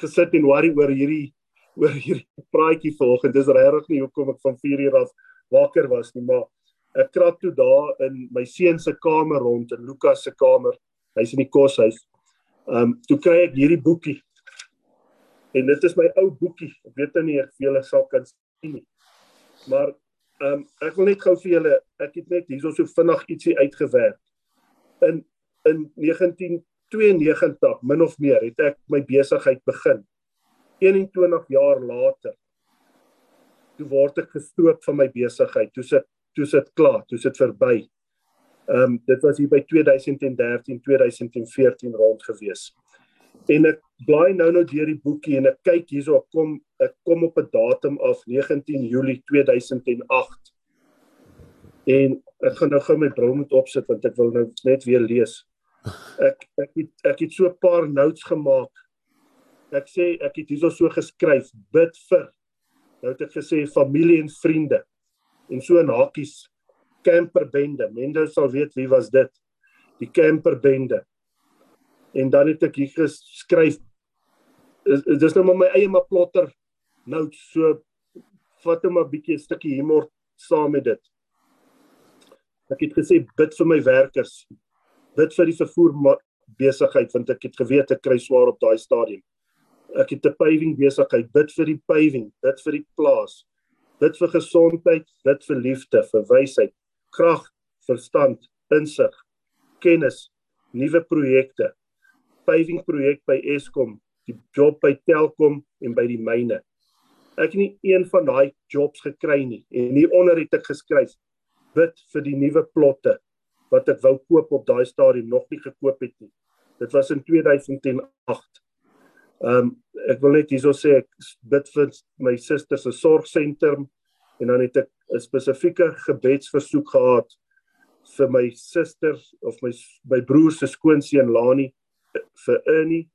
gesit en worry oor hierdie oor hierdie praatjie vanoggend dis regtig nie hoekom ek van 4 uur af wakker was nie maar ek krat toe daar in my seun se kamer rond in Lukas se kamer hy's in die koshuis ehm um, toe kry ek hierdie boekie en dit is my ou boekie ek weet nou nie of julle sal kan sien nie Maar ehm um, ek wil net gou vir julle ek het net hierso so vinnig ietsie uitgewerk. In in 1992 min of meer het ek my besigheid begin. 21 jaar later toe word ek gestroop van my besigheid. Toe sit toe sit klaar, toe sit verby. Ehm um, dit was hier by 2013 2014 rond gewees. En ek blaai nou nou deur die boekie en ek kyk hierso kom ek kom op 'n datum af 19 Julie 2008. En ek gaan nou gou my bril moet opsit want ek wil nou net weer lees. Ek ek het ek het so 'n paar notes gemaak. Ek sê ek het hierso so geskryf bid vir nou het ek gesê familie en vriende en so in hakies camperbende. Mense sal weet wie was dit. Die camperbende. En dan het ek hier geskryf dis nou maar my eie maar plotter notes so vat hom 'n bietjie 'n stukkie humor saam met dit. Ek het gesê bid vir my werkers. Bid vir die vervoer besigheid want ek het geweet ek kry swaar op daai stadium. Ek het 'n paving besigheid. Bid vir die paving. Bid vir die plaas bid vir gesondheid bid vir liefde vir wysheid krag verstand insig kennis nuwe projekte paving projek by Eskom, die job by Telkom en by die myne. Ek het nie een van daai jobs gekry nie en hieronder het ek geskryf bid vir die nuwe plotte wat ek wou koop op daai stadium nog nie gekoop het nie. Dit was in 2008. Ehm um, ek wil net hierso sê ek bid vir my suster se sorgsentrum en dan het ek 'n spesifieke gebedsversoek gehad vir my suster of my my broer se skoonseun Lani vir Ernie,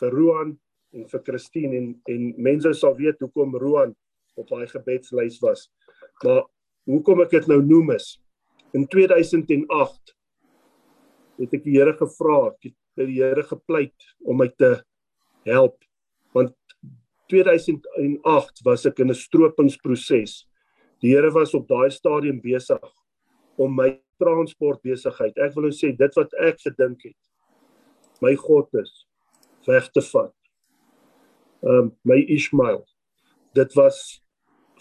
vir Roan en vir Christine en en mense sal weet hoekom Roan op daai gebedslys was. Maar hoekom ek dit nou noem is in 2008 het ek die Here gevra, ek het die Here gepleit om my te help want 2008 was ek in 'n stropingsproses. Die Here was op daai stadium besig om my transport besigheid. Ek wil nou sê dit wat ek gedink het my God is weg te vat. Ehm um, my Ismael. Dit was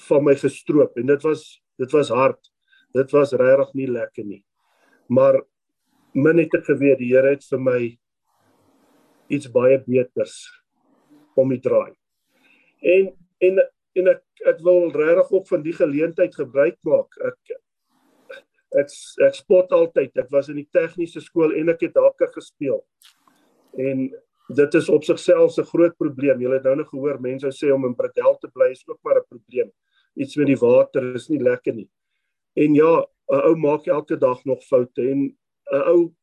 van my gestroop en dit was dit was hard. Dit was regtig nie lekker nie. Maar min het ek geweet die Here het vir my iets baie beters om die draai. En en en ek ek wil regtig ook van die geleentheid gebruik maak. Ek ek ek spot altyd. Ek was in die tegniese skool en ek het hakker gespeel. En dit is op sigself 'n groot probleem. Jy het nou nog gehoor mense sê om in Bradel te bly is ook maar 'n probleem. Iets met die water is nie lekker nie. En ja, 'n ou maak elke dag nog foute en 'n ou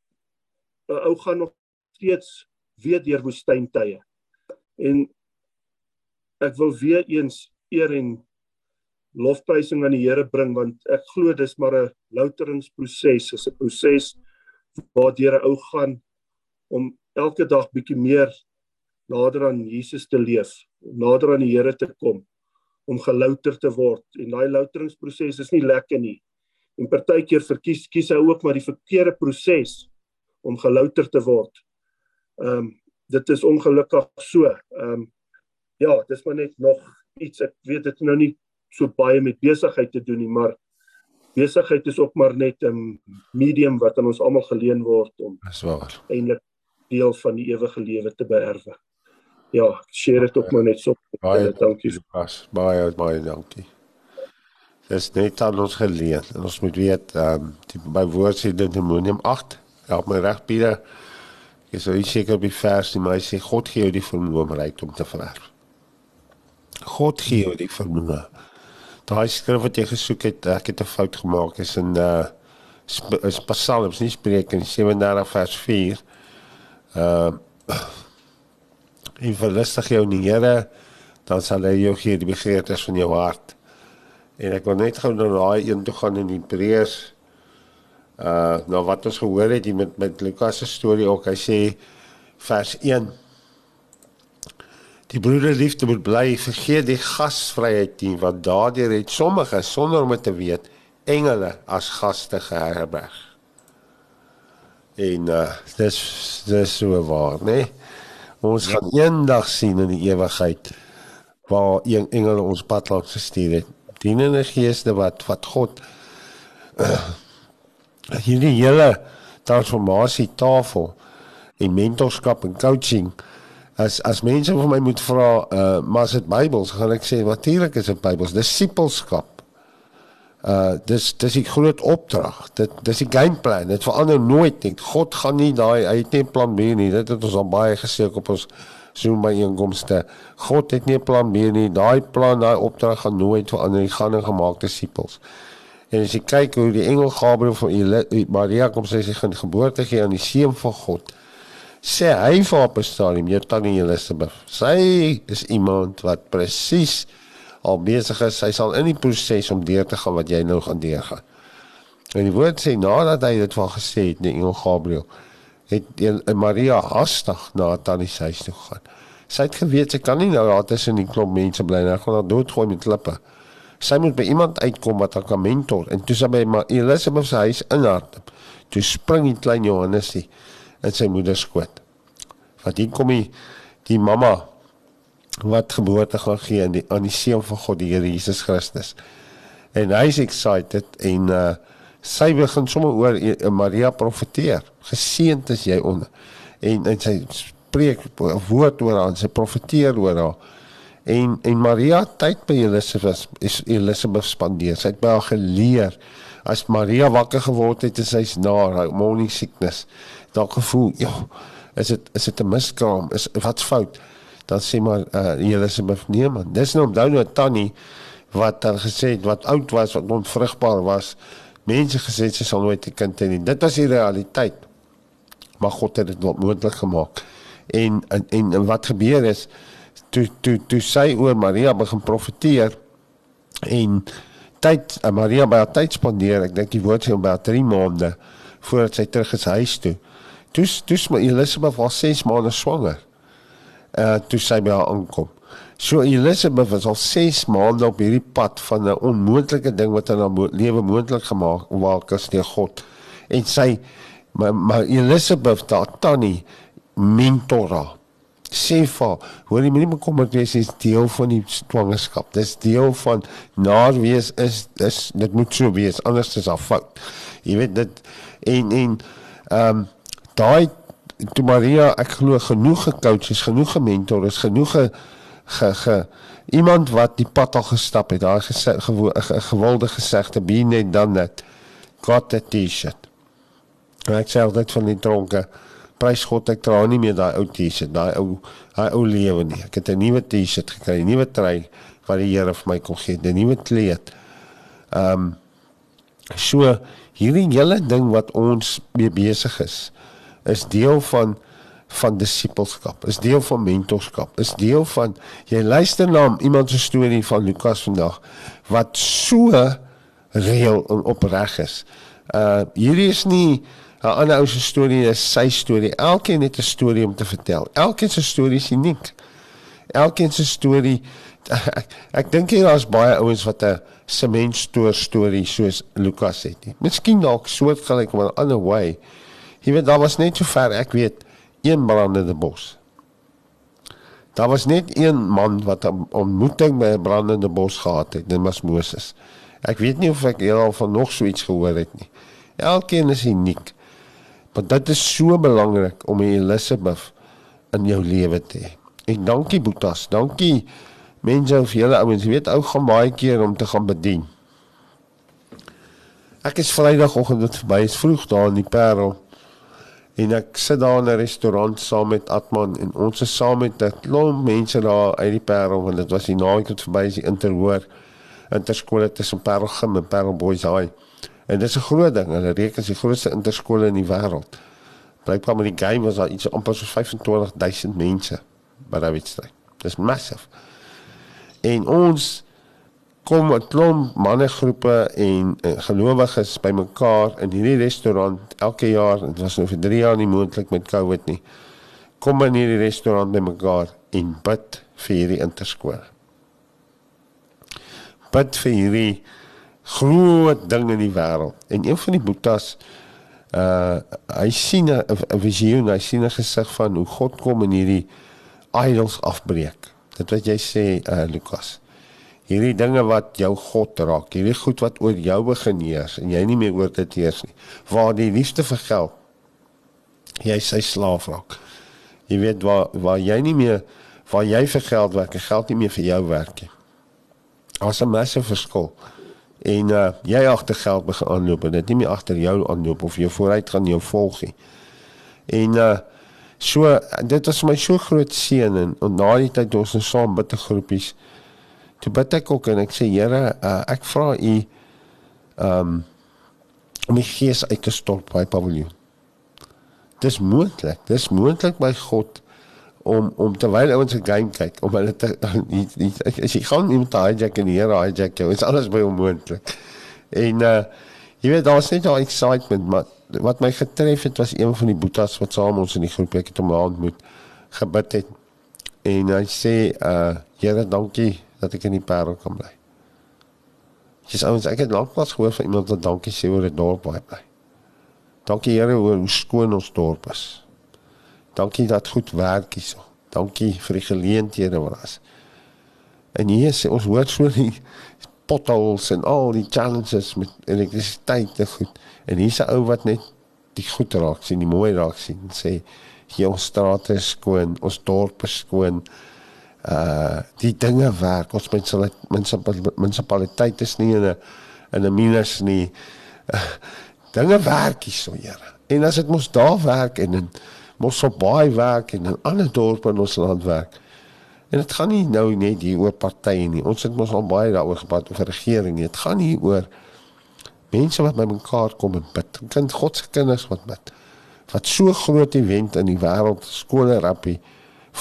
'n ou gaan nog steeds weer deur woestyntye. En ek wil weer eens eer en lofprysing aan die Here bring want ek glo dis maar 'n louteringsproses, is 'n proses waardeur 'n ou gaan om elke dag bietjie meer nader aan Jesus te leef, nader aan die Here te kom, om gelouter te word. En daai louteringsproses is nie lekker nie. En partykeer verkies kies hy ook maar die verkeerde proses om gelouter te word. Ehm um, dit is ongelukkig so. Ehm um, ja, dis maar net nog iets ek weet dit nou nie so baie met besigheid te doen nie, maar besigheid is ook maar net 'n medium wat aan ons almal geleen word om Dis waar. eintlik deel van die ewige lewe te beerwe. Ja, share dit ook maar net so. Baie dankie. Lukas. Baie baie dankie. Dis net aan ons geleen. En ons moet weet ehm um, die by woord sê Deuteronomium 8. Help my reg Pieter. Jy sou nie seker op die vers nie, maar hy sê God gee jou die vermoë om rykdom te verwerf. God gee jou die vermoë. Daai skrif wat jy gesoek het, ek het 'n fout gemaak is in uh is Psalms, nie Spreuke nie, 37 vers 4. Uh En verlustig jou in die Here, dan sal hy jou gee die begeertes van jou hart. En ek wil net gou na daai een toe gaan in Hebreërs uh nou wat ons gehoor het hier met met Lukas se storie ook hy sê vers 1 Die broederliefde moet bly vergeet die gasvryheid nie want daardeur het sommige sonder om dit te weet engele as gaste geherberg. En uh dis dis so waar, né? Nee? Ons gaan eendag sien in die ewigheid waar een engele ons pad langs gestuur het. Dienende geeste wat wat God uh, hierdie hele transformasie tafel en mentorskap en coaching as as mense vir my moet vra uh maar as dit Bybels? Gaan ek sê natuurlik is dit Bybels. Disipelskap uh dis dis 'n groot opdrag. Dit dis 'n gameplan. Dit verander nooit nie God gaan nie daai hy het nie 'n plan B nie. Dit het ons al baie gesê op ons Zoom by inkomste God het nie 'n plan B nie. Daai plan daai opdrag gaan nooit verander hy gaan 'n gemaakte disipels En as jy kyk hoe die engel Gabriël van Maria kom sê sy gaan geboorte gee aan die seun van God. Sê hy vir op 'n stadium, jy tannie Elisabeth. Sy is iemand wat presies al besig is. Sy sal in die proses om deur te gaan wat jy nou gaan deurgaan. En die woord sê nadat hy dit van gesê het, die engel Gabriël, het Maria hastig na tannie se huis toe gegaan. Sy het geweet sy kan nie nou daar tussen die klomp mense bly nie. Hy gaan haar doodgooi met klippe sy moet by iemand uitkom wat haar kan mentor. En toe sy by Elisabeth se huis inhardop toe spring die klein Johannesie in sy moeder skoot. Wat hier kom die, die mamma wat geboorte gaan gee aan die aan die seun van God die Here Jesus Christus. En hy is excited en uh, sy begin sommer oor uh, Maria profeteer. Geseënd is jy onder. En en sy spreek woord oor haar sy profeteer oor haar en en Maria tyd by Elisabeth is Elisabeth spandeer. Sy het by haar geleer as Maria wakker geword het en sy's na haar morning sickness. Daar gevoel, ja, is dit is dit 'n miskraam? Is wat's fout? Dan sê maar uh, Elisabeth nee man. Dis nou onthou nou Tannie wat dan gesê het wat oud was, wat onvrugbaar was. Mense gesê sy sal nooit 'n kind hê nie. Dit was die realiteit. Maar God het dit moontlik gemaak. En, en en wat gebeur is toe toe toe sy oor Maria begin profeteer en tyd uh, Maria by haar tyd spandeer ek dink die woord sê om by 3 maande voordat sy terug is huis toe. Toe toe maar Elisabeth was 6 maande swanger uh toe sy by haar aankom. So Elisabeth was al 6 maande op hierdie pad van 'n onmoontlike ding wat in haar mo lewe moontlik gemaak maak as deur God. En sy maar, maar Elisabeth daar tannie mentora sê vir hoor jy moenie bekommerd wees is deel van die swangerskap. Dis deel van naar wees is dis dit moet so wees anders is daar fout. Jy weet dit en en ehm um, daai toe Maria ek glo genoeg gecoach is genoeg gementor is genoeg ge, ge, ge iemand wat die pad al gestap het daai gewilde gesegde be net dan net. Got that t-shirt ek sê altyd van die tronke prys God ek dra nie meer daai ou T-shirt, daai ou daai ou lewe nie. Ek het 'n nuwe T-shirt gekry, 'n nuwe trui wat die Here vir my kon gee, 'n nuwe kleed. Ehm um, so hierdie hele ding wat ons mee besig is, is deel van van disipelskap, is deel van mentorskap, is deel van jy luister na iemand se storie van Lukas vandag wat so reël en opreg is. Uh hierdie is nie 'n ander ou se storie is sy storie. Elkeen het 'n storie om te vertel. Elkeen se storie is uniek. Elkeen se storie ek, ek dink hier daar's baie ouens wat 'n sementstoor storie soos Lukas het nie. Miskien dalk soortgelyk maar 'n ander way. Jy weet daar was net so ver ek weet een brandende bos. Daar was net een man wat 'n ontmoeting by 'n brandende bos gehad het, dit was Moses. Ek weet nie of ek al van nog so iets gehoor het nie. Elkeen is uniek. Want dit is so belangrik om 'n Elisabeth in jou lewe te hê. En dankie Boetas, dankie mense of julle ouens, weet ou gaan baie keer om te gaan bedien. Ek is Vrydagoggend dit verby, is vroeg daar in die Parel. En ek sit daar in 'n restaurant saam met Atman en ons is saam met 'n klomp mense daar uit die Parel want dit was die naweek wat verby is die interhoor interskole tussen Parel Gym en Parel Boys High. En dit is 'n groot ding. Hulle reken as die grootste interskole in die wêreld. Blykbaar met die game was daar iets amper so 25000 mense by daai wedstryd. Dis massief. En ons kom 'n klomp mannegroepe en uh, gelowiges bymekaar in hierdie restaurant elke jaar. Dit was nou vir 3 jaar nie moontlik met COVID nie. Kom in hierdie restaurant bymekaar en bid vir hierdie interskole. Bid vir hierdie groot ding in die wêreld. En een van die boetas uh hy sien 'n visioen, hy sien 'n gesig van hoe God kom en hierdie idols afbreek. Dit wat jy sê uh Lukas. Hierdie dinge wat jou God raak, hierdie goed wat oor jou begin heers en jy nie meer oor dit heers nie. Waar die liefde vir geld jy sy slaaf raak. Jy weet waar waar jy nie meer waar jy vir geld werk, geld nie meer vir jou werk nie. Daar's 'n massive verskil. En uh jy agter geld begin aanloop en dit nie meer agter jou aanloop of jy vooruit gaan jou volg nie. En uh So dit was my so groot seën en, en na die tyd ons ons saam bid te groepies. Toe bid ek ook en ek sê Here, uh, ek vra u um om my gees uit te stort by paviljoen. Dis moontlik. Dis moontlik by God om om terwyl ouens 'n game kyk om hulle te as jy gaan iemand hijack en hier hijack jou is alles by onmoontlik. En uh jy weet daar's net daai excitement maar wat my getref het was een van die boetas wat saam ons in die groep ek het hom ontmoet gebid het en hy sê uh Here dankie dat ek in die parel kan bly. Dis ouens ek het lank pas gehoor van iemand wat dankie sê oor 'n dorp hy bly. Dankie Here oor hoe skoon ons dorp is. Dankie dat goed werk hierso. Dankie vir die geleenthede wat ons. En hier sê ons hoor so die potholes en al die challenges met elektrisiteit en goed. En hier's 'n ou wat net die goed raak sien, die mooi raak sien en sê hier ons strate skoon, ons dorp is skoon. Uh die dinge werk. Ons mense mense munisipaliteit is nie in 'n in 'n minus nie. Uh, dinge werk hier so, Here. En as dit mos daar werk en in mos op baie werk en in ander dorpe in ons land werk. En dit gaan nie nou net hier oor partye nie. Ons het mos al baie daaroor gepraat oor regering. Dit gaan hier oor mense wat bymekaar kom en bid. Kind God se kinders wat bid. Wat so groot event in die wêreld skole rappie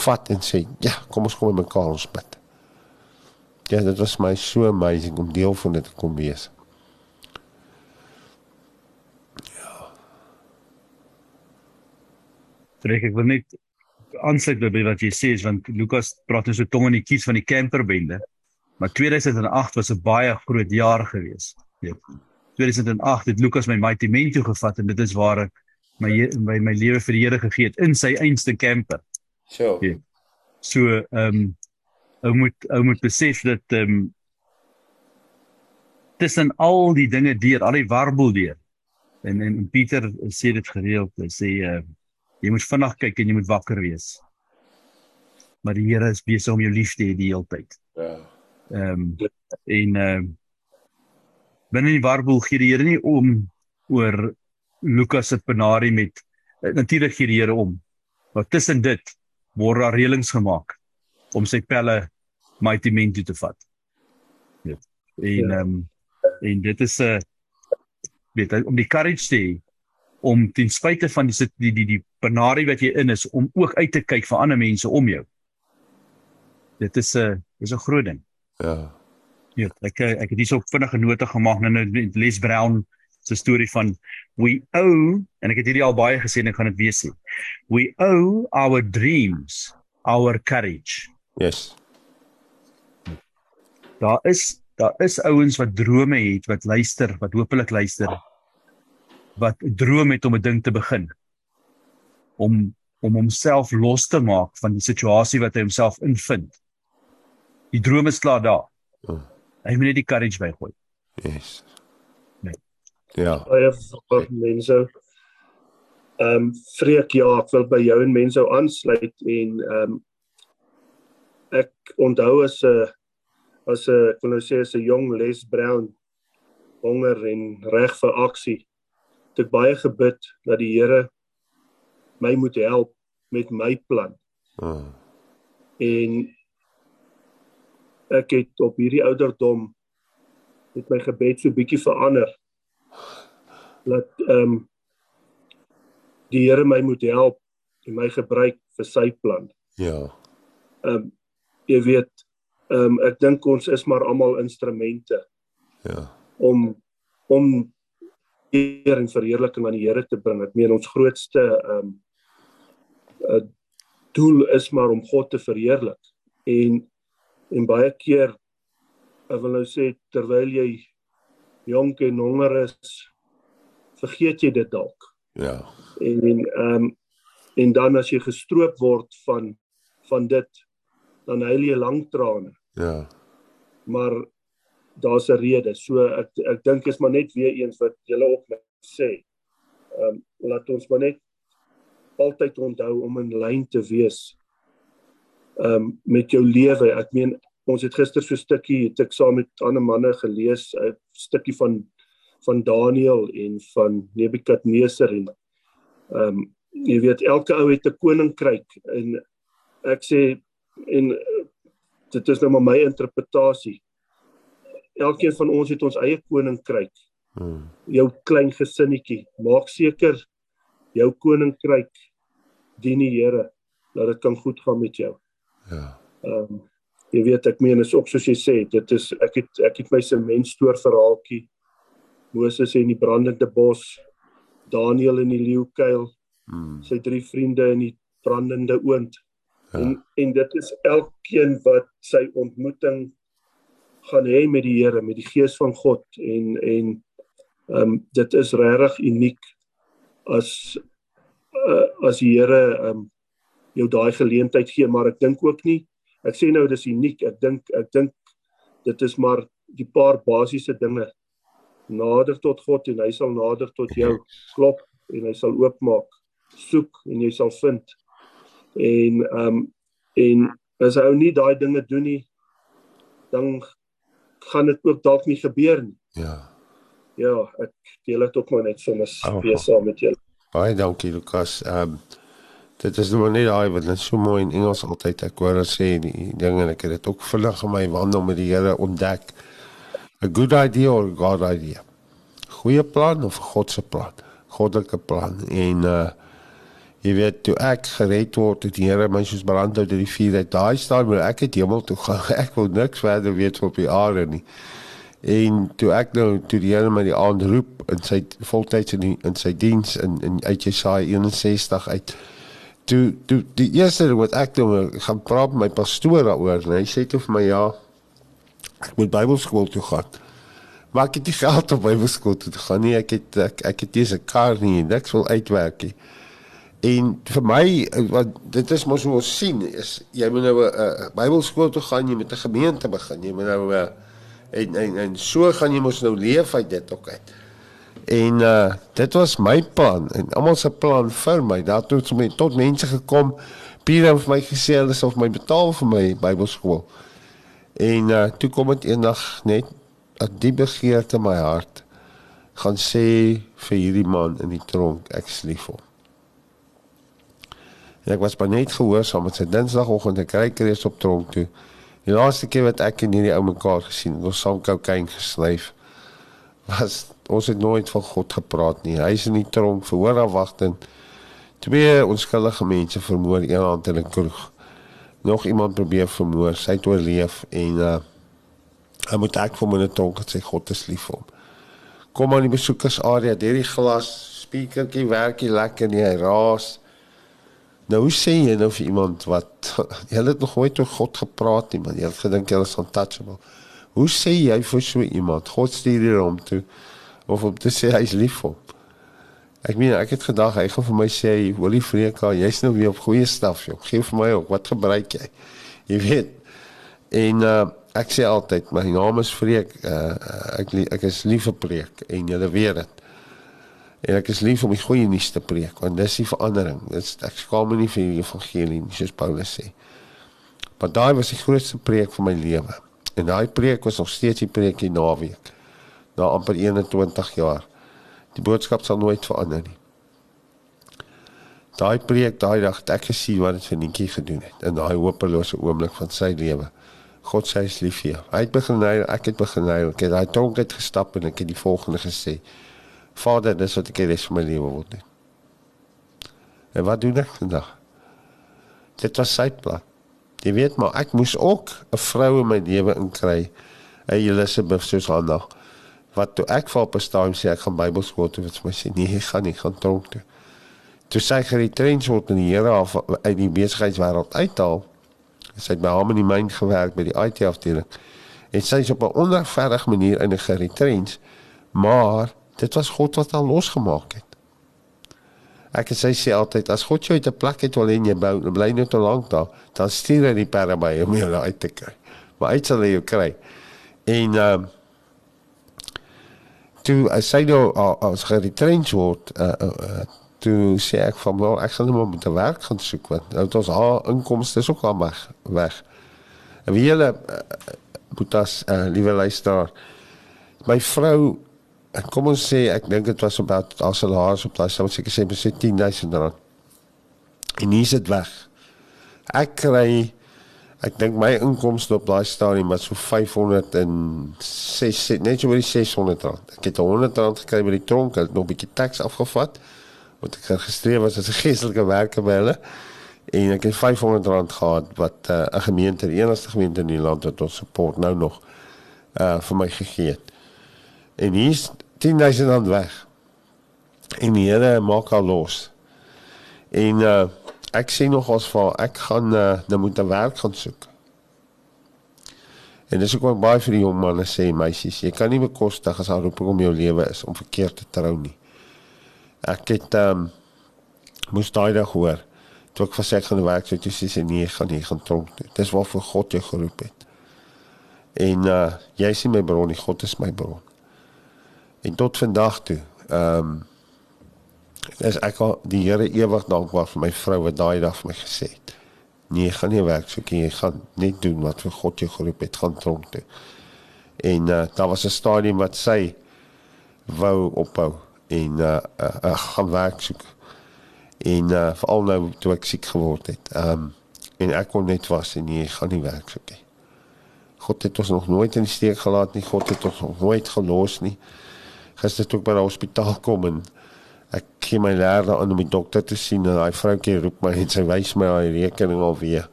vat en sê, "Ja, kom ons kom bymekaar ons bid." Ja, dit was my so amazing om deel van dit te kom wees. Trek ek wil net aansluit by wat jy sê is want Lukas praat nou so tong in die kies van die camperbende. Maar 2008 was 'n baie groot jaar gewees. Ja. 2008 het Lukas my Mighty Men toe gevat en dit is waar ek my my, my lewe vir die Here gegee het in sy einste camper. So. Ja. So ehm um, ou moet ou moet besef dat ehm um, tussen al die dinge deur, al die warbel deur. En en Pieter sê dit gereeld, hy sê uh, jy moet vinnig kyk en jy moet wakker wees. Maar die Here is besig om jou lief te hê die hele tyd. Ja. Ehm um, en ehm uh, binne die warbel gee die Here nie om oor Lukas se penarie met uh, natuurlik gee die Here om. Maar tussen dit word daar reëlings gemaak om sy pelle mighty men toe te vat. Ja. En ehm um, en dit is 'n uh, weet om die courage te hê om ten spyte van die die die die penarie wat jy in is om ook uit te kyk vir ander mense om jou. Dit is 'n is 'n groot ding. Ja. Ja, ek ek het hierso vinnige note gemaak nou Les Brown 'n storie van we owe en ek het hierdie al baie gesê en ek gaan dit weer sê. We owe our dreams our courage. Yes. Daar is daar is ouens wat drome het, wat luister, wat hopelik luister. Wat droom het om 'n ding te begin. Om om homself los te maak van die situasie wat hy homself invind. Die droom is klaar daar. Hmm. Hy moet net die courage bygooi. Yes. Nee. Ja. baie van mense. Ehm um, Freek ja, ek wil by jou en mense aansluit en ehm um, ek onthou as 'n as 'n ek wil nou sê as 'n jong Les Brown honger en reg vir aksie. Het ek baie gebid dat die Here my moet help met my plan Hmm. en ek het op hierdie ouderdom het my gebed so bietjie verander dat ehm um, die Here my moet help en my gebruik vir sy plan. Ja. Ehm um, jy weet ehm um, ek dink ons is maar almal instrumente Ja. om om eer en verheerliking aan die Here te bring. Ek meen ons grootste ehm um, uh, doel is maar om God te verheerlik. En en baie keer ek wil nou sê terwyl jy jonk en honger is, vergeet jy dit dalk. Ja. En ehm um, en dan as jy gestroop word van van dit, dan huil jy lank trane Ja. maar daar's 'n rede. So ek ek dink is maar net weer eens wat julle ook net sê. Ehm um, laat ons maar net altyd onthou om in lyn te wees ehm um, met jou lewe. Ek meen ons het gister so 'n stukkie het ek saam met ander manne gelees 'n stukkie van van Daniël en van Nebukadneser en ehm um, jy weet elke ou het 'n koninkryk en ek sê en dit is nou maar my interpretasie elkeen van ons het ons eie koninkryk. Hmm. Jou klein gesinnetjie. Maak seker jou koninkryk dien die Here dat dit kan goed gaan met jou. Ja. Ehm um, jy weet ek meen is ook soos jy sê, dit is ek het ek het my sementstoor verhaaltjie. Moses in die brandende bos, Daniël in die leeukuil, Hmm. sy drie vriende in die brandende oond. Ja. En en dit is elkeen wat sy ontmoeting gaan hê met die Here, met die gees van God en en ehm um, dit is regtig uniek as uh, as die Here ehm um, jou daai geleentheid gee, maar ek dink ook nie ek sê nou dis uniek. Ek dink ek dink dit is maar die paar basiese dinge. Nader tot God en hy sal nader tot jou. Klop en hy sal oopmaak. Soek en jy sal vind. En ehm um, en as hy ou nie daai dinge doen nie, dan gaan dit ook dalk nie gebeur nie. Ja. Ja, ek deel dit ook maar net soms Oh. weer saam met julle. Baie dankie Lukas. Ehm um, dit is nou maar net daai wat net so mooi in Engels altyd ek hoor hulle sê die dinge en ek het dit ook vinnig in my wandel met die Here ontdek. A good idea or a God idea. Goeie plan of God se plan? Goddelike plan en uh jy weet toe ek gered word het die Here my soos brand uit die vuur uit daai wil ek het hemel toe gaan. Ek wil niks verder weet op die aarde nie. En toe ek nou toe die Here my die aand roep in sy voltyds in die, in sy diens in in uit Jesaja 61 uit. Toe toe die eerste ding wat ek nou gaan praat met my pastoor daaroor en hy sê toe vir my ja ek moet Bybelskool toe gaan. Maar ek het nie geld om Bybelskool toe te gaan nie. Ek het ek, ek het nie 'n kar nie. Niks wil uitwerk nie. En vir my wat dit is mos hoe ons sien is jy moet nou 'n uh, Bybelskool toe gaan, jy moet 'n gemeente begin. Jy moet nou uh, en, en en so gaan jy mos nou leef uit dit ook uit. En uh dit was my plan en almal se plan vir my. Daar het tot, tot mense gekom. Pierre het vir my gesê hulle sal my betaal vir my Bybelskool. En uh toe kom dit eendag net dat die begeerte in my hart gaan sê vir hierdie man in die tronk ek is lief vir hom. En ek was maar net gehoorsaam met sy Dinsdagoggend ek ry reeds op tronk toe. Die laaste keer wat ek en hierdie ou mekaar gesien het, ons saam kokain gesnyf was ons het nooit van God gepraat nie. Hy is in die tronk verhoor afwagting. Twee onskuldige mense vermoor een hand in 'n kroeg. Nog iemand probeer vermoor. Sy het oorleef en uh hy moet ek vir my tronk sê God is lief vir hom. Kom aan die besoekersarea, hierdie glas speakertjie werkie lekker nie, hy raas. Nou hoe sê jy nou vir iemand wat jy het nog nooit oor God gepraat nie, man. Jy het gedink jy is untouchable. Hoe sê jy vir so iemand God stuur hier om toe of om te sê hy's lief vir hom? Ek meen ek het gedag hy gaan vir my sê Willie Freka, jy's nou weer op goeie staf, joh. Geef vir my ook, wat gebruik jy? Jy weet. En uh ek sê altyd my naam is Freek. Uh ek ek is lief vir preek en jy weet dit. En ek is lief om die goeie nuus te preek want dis die verandering. Dis ek skaam my nie vir die evangelie nie, soos Paulus sê. Maar daai was die grootste preek van my lewe. En daai preek was nog steeds die preek hier naweek. Na amper 21 jaar. Die boodskap sal nooit verander nie. Daai preek daai dag het ek gesien wat dit vir Nietjie gedoen het in daai hopelose oomblik van sy lewe. God sê hy is lief vir jou. Hy het begin hy ek het begin hy het daai tronk uit gestap en ek het die volgende gesê. Vader, dis wat ek hierdie vir my lewe wil doen. En wat doen ek vandag? Dit was sy plan. Jy weet maar ek moes ook 'n vrou in my lewe inkry. Hey Elisabeth soos nog wat toe ek vir op 'n stadium sê ek gaan Bybelskool toe wat my sê nee ek gaan nie gaan tronk toe. Toe sy geretrain word in die Here af uit die besigheidswêreld uithaal. Sy het by hom in die myn gewerk by die IT afdeling. En sy is op 'n onregverdige manier in 'n geretrain, maar dit was God wat haar losgemaak het. Ek sê sy altyd as God jou uit 'n plek het wil en jy bou, bly net te lank daar, dan stuur hy die perde by om jou uit te kry. Maar hy sal jou kry. En ehm uh, toe as hy nou as geretrain word, uh, uh, uh, toe sê ek van wel ek gaan net maar met 'n werk gaan soek want nou het ons haar inkomste is ook al weg. weg. En wie julle uh, Boetas uh, liewe luister my vrou kom ons sê ek dink dit was op haar salaris op daai sou seker sê besit 10000 rand. En hier is dit weg. Ek kry ek dink my inkomste op daai stadium was so 506 net so oor die 600 rand. Ek het 100 rand gekry by die tronk, het nog 'n bietjie tax afgevat wat ek geregistreer was as 'n geestelike werker by hulle. En ek het 500 rand gehad wat uh, 'n gemeente, die enigste gemeente in die land wat ons support nou nog uh vir my gegee het. En hier is 10000 rand weg. En die Here maak al los. En uh ek sê nog ons vir ek gaan uh nou moet 'n werk gaan soek. En dis ook wat baie vir die jong manne sê, meisies, jy kan nie bekostig as haar roeping om jou lewe is om verkeerd te trou nie. Ek het um moes daai dag hoor toe ek gesê ek gaan werk, so toe sê sy nee, ek gaan nie gaan tronk nie. Dis waarvoor God jou geroep het. En uh jy sien my bron, God is my bron. En tot vandag toe, ehm um, is ek al die Here ewig dankbaar vir my vrou wat daai dag vir my gesê het. Nee, gaan nie werk soek nie, jy gaan net doen wat vir God jou geroep het, gaan tronk toe. En uh, daar was 'n stadium wat sy wou ophou en uh, uh, uh gaan werk soek. En uh veral nou toe ek siek geword het. Ehm um, en ek kon net was en nee, gaan nie werk soek nie. God het ons nog nooit in die steek gelaat nie. God het ons nog nooit gelos nie gister toe ek by die hospitaal kom en ek gee my lerde aan om die dokter te sien en daai vroutjie roep my en sy wys my haar rekening alweer.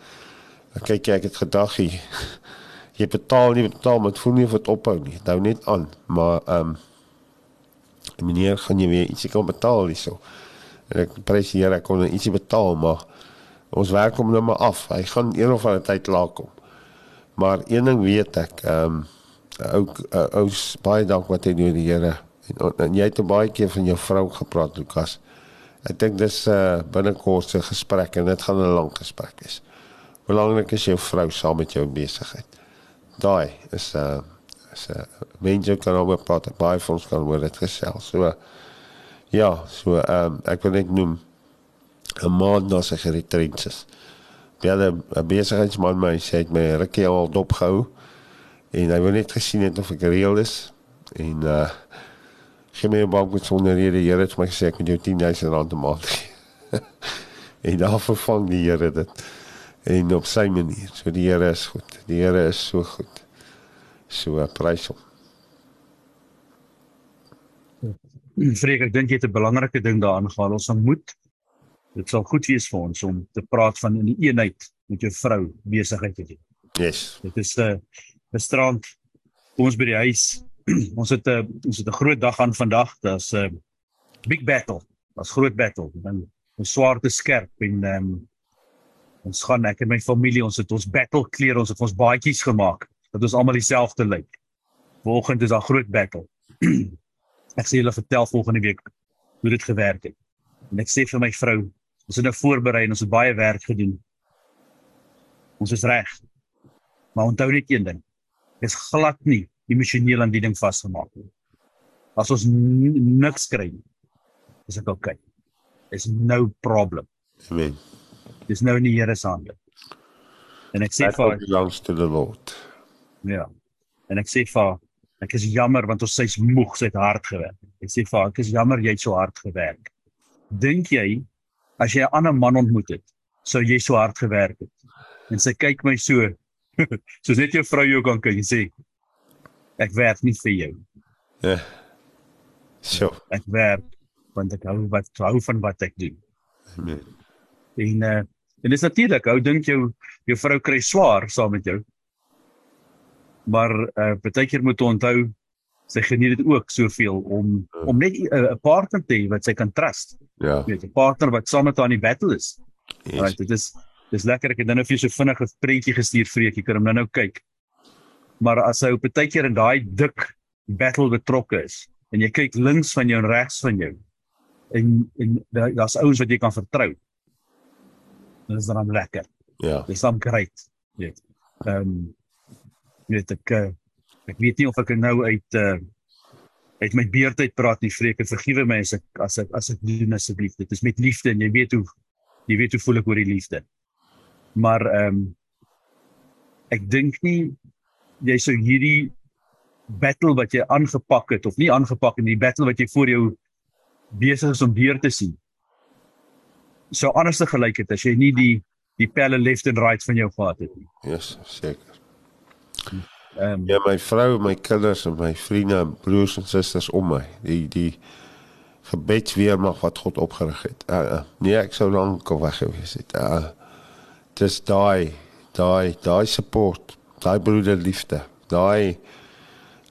Ek kyk ek het gedag jy, jy betaal nie betaal maar dit voel nie of dit ophou nie. Dit hou net aan, maar ehm um, meneer gaan jy weer ietsie kan betaal hierso. En ek prys hier ek kon ietsie betaal maar ons werk hom nou maar af. Hy gaan een of ander tyd laat kom. Maar een ding weet ek, ehm um, uh, ou baie dank wat hy doen die Here En, en jy het baie keer van jou vrou gepraat, Lukas. Ek dink dis 'n uh, binnekort se gesprek en dit gaan 'n lang gesprek wees. Belangrik is jou vrou saam met jou besigheid. Daai is 'n uh, is 'n uh, mense kan oor praat, baie van ons kan oor dit gesels. So ja, so ehm um, ek wil net noem 'n man na sy geretreats. Belle 'n besigheidsman my sê het my rukkie al dopgehou en hy wou net gesien het of ek reël is en uh gee my 'n bank met sonder rede. Here het my gesê ek moet jou 10000 rand 'n maand gee. en daar vervang die Here dit en op sy manier. So die Here is goed. Die Here is so goed. So prys hom. Vreek, ek dink jy het 'n belangrike ding daarin gehaal. Ons moet dit sal goed wees vir ons om te praat van in die eenheid met jou vrou besigheid te doen. Yes. Dit is 'n uh, strand kom ons by die huis ons het 'n uh, ons het 'n groot dag aan vandag. Daar's 'n uh, big battle. Daar's groot battle. Dan 'n swaarte skerp en um, ons gaan ek en my familie, ons het ons battle klere, ons het ons baadjies gemaak dat ons almal dieselfde lyk. Volgende is daar groot battle. ek sê julle vertel volgende week hoe dit gewerk het. En ek sê vir my vrou, ons het nou voorberei en ons het baie werk gedoen. Ons is reg. Maar onthou net een ding. Dis glad nie emosioneel aan die ding vasgemaak nie. As ons niks kry nie, is dit oukei. Okay. There's no problem. Amen. Dis nou in die Here se hande. En ek sê vir belongs to the Lord. Ja. En ek sê vir ek is jammer want ons sy's moeg, sy't hard gewerk. Ek sê vir ek is jammer jy het so hard gewerk. Dink jy as jy 'n ander man ontmoet het, sou jy so hard gewerk het? En sy kyk my so soos net jou vrou jou kan kyk en sê ek werk nie vir jou. Ja. So, Ek werk want ek hou wat hou van wat ek doen. amen. En uh, en dis natuurlik, ou dink jou jou vrou kry swaar saam met jou. Maar uh baie keer moet onthou sy geniet dit ook soveel om om net 'n uh, partner te hê wat sy kan trust. Ja. Weet, 'n partner wat saam met haar in die battle is. Yes. Right, dit is dis lekker ek het nou-nou vir jou so vinnig 'n prentjie gestuur vreek, jy kan hom nou-nou kyk. Maar as hy op 'n tydjie in daai dik battle betrokke is en jy kyk links van jou en regs van jou en en daar- daar's ouens wat jy kan vertrou. Dit is dan lekker. Ja. Dis dan great. Jy weet. Ehm um, jy weet ek uh, ek weet nie of ek nou uit uh uit my beerd uit praat nie, vreek en vergewe my as ek as ek as ek doen asseblief. Dit is met liefde en jy weet hoe jy weet hoe voel ek oor die liefde. Maar ehm um, ek dink nie jy sou hierdie battle wat jy aangepak het of nie aangepak nie, die battle wat jy voor jou besig is om deur te sien. Sou anders te gelyk het as jy nie die die pelle left and right van jou gehad het nie. Yes, seker. Ehm um, Ja, my vrou, my kinders en my vriende, broers en susters om my. Die die gebedsweermag wat God opgerig het. Uh, uh, nee, ek sou lank al weg gewees het. Uh, dis daai daai daai support, daai broederliefde, daai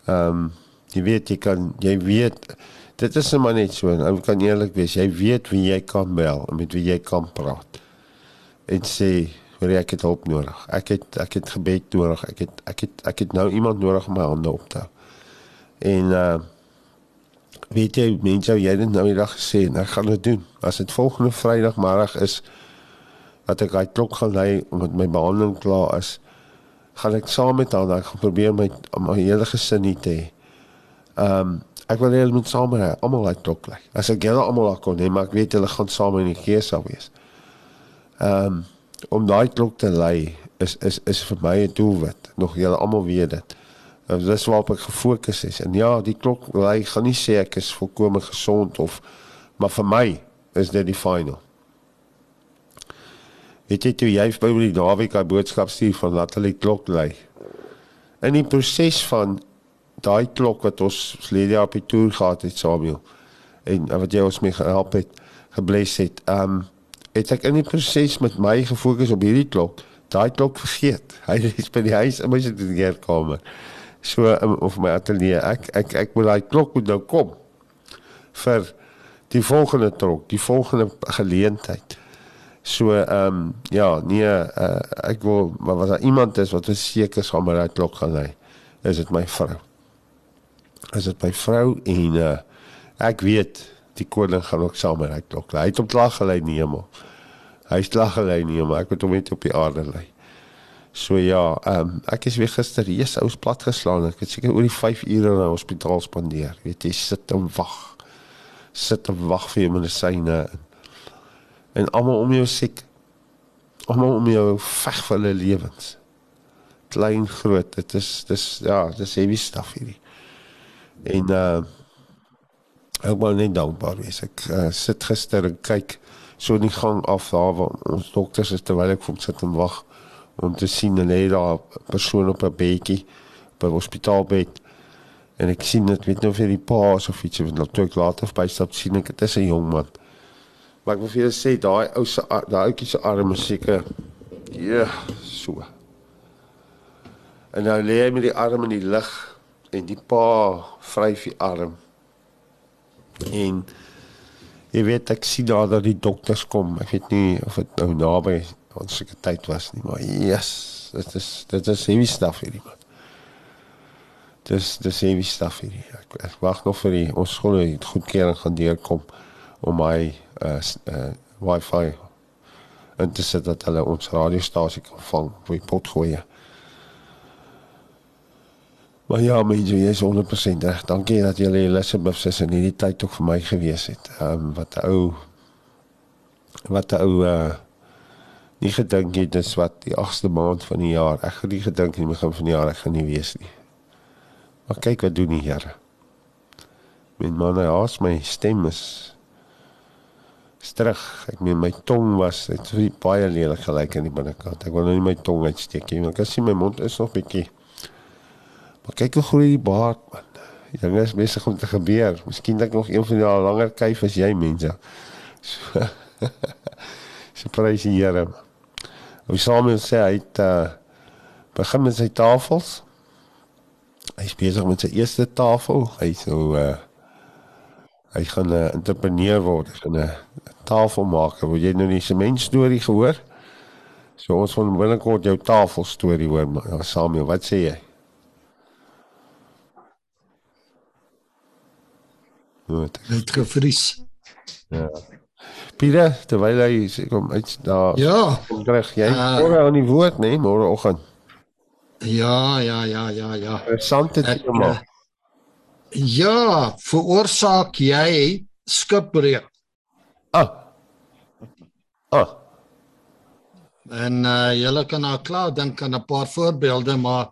ehm um, jy weet jy kan jy weet dit is net maar net so. Ek kan eerlik wees, jy weet wie jy kan bel en met wie jy kan praat. En sê jy, ek het hulp nodig. Ek het ek het gebed nodig. Ek het ek het ek het nou iemand nodig om my hande op te hou. En uh weet jy mense jy het dit nou die dag gesê en ek gaan dit doen. As dit volgende Vrydagmiddag is dat ek daai klok gaan lei omdat my behandeling klaar is, gaan ek saam met haar ek gaan probeer my my hele gesin hier te hê. Um ek wil hê hulle moet saam ry, almal daai klok lei. As ek hulle almal daar kon hê, maar ek weet hulle gaan saam in die gees sal wees. Um om daai klok te lei is is is vir my 'n doelwit. Nog julle almal weet dit. Uh, dis waarop ek gefokus is. En ja, die klok lei gaan nie sê ek is volkome gesond of maar vir my is dit die final. Weet jy toe jy by die naweek 'n boodskap stuur van laat hulle die klok lei. In die proses van daai klok wat ons verlede jaar op die toer gehad het Samuel en wat jy ons mee gehelp het, gebless het. Um het ek in die proses met my gefokus op hierdie klok, daai klok vergeet. Hy is by die huis in my studeerkamer. So um, of my ateljee. Ek ek ek wil daai klok moet nou kom vir die volgende trok, die volgende geleentheid. So ehm um, ja, nee, uh, ek wil maar was daar iemand is wat seker sal met daai klok gaan lê. Is dit my vrou? Is dit my vrou en uh, ek weet die koning gaan ook saam met daai klok lê. Hy het op lag gelei in die hemel. Hy het lag gelei in die hemel. Ek moet hom net op die aarde lê. So ja, ehm um, ek is weer gister hier sous plat geslaan. Ek het seker oor die 5 ure in die hospitaal spandeer. Weet jy, sit en wag. Sit en wag vir jou medisyne en en almal om jou siek. Almal om jou veg vir hulle lewens. Klein, groot, dit is dis ja, dis heavy stuff hierdie. En uh ek wou net dankbaar wees. Ek uh, sit gister en kyk so in die gang af daar waar ons dokters is terwyl ek vir hom sit en wag om te sien en hy daar 'n persoon op 'n bedjie by hospitaalbed en ek sien dit weet nou hy die pa of iets want dan toe ek later bystap sien ek dit is 'n jong man. Maar ek wil vir julle sê daai ou se daai ouetjie se arm is seker ja, so. En nou lê hy met die arm in die lug en die pa vryf die arm. En jy weet ek sien daar dat die dokters kom. Ek weet nie of dit nou naby ons seker tyd was nie, maar yes, dit is dit is heavy stuff hierdie man. Dis dis heavy stuff hierdie. Ek, ek wag nog vir die ons skole het goedkeuring gaan deurkom om my uh, uh wifi en dit sê dat hulle ons radiostasie kan vang vir die potgoeie. Maar ja, mense, jy is 100% reg. Dankie dat julle Elizabeth se in hierdie tyd ook vir my gewees het. Ehm um, wat 'n ou wat 'n ou uh nie gedink het dis wat die 8ste maand van die jaar. Ek het nie gedink in die begin van die jaar ek gaan nie wees nie. Maar kyk wat doen die Here. My man, haas my stem is terug. Ek meen my tong was dit so baie lelik gelyk aan die binnekant. Ek wil nou nie my tong uitsteek nie. Ek kan sien my mond is nog bietjie Maar kyk hoe groei die baard man. Die ding is besig om te gebeur. Miskien dat ek nog een van die langer kuif as jy mense. So, so prys die Here. Ou Samuel sê hy het uh, begin met sy tafels. Hy is besig met sy eerste tafel. Hy so uh, hy gaan 'n uh, entrepreneur word, hy gaan 'n uh, tafelmaker. Wil jy nou die sement storie gehoor? So ons gaan binnekort jou tafel storie hoor, Samuel. Wat sê jy? Goed. Het gevries. Ja. Pieter, terwyl hy sê kom uit daar. Ja. Kom reg. Jy uh, môre aan die woord, né? Nee, môre oggend. Ja, ja, ja, ja, ja. Interessante tema. Uh, ja, veroorsaak jy skipbreuk. Ah. Ah. En uh julle kan nou klaar dink aan 'n paar voorbeelde, maar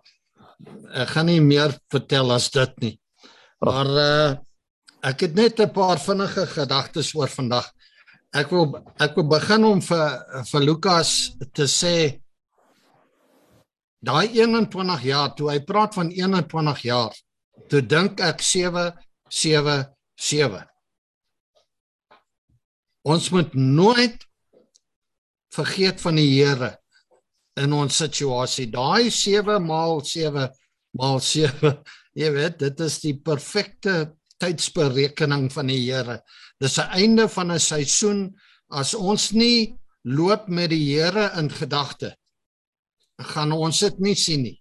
ek gaan nie meer vertel as dit nie. Maar uh Ek het net 'n paar vinnige gedagtes oor vandag. Ek wil ek wil begin om vir vir Lukas te sê daai 21 jaar toe hy praat van 21 jaar, toe dink ek 7 7 7. Ons moet nooit vergeet van die Here in ons situasie. Daai 7 maal 7 maal 7, jy weet, dit is die perfekte tydsberekening van die Here. Dis 'n einde van 'n seisoen as ons nie loop met die Here in gedagte gaan ons dit nie sien nie.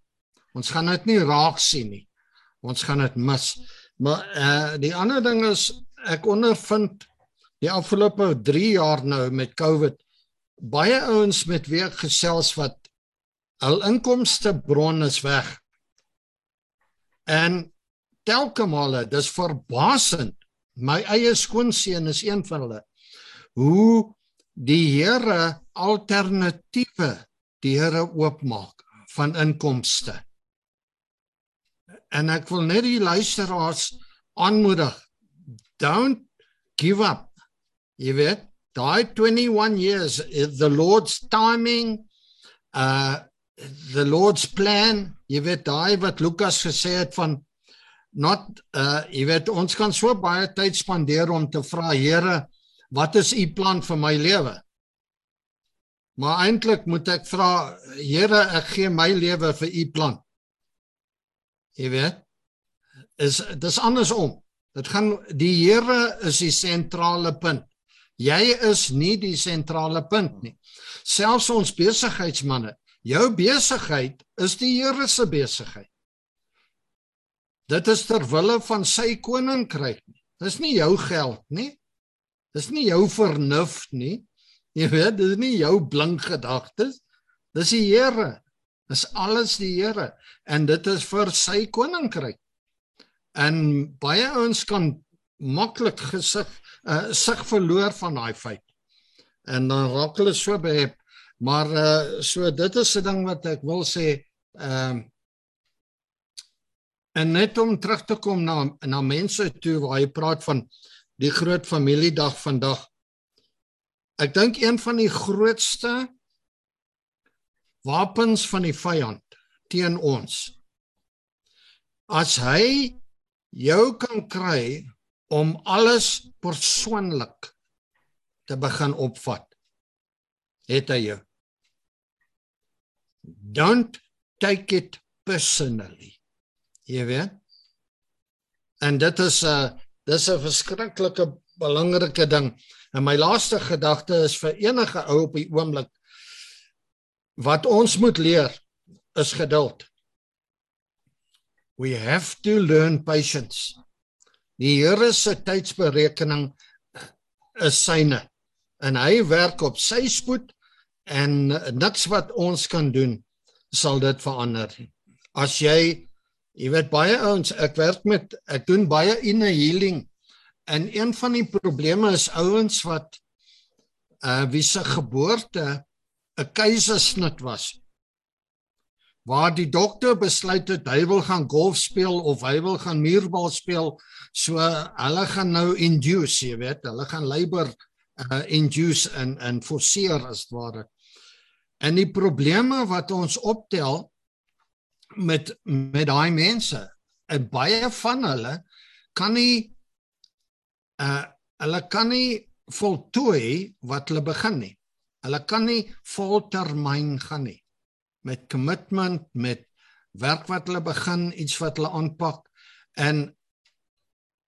Ons gaan dit nie raak sien nie. Ons gaan dit mis. Maar eh uh, die ander ding is ek ondervind die afgelope 3 jaar nou met COVID baie ouens met wie ek gesels wat hul inkomste bron is weg. En telke male dis verbasend. My eie skoonseun is een van hulle. Hoe die Here alternatiewe die Here oopmaak van inkomste. En ek wil net die luisteraars aanmoedig. Don't give up jy weet daai 21 years the lord's timing uh the lord's plan jy weet daai wat Lukas gesê het van not uh jy weet ons kan so baie tyd spandeer om te vra Here wat is u plan vir my lewe? Maar eintlik moet ek vra Here ek gee my lewe vir u plan. Jy weet is dis andersom. Dit gaan die Here is die sentrale punt jy is nie die sentrale punt nie selfs ons besigheidsmense jou besigheid is die Here se besigheid Dit is ter wille van sy koninkryk. Dis nie jou geld nie. Dis nie jou vernuf nie. Jy weet, dis nie jou blink gedagtes. Dis die Here. Dis alles die Here en dit is vir sy koninkryk. En baie ouens kan maklik gesig uh, sig verloor van daai feit. En dan raak hulle so behep. Maar uh, so dit is 'n ding wat ek wil sê, ehm uh, En net om terug te kom na na mense toe waar hy praat van die groot familiedag vandag. Ek dink een van die grootste wapens van die vyand teen ons as hy jou kan kry om alles persoonlik te begin opvat het hy jou don't take it personally Jy weet? En dit is 'n dis 'n verskriklike belangrike ding. En my laaste gedagte is vir enige ou op die oomblik wat ons moet leer is geduld. We have to learn patience. Die Here se tydsberekening is syne en hy werk op sy spoed en niks wat ons kan doen sal dit verander. As jy jy weet baie ouens, ek werk met ek doen baie inner healing en een van die probleme is ouens wat uh wie se geboorte 'n keisersnit was waar die dokter besluit het hy wil gaan golf speel of hy wil gaan muurbal speel. So hulle gaan nou induce jy weet hulle gaan labor uh, induce en en forceer as ware. En die probleme wat ons optel met met daai mense en baie van hulle kan nie uh hulle kan nie voltooi wat hulle begin nie. Hulle kan nie voltermyn gaan nie met commitment, met werk wat hulle begin, iets wat hulle aanpak. En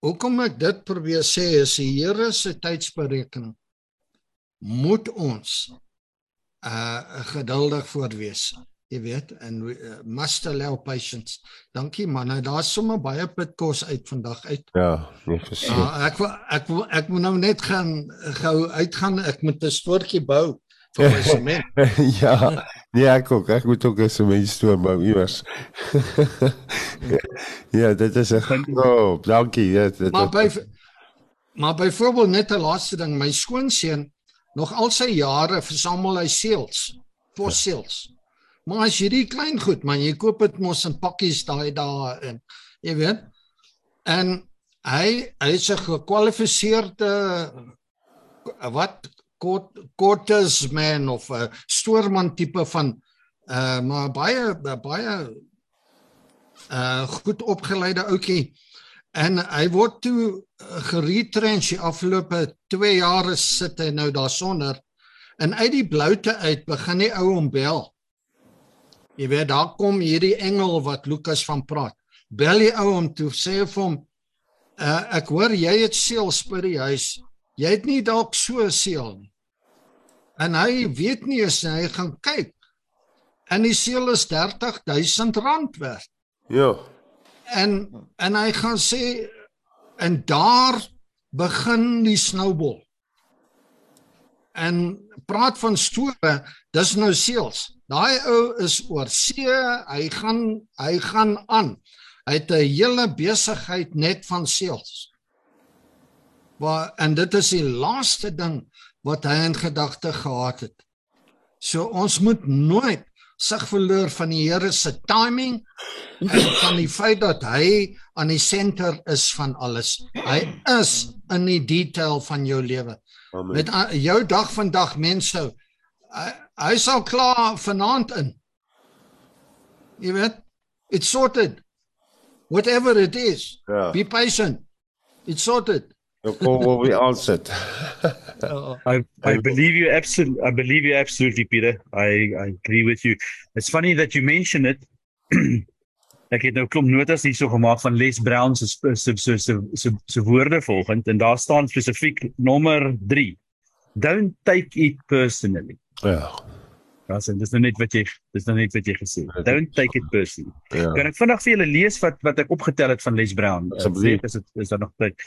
hoekom ek dit probeer sê is die Here se tydsberekening moet ons uh geduldig voorwees. Jy weet, en uh, must allow patience. Dankie man. Nou daar's sommer baie pitkos uit vandag uit. Ja, nee, verseker. Uh, ek ek ek moet nou net gaan gou uitgaan. Ek moet 'n stoortjie bou vir my sement. ja, nee, ek ook. Ek moet ook 'n sement stoor bou iewers. ja, dit is 'n oh, dankie. Ja, dit, maar by maar byvoorbeeld net 'n laaste ding, my skoonseun nog al sy jare versamel hy seels, fossiels. Maar as jy die klein goed, man, jy koop dit mos in pakkies daai dae en jy weet. En hy hy is 'n gekwalifiseerde wat Cortes man of 'n stoorman tipe van uh maar baie baie uh goed opgeleide ouetjie en hy word toe geretrench die afgelope 2 jare sit hy nou daarsonder en uit die bloute uit begin die ou hom bel. Jy weet daar kom hierdie engel wat Lukas van praat. Bel die ou hom toe sê vir hom uh ek hoor jy het seels by die huis. Jy het nie dalk so seël nie. En hy weet nie as hy gaan kyk. En die seël is 30000 rand werd. Ja. En en hy gaan sê en daar begin die snowball. En praat van store, dis nou seels. Daai ou is oor see, hy gaan hy gaan aan. Hy het 'n hele besigheid net van seels. Maar en dit is die laaste ding wat hy in gedagte gehad het. So ons moet nooit sig verloor van die Here se timing en van die feit dat hy aan die senter is van alles. Hy is in die detail van jou lewe. Met jou dag vandag mense hy, hy sal klaar vanaand in. Jy weet, it's sorted. Whatever it is. Ja. Be patient. It's sorted. Ek kom wel weer aansit. I I believe you absolutely I believe you absolutely Peter. I I agree with you. It's funny that you mention it. ek het nou klomp notas hierso gemaak van Les Brown se se se se se se woorde volgend en daar staan spesifiek nommer 3. Don't take it personally. Ja. Ja, so dis nou net wat jy dis nou net wat jy gesê het. Don't take it personally. Ja. Kan ek vinnig vir julle lees wat wat ek opgetel het van Les Brown? Asseblief. Is dit is daar nog tyd?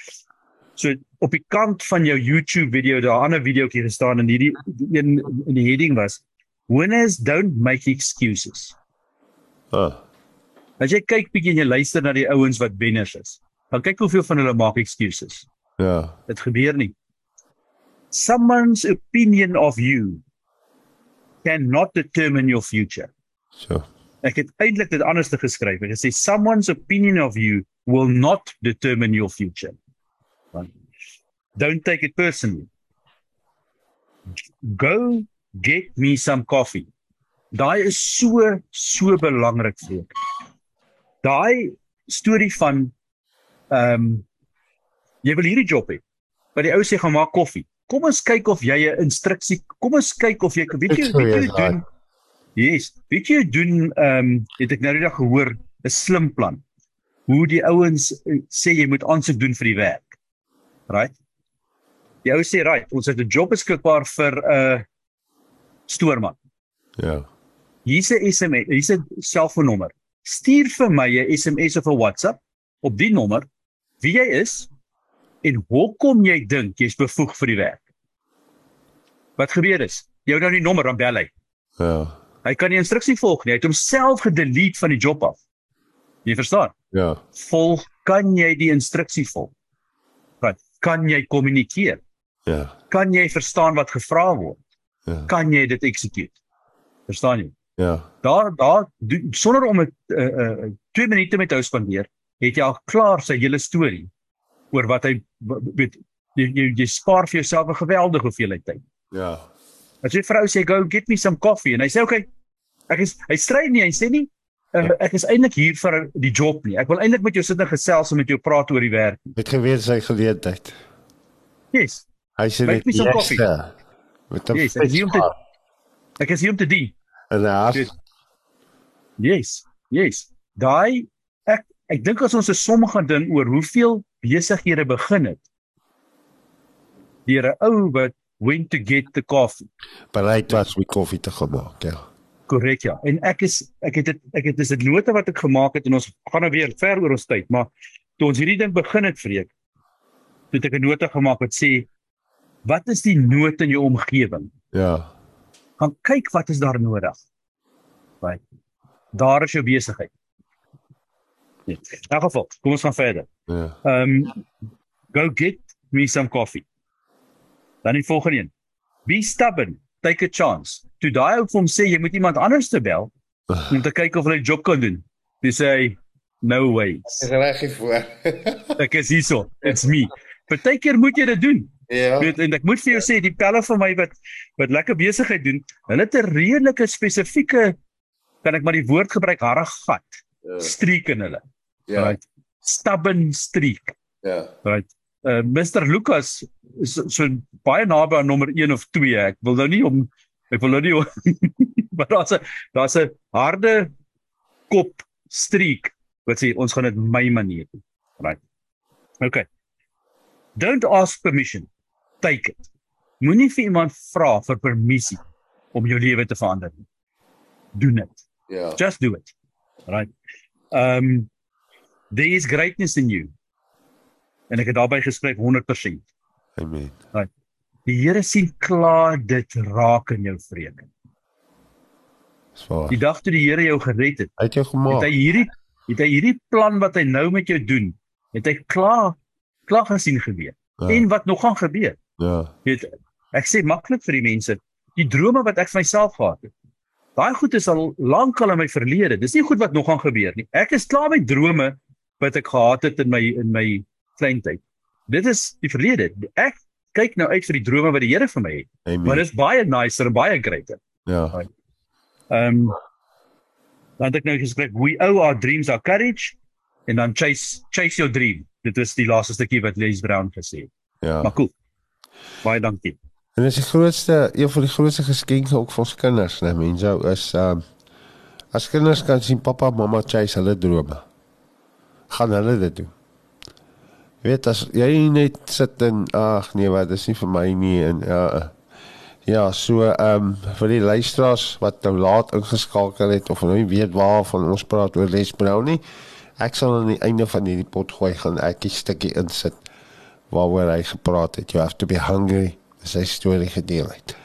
So op die kant van jou YouTube video daar 'n ander videoetjie gestaan en hierdie die een in die heading was Winners don't make excuses. Ah. As jy kyk bietjie en jy luister na die ouens wat wenners is, dan kyk hoeveel van hulle maak excuses. Ja. Dit gebeur nie. Someone's opinion of you cannot determine your future. So. Ek het eintlik dit anders te geskryf. Ek het sê someone's opinion of you will not determine your future. Don't take it personally. Go get me some coffee. Daai is so so belangrik vir ek. Daai storie van ehm um, jy wil hierdie job hê. Maar die ou sê gaan maak koffie. Kom ons kyk of jy 'n instruksie, kom ons kyk of jy weet jy weet jy doen. Yes, weet jy doen ehm um, het ek nou die dag gehoor 'n slim plan. hoe die ouens uh, sê jy moet aansoek doen vir die werk. Right? Ou sê right, ons het 'n job beskikbaar vir 'n uh, stoorman. Ja. Hier's 'n SMS, hier's 'n selfoonnommer. Stuur vir my 'n SMS of 'n WhatsApp op die nommer wie jy is en hoekom jy dink jy's bevoeg vir die werk. Wat gebeur is, jy het nou die nommer dan bel hy. Ja. Hy kan die instruksie volg nie. Hy het homself gedelete van die job af. Jy verstaan? Ja. Volg kan jy die instruksie volg. Wat kan jy kommunikeer? Ja. Kan jy verstaan wat gevra word? Ja. Kan jy dit execute? Verstaan jy? Ja. Daar daar sonder om uh uh 2 minute met jou spandeer, het jy al klaar sy hele storie oor wat hy weet jy jy, jy spaar vir jouself 'n geweldige hoeveelheid tyd. Ja. As jy vrou sê go get me some coffee en hy sê okay, ek is hy stry nie, hy sê nie uh, ek is eintlik hier vir die job nie. Ek wil eintlik met jou sit en gesels en met jou praat oor die werk. Het geweet sy geleentheid. Yes. Hy sê dit me some coffee. Met 'n Yes, ek is hier om te- Ek is hier om te dien. en haar. Goed. Yes. Yes. Daai ek ek dink as ons 'n som gaan ding oor hoeveel besighede begin het deur 'n ou wat went to get the coffee. bereid was om koffie te gaan maak. Ja. Korrek ja. En ek is ek het dit ek het dis 'n nota wat ek gemaak het en ons gaan nou weer ver oor ons tyd, maar toe ons hierdie ding begin het vreek, toe het ek 'n nota gemaak wat sê wat is die nood in jou omgewing? Ja. Gaan kyk wat is daar nodig. Right. Daar is jou besigheid. Nee. In elk geval, kom ons gaan verder. Ja. Um go get me some coffee. Dan die volgende een. Be stubborn, take a chance. Toe daai ou vir hom sê jy moet iemand anders te bel om te kyk of hulle die job kan doen. Dis sê no ways. Reg hier voor. Ek is hierso. It's me. Partykeer moet jy dit doen. Ja. Weet en ek moet vir jou sê die pelle van my wat wat lekker besigheid doen, hulle het 'n redelike spesifieke kan ek maar die woord gebruik harde gat Ja. streek in hulle. Ja. Right. Stubborn streak. Ja. Right. Uh Mr Lucas is so, so baie naby aan nommer 1 of 2. Ek wil nou nie om ek wil nou nie maar daar's 'n daar's 'n harde kop streak wat sê ons gaan dit my manier doen. Right. Okay. Don't ask permission. Take it. Moenie vir iemand vra vir permissie om jou lewe te verander nie. Doen dit. Ja. Just do it. Right. Um there is greatness in you. En ek het daarbey geskryf 100%. Amen. Die Here sien klaar dit raak in jou vrede. Swaar. Die dag toe die Here jou gered het, het jou het gemaak. hy hierdie het hy hierdie plan wat hy nou met jou doen, het hy klaar klaar gesien gebeur. Ja. En wat nog gaan gebeur. Ja. Weet ek sê maklik vir die mense, die drome wat ek vir myself gehad het. Daai goed is al lank al in my verlede. Dis nie goed wat nog gaan gebeur nie. Ek is klaar met drome wat ek gehad het in my in my kleintyd. Dit is die verlede. Ek kyk nou uit vir die drome wat die Here vir my het. Maar Amen. dit is baie nicer baie greater. Ja. Ehm um, dan het ek nou geskryf we owe our dreams our courage en dan chase chase your dream. Dit is die laaste stukkie wat Les Brown gesê het. Ja. Maar cool. Baie dankie. En dis die grootste een van die grootste geskenke ook vir ons kinders, né, mense, is ehm as kinders kan sien pappa, mamma chase hulle drome. Gaan hulle dit doen. Jy weet as jy net sit en ag nee, wat dis nie vir my nie en ja ja, so ehm vir die luisteraars wat nou laat ingeskakel het of nou nie weet waarvan ons praat oor Les Brown nie. Ek sal aan die einde van hierdie pot gooi gaan ek 'n stukkie insit waaroor hy gepraat het. You have to be hungry sy storie gedeel het.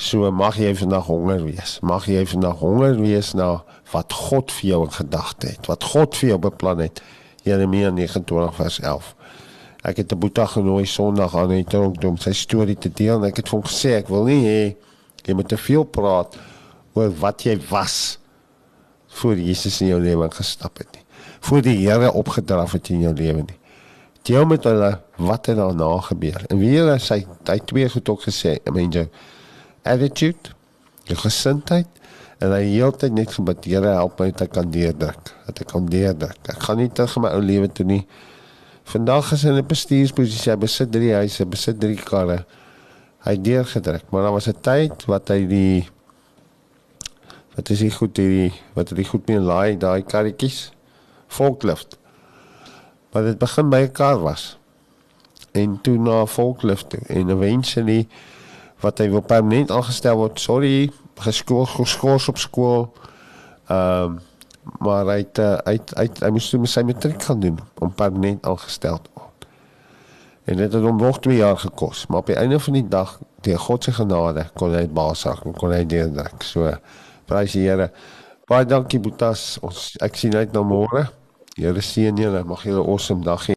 So mag jy vandag honger wees. Mag jy vandag honger wees na wat God vir jou in gedagte het. Wat God vir jou beplan het. Jeremia 29 vers 11. Ek het 'n boeta genooi Sondag aan net om om sy storie te deel en ek het vir hom gesê ek wil nie hê jy moet te veel praat oor wat jy was voor Jesus in jou lewe gestap het nie. Voor die Here opgedraf het in jou lewe nie deel met hulle wat er daarna gebeur. En hulle sy hy het twee goed ook gesê, I mean jou attitude, jou gesindheid en hy heeltyd net gebid, Here help my dat ek kan deurdruk, dat ek kan deurdruk. Ek gaan nie terug in my ou lewe toe nie. Vandag is hy in 'n bestuursposisie, hy besit drie huise, besit drie karre. Hy het deurgedruk, maar daar was 'n tyd wat hy die wat is die goed hierdie wat het die goed mee laai daai karretjies forklift Maar dit begin by 'n kar was. En toe na volklift en eventually wat hy wil permanent aangestel word. Sorry, geskool geskort op skool. Ehm um, maar hy het, hy, het, hy, het, hy moes toe sy matriek gaan doen om permanent aangestel te word. En dit het hom nog 2 jaar gekos, maar op die einde van die dag, deur God se genade, kon hy baasag en kon hy deurdruk. So prys die Here. Baie dankie Boetas. Ons ek sien uit na môre. Here seën julle. Mag julle 'n awesome dag hê.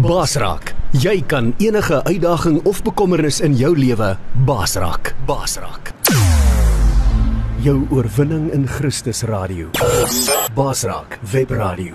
Basrak, jy kan enige uitdaging of bekommernis in jou lewe basrak. Basrak. Jou oorwinning in Christus radio. Basrak Web Radio.